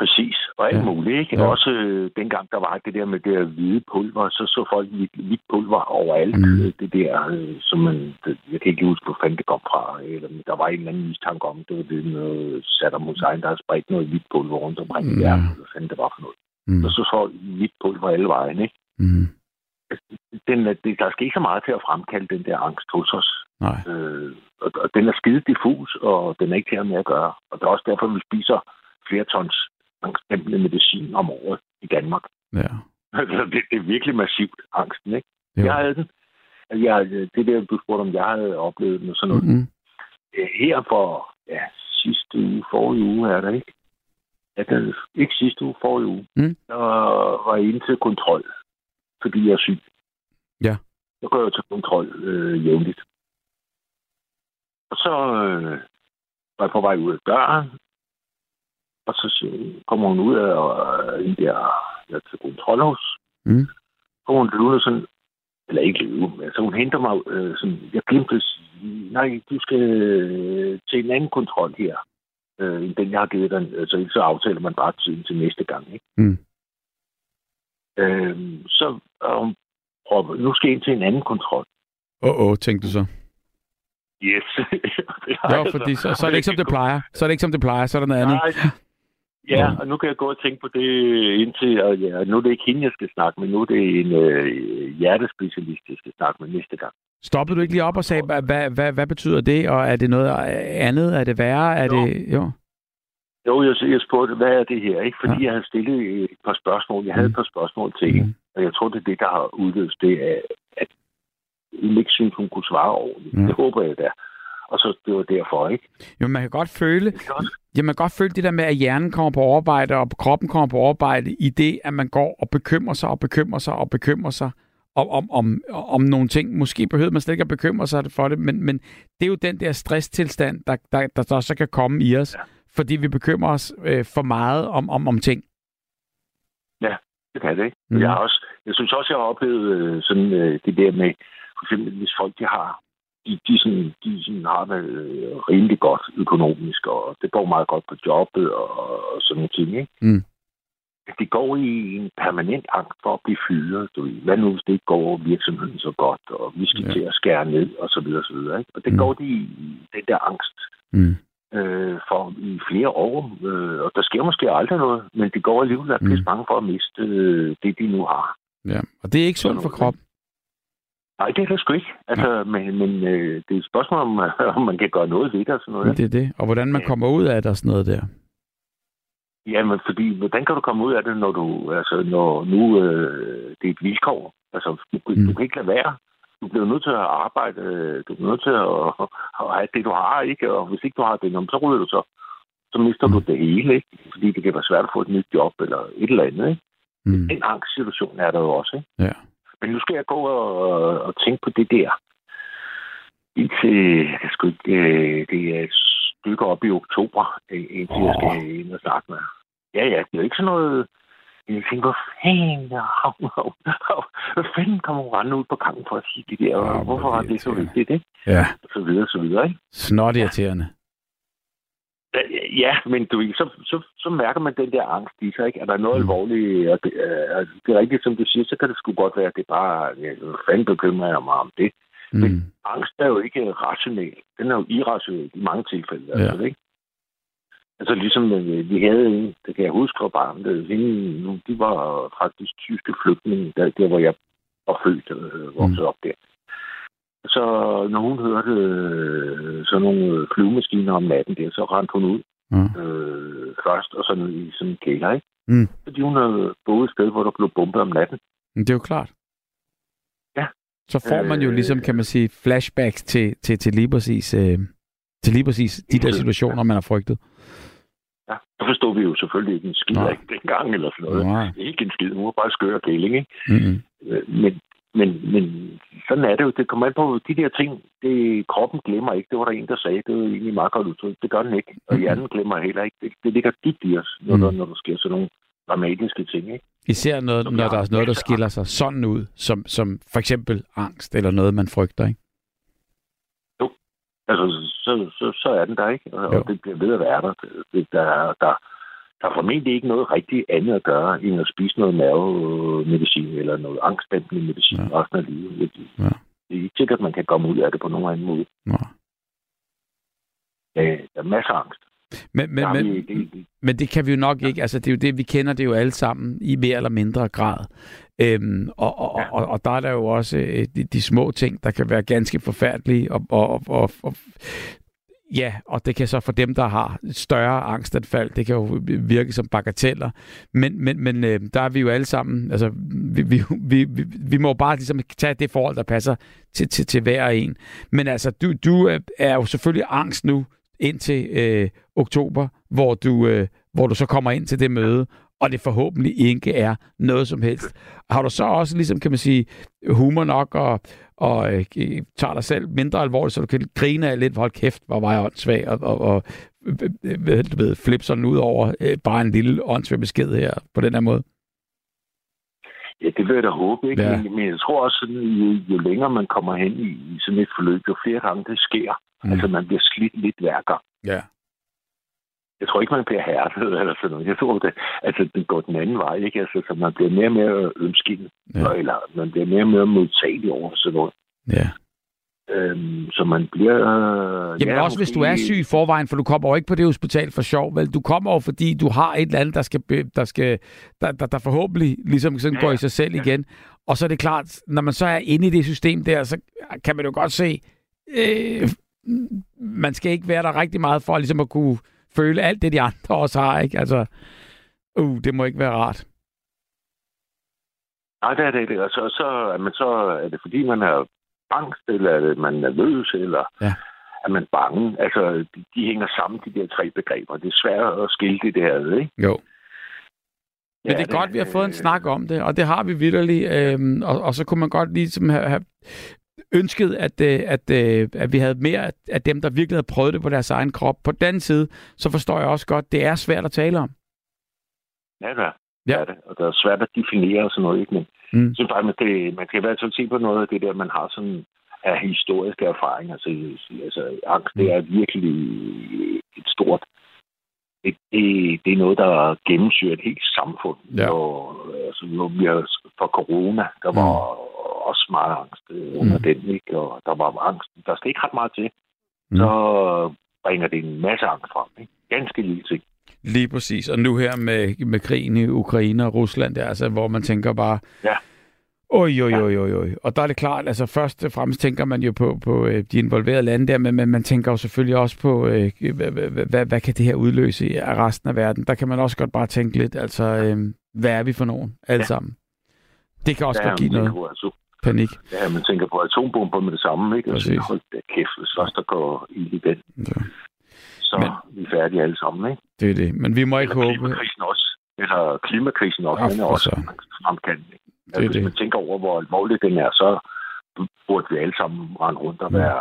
Præcis, og alt Ja. muligt, ikke? Ja. Også øh, dengang, der var det der med det der hvide pulver, så så folk hvidt, hvidt pulver overalt. Mm. Mm. Det der, øh, som man, det, jeg kan ikke huske, hvor fanden det kom fra. Eller, der var en eller anden mistanke om, det var det med Saddam Hussein, der havde spredt noget hvidt pulver rundt omkring i verden. Hvad fanden det var for noget. Mm. Og så så hvidt pulver alle vejen, ikke? Mm. Den, er- det, der skal ikke så meget til at fremkalde den der angst hos os. Nej. Øh, og, og den er skide diffus, og den er ikke til at med at gøre. Og det er også derfor, vi spiser flere tons angstdæmpende medicin om året i Danmark. Ja. Altså, det, det er virkelig massivt, angsten, ikke? Jo. Jeg havde den. Jeg, det der, du spurgte om, jeg havde oplevet den og sådan noget. Mm. Øh, Her for ja, sidste uge, forrige uge er der ikke. Ja, det, ikke sidste uge, forrige uge. Mm. Der var jeg inde til kontrol, fordi jeg er syg. Ja. Jeg går jo til kontrol øh, jævnligt. Og så øh, var jeg på vej ud af døren, og så kommer hun ud af øh, hende der, jeg er til kontrol hos. Mm. Og hun løber sådan, eller ikke løbe, altså hun henter mig øh, sådan, jeg glemte at sige, nej, du skal øh, til en anden kontrol her, øh, end den jeg har givet dig. Altså så aftaler man bare tiden til næste gang, ikke? Mm. Øh, så og hun prøver, nu skal jeg ind til en anden kontrol. Åh, oh, oh, tænkte du så. Yes. [LAUGHS] Jo, fordi så, så er det ikke som det plejer. Så er det ikke som det plejer, så er der noget andet. Nej, Ja, og nu kan jeg gå og tænke på det indtil, og ja, nu er det ikke hende, jeg skal snakke med, nu er det en øh, hjertespecialist, jeg skal snakke med næste gang. Stoppede du ikke lige op og sagde, hvad, hvad, hvad, hvad betyder det, og er det noget andet? Er det værre? Er Jo. det... Jo. Jo, jeg, jeg spurgte, hvad er det her? Ikke fordi Ja. jeg havde stillet et par spørgsmål. Jeg havde Mm. et par spørgsmål til hende, og jeg tror, det er det, der har udløst det, at, at hun ikke synes, hun kunne svare ordentligt. Ja. Det håber jeg da. Og så det var derfor, ikke? Jo, man kan godt føle, ja, man kan godt føle det der med, at hjernen kommer på overarbejde, og kroppen kommer på overarbejde, i det, at man går og bekymrer sig og bekymrer sig og bekymrer sig om, om, om, om nogle ting. Måske behøver man slet ikke at bekymre sig for det, men, men det er jo den der stresstilstand, der, der, der, der så kan komme i os, ja. Fordi vi bekymrer os øh, for meget om, om, om ting. det kan det, ikke? Mm. Jeg, har også, jeg synes også, jeg har oplevet øh, sådan, øh, det der med, for eksempel hvis folk, de har de, de, sådan, de sådan har det øh, rimelig godt økonomisk, og det går meget godt på jobbet og, og sådan nogle ting, ikke? Mm. De går i en permanent angst for at blive fyret. Du ved. Hvad nu, hvis det ikke går virksomheden så godt, og vi skal Ja. ja. til at skære ned, og så videre, og så videre. Ikke? Og det mm. går de i den der angst Mm. Øh, for i flere år. Øh, og der sker måske aldrig noget, men de går alligevel og er Mm. bange for at miste øh, det, de nu har. Ja. Og det er ikke sundt for kroppen. Nej, det er det sgu ikke. Altså, men, men øh, det er et spørgsmål, om, [LAUGHS] om man kan gøre noget ved det og sådan noget. Men det er det. Og hvordan man kommer ud af det og sådan noget der. Jamen, fordi, hvordan kan du komme ud af det, når du, altså, når nu øh, det er et vilkår? Altså, du, mm. du kan ikke lade være. Du bliver nødt til at arbejde, øh, du bliver nødt til at, [LAUGHS] at have det, du har, ikke? Og hvis ikke du har det, så ryger du så. Så mister mm. du det hele, ikke? Fordi det kan være svært at få et nyt job eller et eller andet, ikke? Mm. Den angstsituation er der jo også, ikke? Ja. Men nu skal jeg gå og, og tænke på det der. Indtil, jeg skal øh, det er et stykke op i oktober, øh, indtil jeg skal ind og snakke med. Ja, ja, det er jo ikke sådan noget... Jeg tænker, hvor fanden, hav, hav, hav, hvad fanden kommer hun rendende ud på gangen for at sige det der? Ja, og hvor hvorfor er var det så vigtigt, ikke? Ja. Og så videre, så videre, ikke? Snot irriterende. Ja, men du så, så, så mærker man den der angst i sig, ikke? Er der noget Mm. alvorligt? Og det, øh, det er rigtigt, som du siger, så kan det sgu godt være, at det bare... Ja, fanden bekymrer jeg mig om det? Mm. Men angst er jo ikke rationel. Den er jo irrationel i mange tilfælde. Ja. Altså, ikke? Altså ligesom øh, vi havde en, det kan jeg huske fra barnet, hende, nu, de var faktisk tyske flygtninge, der, der hvor jeg var født og øh, vokset Mm. op der. Så når hun hørte øh, sådan nogle flyvemaskiner om natten der, så rendte hun ud Ja. øh, først, og så ned i sådan en kælder, ikke? Mm. Fordi hun havde boet et sted, hvor der blev bombet om natten. Men det er jo klart. Ja. Så får man jo Øh. ligesom, kan man sige, flashbacks til, til, til lige præcis, øh, til lige præcis de der situationer, man har frygtet. Ja, så forstod vi jo selvfølgelig ikke en skid Nej. dengang eller sådan noget. Nej. Ikke en skid, hun var bare skør kæling, ikke? Mm-hmm. Men, men, men sådan er det jo. Det kommer an på de der ting. Det, kroppen glemmer ikke. Det var der en, der sagde. Det var egentlig meget godt udtryk. Det gør den ikke. Og hjernen glemmer heller ikke. Det, det ligger dybt i os, når, Mhm. der, når der sker sådan nogle dramatiske ting. Ikke? Især noget, Som når der er noget, der skiller sig sådan ud, som, som for eksempel angst eller noget, man frygter, ikke? Altså, så, så, så er den der, ikke? Og, Jo. det bliver ved at være der. Det, der, er- der, der er formentlig ikke noget rigtig andet at gøre, end at spise noget nervemedicin eller noget angstdæmpende medicin Ja. resten af livet. Det, Ja. det er ikke sikkert, at man kan komme ud af det på nogen anden måde. Nå. Øh, der er masser af angst. Men, men, men, Men det kan vi jo nok ikke. Altså, det er jo det, vi kender det jo alle sammen i mere eller mindre grad. Øhm, og, og, og, og der er der jo også øh, de, de små ting, der kan være ganske forfærdelige. Og, og, og, og, ja, og det kan så for dem, der har større angstanfald, det kan jo virke som bagateller. Men, men, men øh, der er vi jo alle sammen, altså vi, vi, vi, vi, må bare ligesom tage det forhold, der passer til, til, til hver en. Men altså, du, du er- er jo selvfølgelig angst nu indtil øh, oktober, hvor du, øh, hvor du så kommer ind til det møde, og det forhåbentlig ikke er noget som helst. Har du så også, ligesom kan man sige, humor nok og, og øh, tager dig selv mindre alvorligt, så du kan grine af lidt, hold kæft, hvor var jeg åndssvag, og, og, og øh, øh, du ved, flip sådan ud over øh, bare en lille åndssvag besked her på den her måde? ja, det vil jeg da håbe, ikke? Ja. Men, jeg tror også, sådan, jo, jo længere man kommer hen i, i sådan et forløb, jo flere gange det sker. Mm. Mm. Altså, man bliver slidt lidt hver gang. Ja. Jeg tror ikke, man bliver hærdet eller sådan noget. Jeg tror, det, altså, det går den anden vej, ikke? Altså, så man bliver mere og mere ømskindet, Ja. eller man bliver mere og mere modtagelig over sådan noget. ja. Øhm, så man bliver... Øh, Jamen ja, også hvis du er syg i forvejen, for du kommer jo ikke på det hospital for sjov, vel? Du kommer jo, fordi du har et eller andet, der, skal, der, skal, der, der, der forhåbentlig ligesom sådan Ja, går i sig selv Ja. igen. Og så er det klart, når man så er inde i det system der, så kan man jo godt se, øh, man skal ikke være der rigtig meget for ligesom at kunne føle alt det, de andre også har, ikke? Altså, uh, det må ikke være rart. Nej, det er det ikke. Og så, så, man så er det fordi, man er angst, eller er det, man er nervøs, eller Ja. er man bange? Altså, de, de hænger sammen, de der tre begreber. Det er svært at skille det der ikke? Jo. Men Ja, det er godt, vi har fået en øh, snak om det, og det har vi vidderligt. Øhm, og, og så kunne man godt ligesom have, have ønsket, at, øh, at, øh, at vi havde mere af- dem, der virkelig havde prøvet det på deres egen krop. På den side, så forstår jeg også godt, det er svært at tale om. Ja, det er. Ja. Det er det. Og det er svært at definere og sådan noget, ikke? Men Mm. synes bare, man, det, man kan i hvert fald se på noget af det der, man har sådan af historiske erfaringer. Altså, altså angst, det er virkelig et stort... Det, det, det er noget, der gennemsyrer et helt samfund. Ja. Og, altså, nu, vi har, for corona, der var også meget angst øh, under Mm. den, ikke? Og der var angst. Der skal ikke ret meget til. Mm. Så bringer det en masse angst frem, ikke? Ganske lille ting. Lige præcis. Og nu her med, med krigen i Ukraine og Rusland, der, altså, hvor man tænker bare, Ja. Oj, oj, oj, oj, oj. Og der er det klart, altså først og fremmest tænker man jo på, på øh, de involverede lande der, men, men man tænker jo selvfølgelig også på, øh, hvad, hvad, kan det her udløse i af resten af verden? Der kan man også godt bare tænke lidt, altså, øh, hvad er vi for nogen alle Ja. sammen? Det kan også Ja, godt give noget altså, panik. Ja, man tænker på atombomber med det samme, ikke? Og så Præcis. hold da kæft, hvis først der går ild i den, Ja. så Men- vi er færdige alle sammen, ikke? Det er det. Men vi må ikke Eller håbe... klimakrisen også. Eller klimakrisen også, Ja, den er også fremkaldende. Det Altså, hvis det. man tænker over, hvor alvorlig den er, så burde vi alle sammen rende rundt og være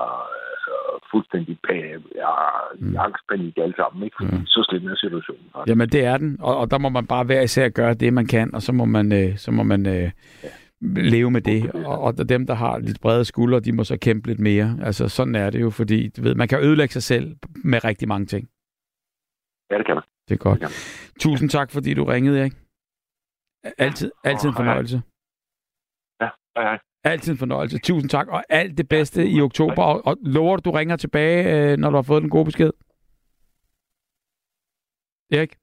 altså, fuldstændig pa- ja, Mm. angstpanik alle sammen, ikke? Fordi Ja. så slem er situationen. faktisk. Jamen, det er den. Og, og der må man bare hver især gøre det, man kan, og så må man, øh, så må man øh, leve med det. Og, og dem, der har lidt brede skuldre, de må så kæmpe lidt mere. Altså, sådan er det jo, fordi du ved, man kan ødelægge sig selv med rigtig mange ting. Ja, det kan man. Det er godt. Det. Tusind tak, fordi du ringede, Erik. Altid, altid en fornøjelse. Ja, hej, hej. Altid en fornøjelse. Tusind tak, og alt det bedste i oktober. Og, og lover du, du ringer tilbage, øh, når du har fået den gode besked? Erik?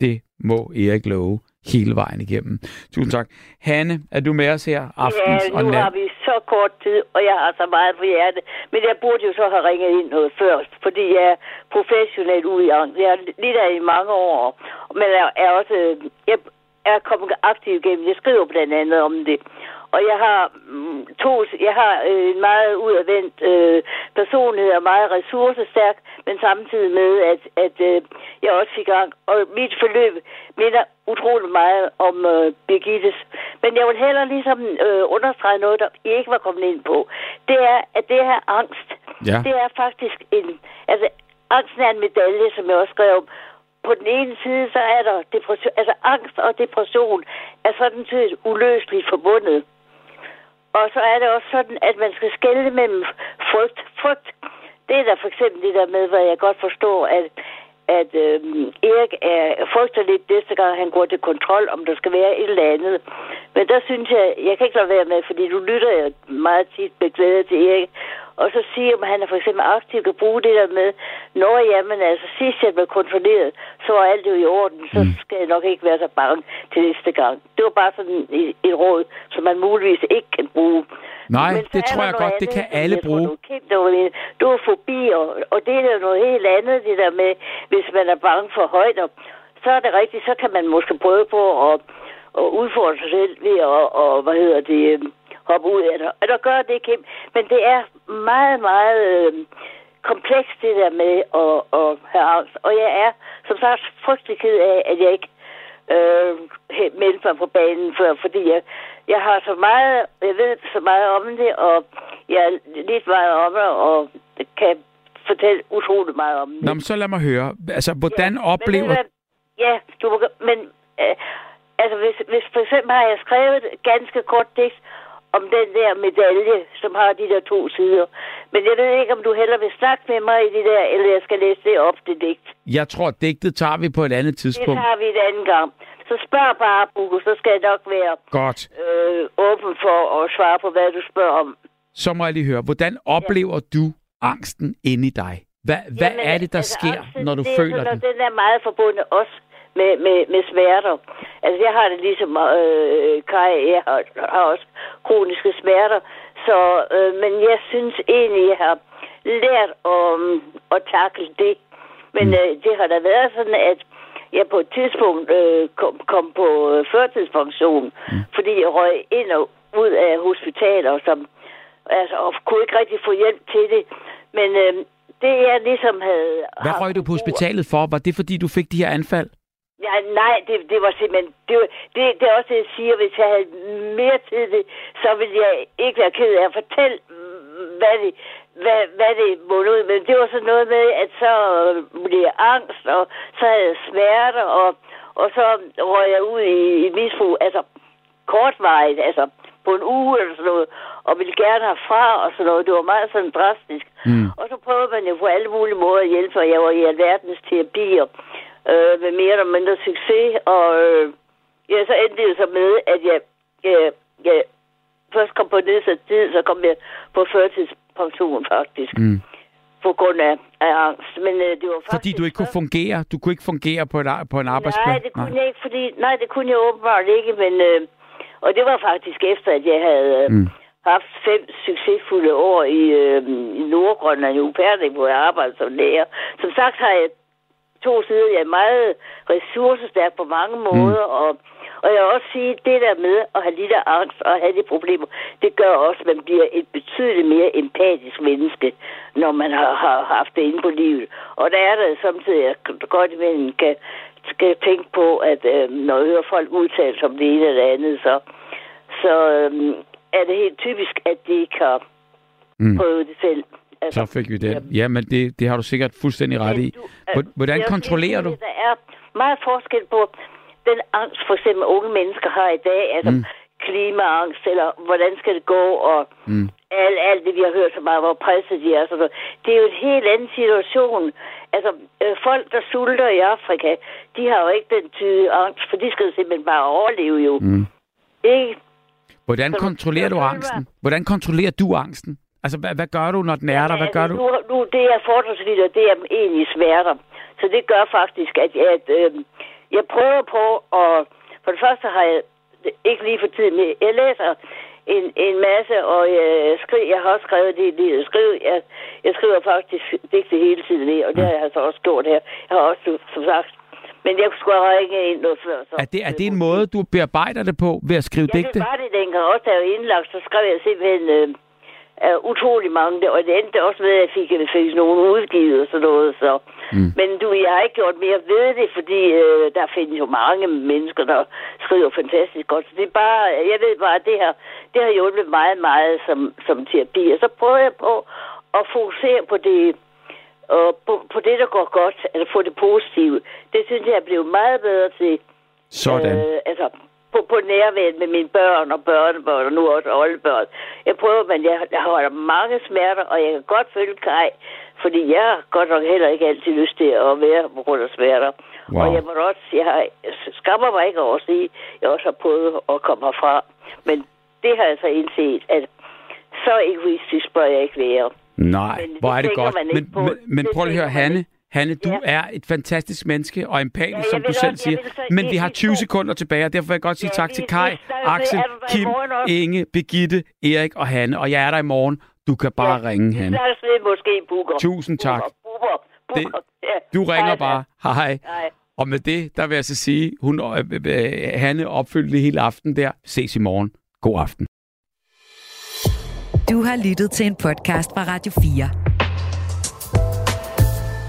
Det må Erik love hele vejen igennem. Tusind tak. Hanne, er du med os her aftens Ja, og nu nat? har vi så kort tid, og jeg har så meget på hjertet. Men jeg burde jo så have ringet ind noget før, fordi jeg er professionel ude i. Jeg har lidt af i mange år, men jeg er også... Jeg er kommet aktivt igennem. Jeg skriver blandt andet om det. Og jeg har mm, to, jeg har øh, en meget udadvendt øh, personlighed og meget ressourcestærk, men samtidig med, at, at øh, jeg også fik gang. Og mit forløb minder utrolig meget om øh, Birgittes. Men jeg vil heller ligesom øh, understrege noget, der I ikke var kommet ind på. Det er, at det her angst, Ja. det er faktisk en... Altså, angsten er en medalje, som jeg også skrev om. På den ene side, så er der depression, altså angst og depression er sådan set uløseligt forbundet. Og så er det også sådan, at man skal skelne mellem frygt. Frygt, det er der for eksempel det der med, hvad jeg godt forstår, at, at øhm, Erik er, frygter lidt næste gang, han går til kontrol, om der skal være et eller andet. Men der synes jeg, jeg kan ikke lade være med, fordi du lytter jo meget tit med glæde til Erik, og så siger om han er for eksempel aktiv, kan bruge det der med, når jamen altså sidst jeg blev kontrolleret, så var alt jo i orden, så skal jeg nok ikke være så bange til næste gang. Det var bare sådan et, et råd, som man muligvis ikke kan bruge. Nej, Men det tror jeg godt, det andet, kan som alle jeg tror, bruge. Du, det. du er forbi, og, og det er jo noget helt andet, det der med, hvis man er bange for højder, så er det rigtigt, så kan man måske prøve på at, at udfordre sig selv ved at, og, hvad hedder det, øhm, hoppe ud af det. Og der gør det, Kim. Men det er meget, meget øh, komplekst, det der med at, at have angst. Og jeg er, som sagt, frygtelig ked af, at jeg ikke øh, meldte mig på banen før, fordi jeg, jeg har så meget, jeg ved så meget om det, og jeg er lidt meget om det, og kan fortælle utroligt meget om det. Nå, men så lad mig høre. Altså, hvordan Men oplever... hvad? Ja, du men øh, altså hvis, hvis for eksempel har jeg skrevet et ganske kort digt om den der medalje, som har de der to sider. Men jeg ved ikke, om du heller vil snakke med mig i det der, eller jeg skal læse det op, det digt. Jeg tror, digtet tager vi på et andet Det tidspunkt. tager vi en anden gang. Så spørg bare, Buko, så skal jeg nok være Godt. øh, åben for at svare på, hvad du spørger om. Så må jeg lige høre, hvordan oplever du angsten inde i dig? Hvad, hvad Jamen, er det, der altså, sker, angsten, når du det er føler sådan, den? Den er meget forbundet også med, med, med smerter. Altså, jeg har det ligesom øh, Kai, jeg har, har også kroniske smerter. Så, øh, men jeg synes egentlig, jeg har lært om at takle det. Men Mm. øh, det har da været sådan, at jeg på et tidspunkt øh, kom, kom på øh, førtidspension, Mm. fordi jeg røg ind og ud af hospitaler, som, altså, og kunne ikke rigtig få hjælp til det. Men øh, det, jeg ligesom havde... Hvad røg du på hospitalet for? Var det, fordi du fik de her anfald? Ja, nej, det, det var simpelthen... Det, var- det, det er også det, jeg siger. Hvis jeg havde mere tid, til det, så ville jeg ikke være ked af at fortælle, hvad det, hvad, hvad det måtte ud. Men det var sådan noget med, at så blev jeg angst, og så havde jeg smerter, og, og så røg jeg ud i, i misbrug. Altså, kortvarigt, altså på en uge eller sådan noget, og ville gerne have fra og sådan noget. Det var meget sådan drastisk. Mm. Og så prøvede man jo på alle mulige måder at hjælpe, og jeg var i alverdens terapier øh, med mere eller mindre succes, og øh, ja, så endte det jo så med, at jeg, jeg, jeg først kom på nedsat tid, så kom jeg på førtidspension faktisk, Mm. på grund af, af angst. Men øh, det var faktisk... Fordi du ikke kunne fungere? Du kunne ikke fungere på, et, på en arbejdsplads? Nej, det kunne jeg ikke, fordi... Nej, det kunne jeg åbenbart ikke, men... Øh, og det var faktisk efter, at jeg havde øh, Mm. haft fem succesfulde år i, øh, i Nordgrønland i Upernik, hvor jeg arbejdede som lærer. Som sagt har jeg to sider. Jeg er meget ressourcestærk på mange måder, mm. og, og jeg vil også sige, det der med at have lidt angst og have de problemer, det gør også, at man bliver et betydeligt mere empatisk menneske, når man har, har haft det inde på livet. Og der er der samtidig, at jeg godt imellem kan, skal tænke på, at øh, når jeg hører folk udtale sig om det ene eller det andet, så, så øh, er det helt typisk, at de har Mm. prøvet det selv. Altså, Så fik vi det. Ja, men det, det har du sikkert fuldstændig ret i. Hvor- Hvordan kontrollerer du? Der er meget forskel på den angst, for eksempel unge mennesker har i dag, altså Mm. klimaangst, eller hvordan skal det gå, og Mm. alt, alt det, vi har hørt så meget, hvor presset de er. Sådan noget. Det er jo en helt anden situation. Altså, øh, folk, der sulter i Afrika, de har jo ikke den tyde angst, for de skal simpelthen bare overleve jo. Mm. Ikke? Hvordan Så- kontrollerer du angsten? Hvordan kontrollerer du angsten? Altså, hvad, hvad gør du, når den er der? Hvad gør du? Nu, nu det er fordragsvidt, og det er egentlig smerter. Så det gør faktisk, at, jeg, at øh, jeg prøver på at... For det første har jeg ikke lige for tiden... Jeg læser en, en masse, og jeg, skriver, jeg har også skrevet det, det jeg skriver. Jeg, jeg skriver faktisk digte hele tiden ned, og det har jeg altså også gjort her. Jeg har også, som sagt, men jeg skulle have ringet ind noget før. Så. Er det, er det en måde, du bearbejder det på ved at skrive ja, digte? det var det dengang også, da jeg var indlagt, så skrev jeg simpelthen øh, uh, utrolig mange, og det endte også med, at jeg fik, jeg fik nogen udgivet og sådan noget. Så. Mm. Men du, jeg har ikke gjort mere ved det, fordi øh, der findes jo mange mennesker, der skriver fantastisk godt. Så det er bare, jeg ved bare, at det her, det har hjulpet meget, meget som, som terapi. Og så prøver jeg på at fokusere på det, og på, på det, der går godt, eller på det positive. Det synes jeg er blevet meget bedre til. Sådan. Øh, altså, på, på nærværet med mine børn og børnebørn, og nu også oldebørn. Jeg prøver, men jeg, jeg har mange smerter, og jeg kan godt følge Kai, fordi jeg har godt nok heller ikke altid lyst til at være på grund af smerter. Wow. Og jeg må også, jeg, har, jeg skammer mig ikke over at sige, at jeg også har prøvet at komme herfra. Men det har jeg så indset, at så egoistisk bør jeg ikke være. Nej, Men det hvor er det godt. Men, men, men Det prøv lige at høre, Hanne. Hanne, du Ja. er et fantastisk menneske og empatisk, Ja, som du selv også- siger. Men vi har sige 20 to- sekunder tilbage, og derfor vil jeg godt sige Ja, tak til Kai, Axel, Kim? Inge, Begitte, Erik og Hanne. Og jeg er der i morgen. Du kan bare ringe, Vi Hanne. ved måske, Booker. Tusind tak. Booker, Booker, Booker. Ja. Du ringer Hej, bare. Hej. Hej. Og med det, der vil jeg så sige, hun, øh, øh, Hanne opfyldte det hele aften der. Ses i morgen. God aften. Du har lyttet til en podcast fra Radio 4.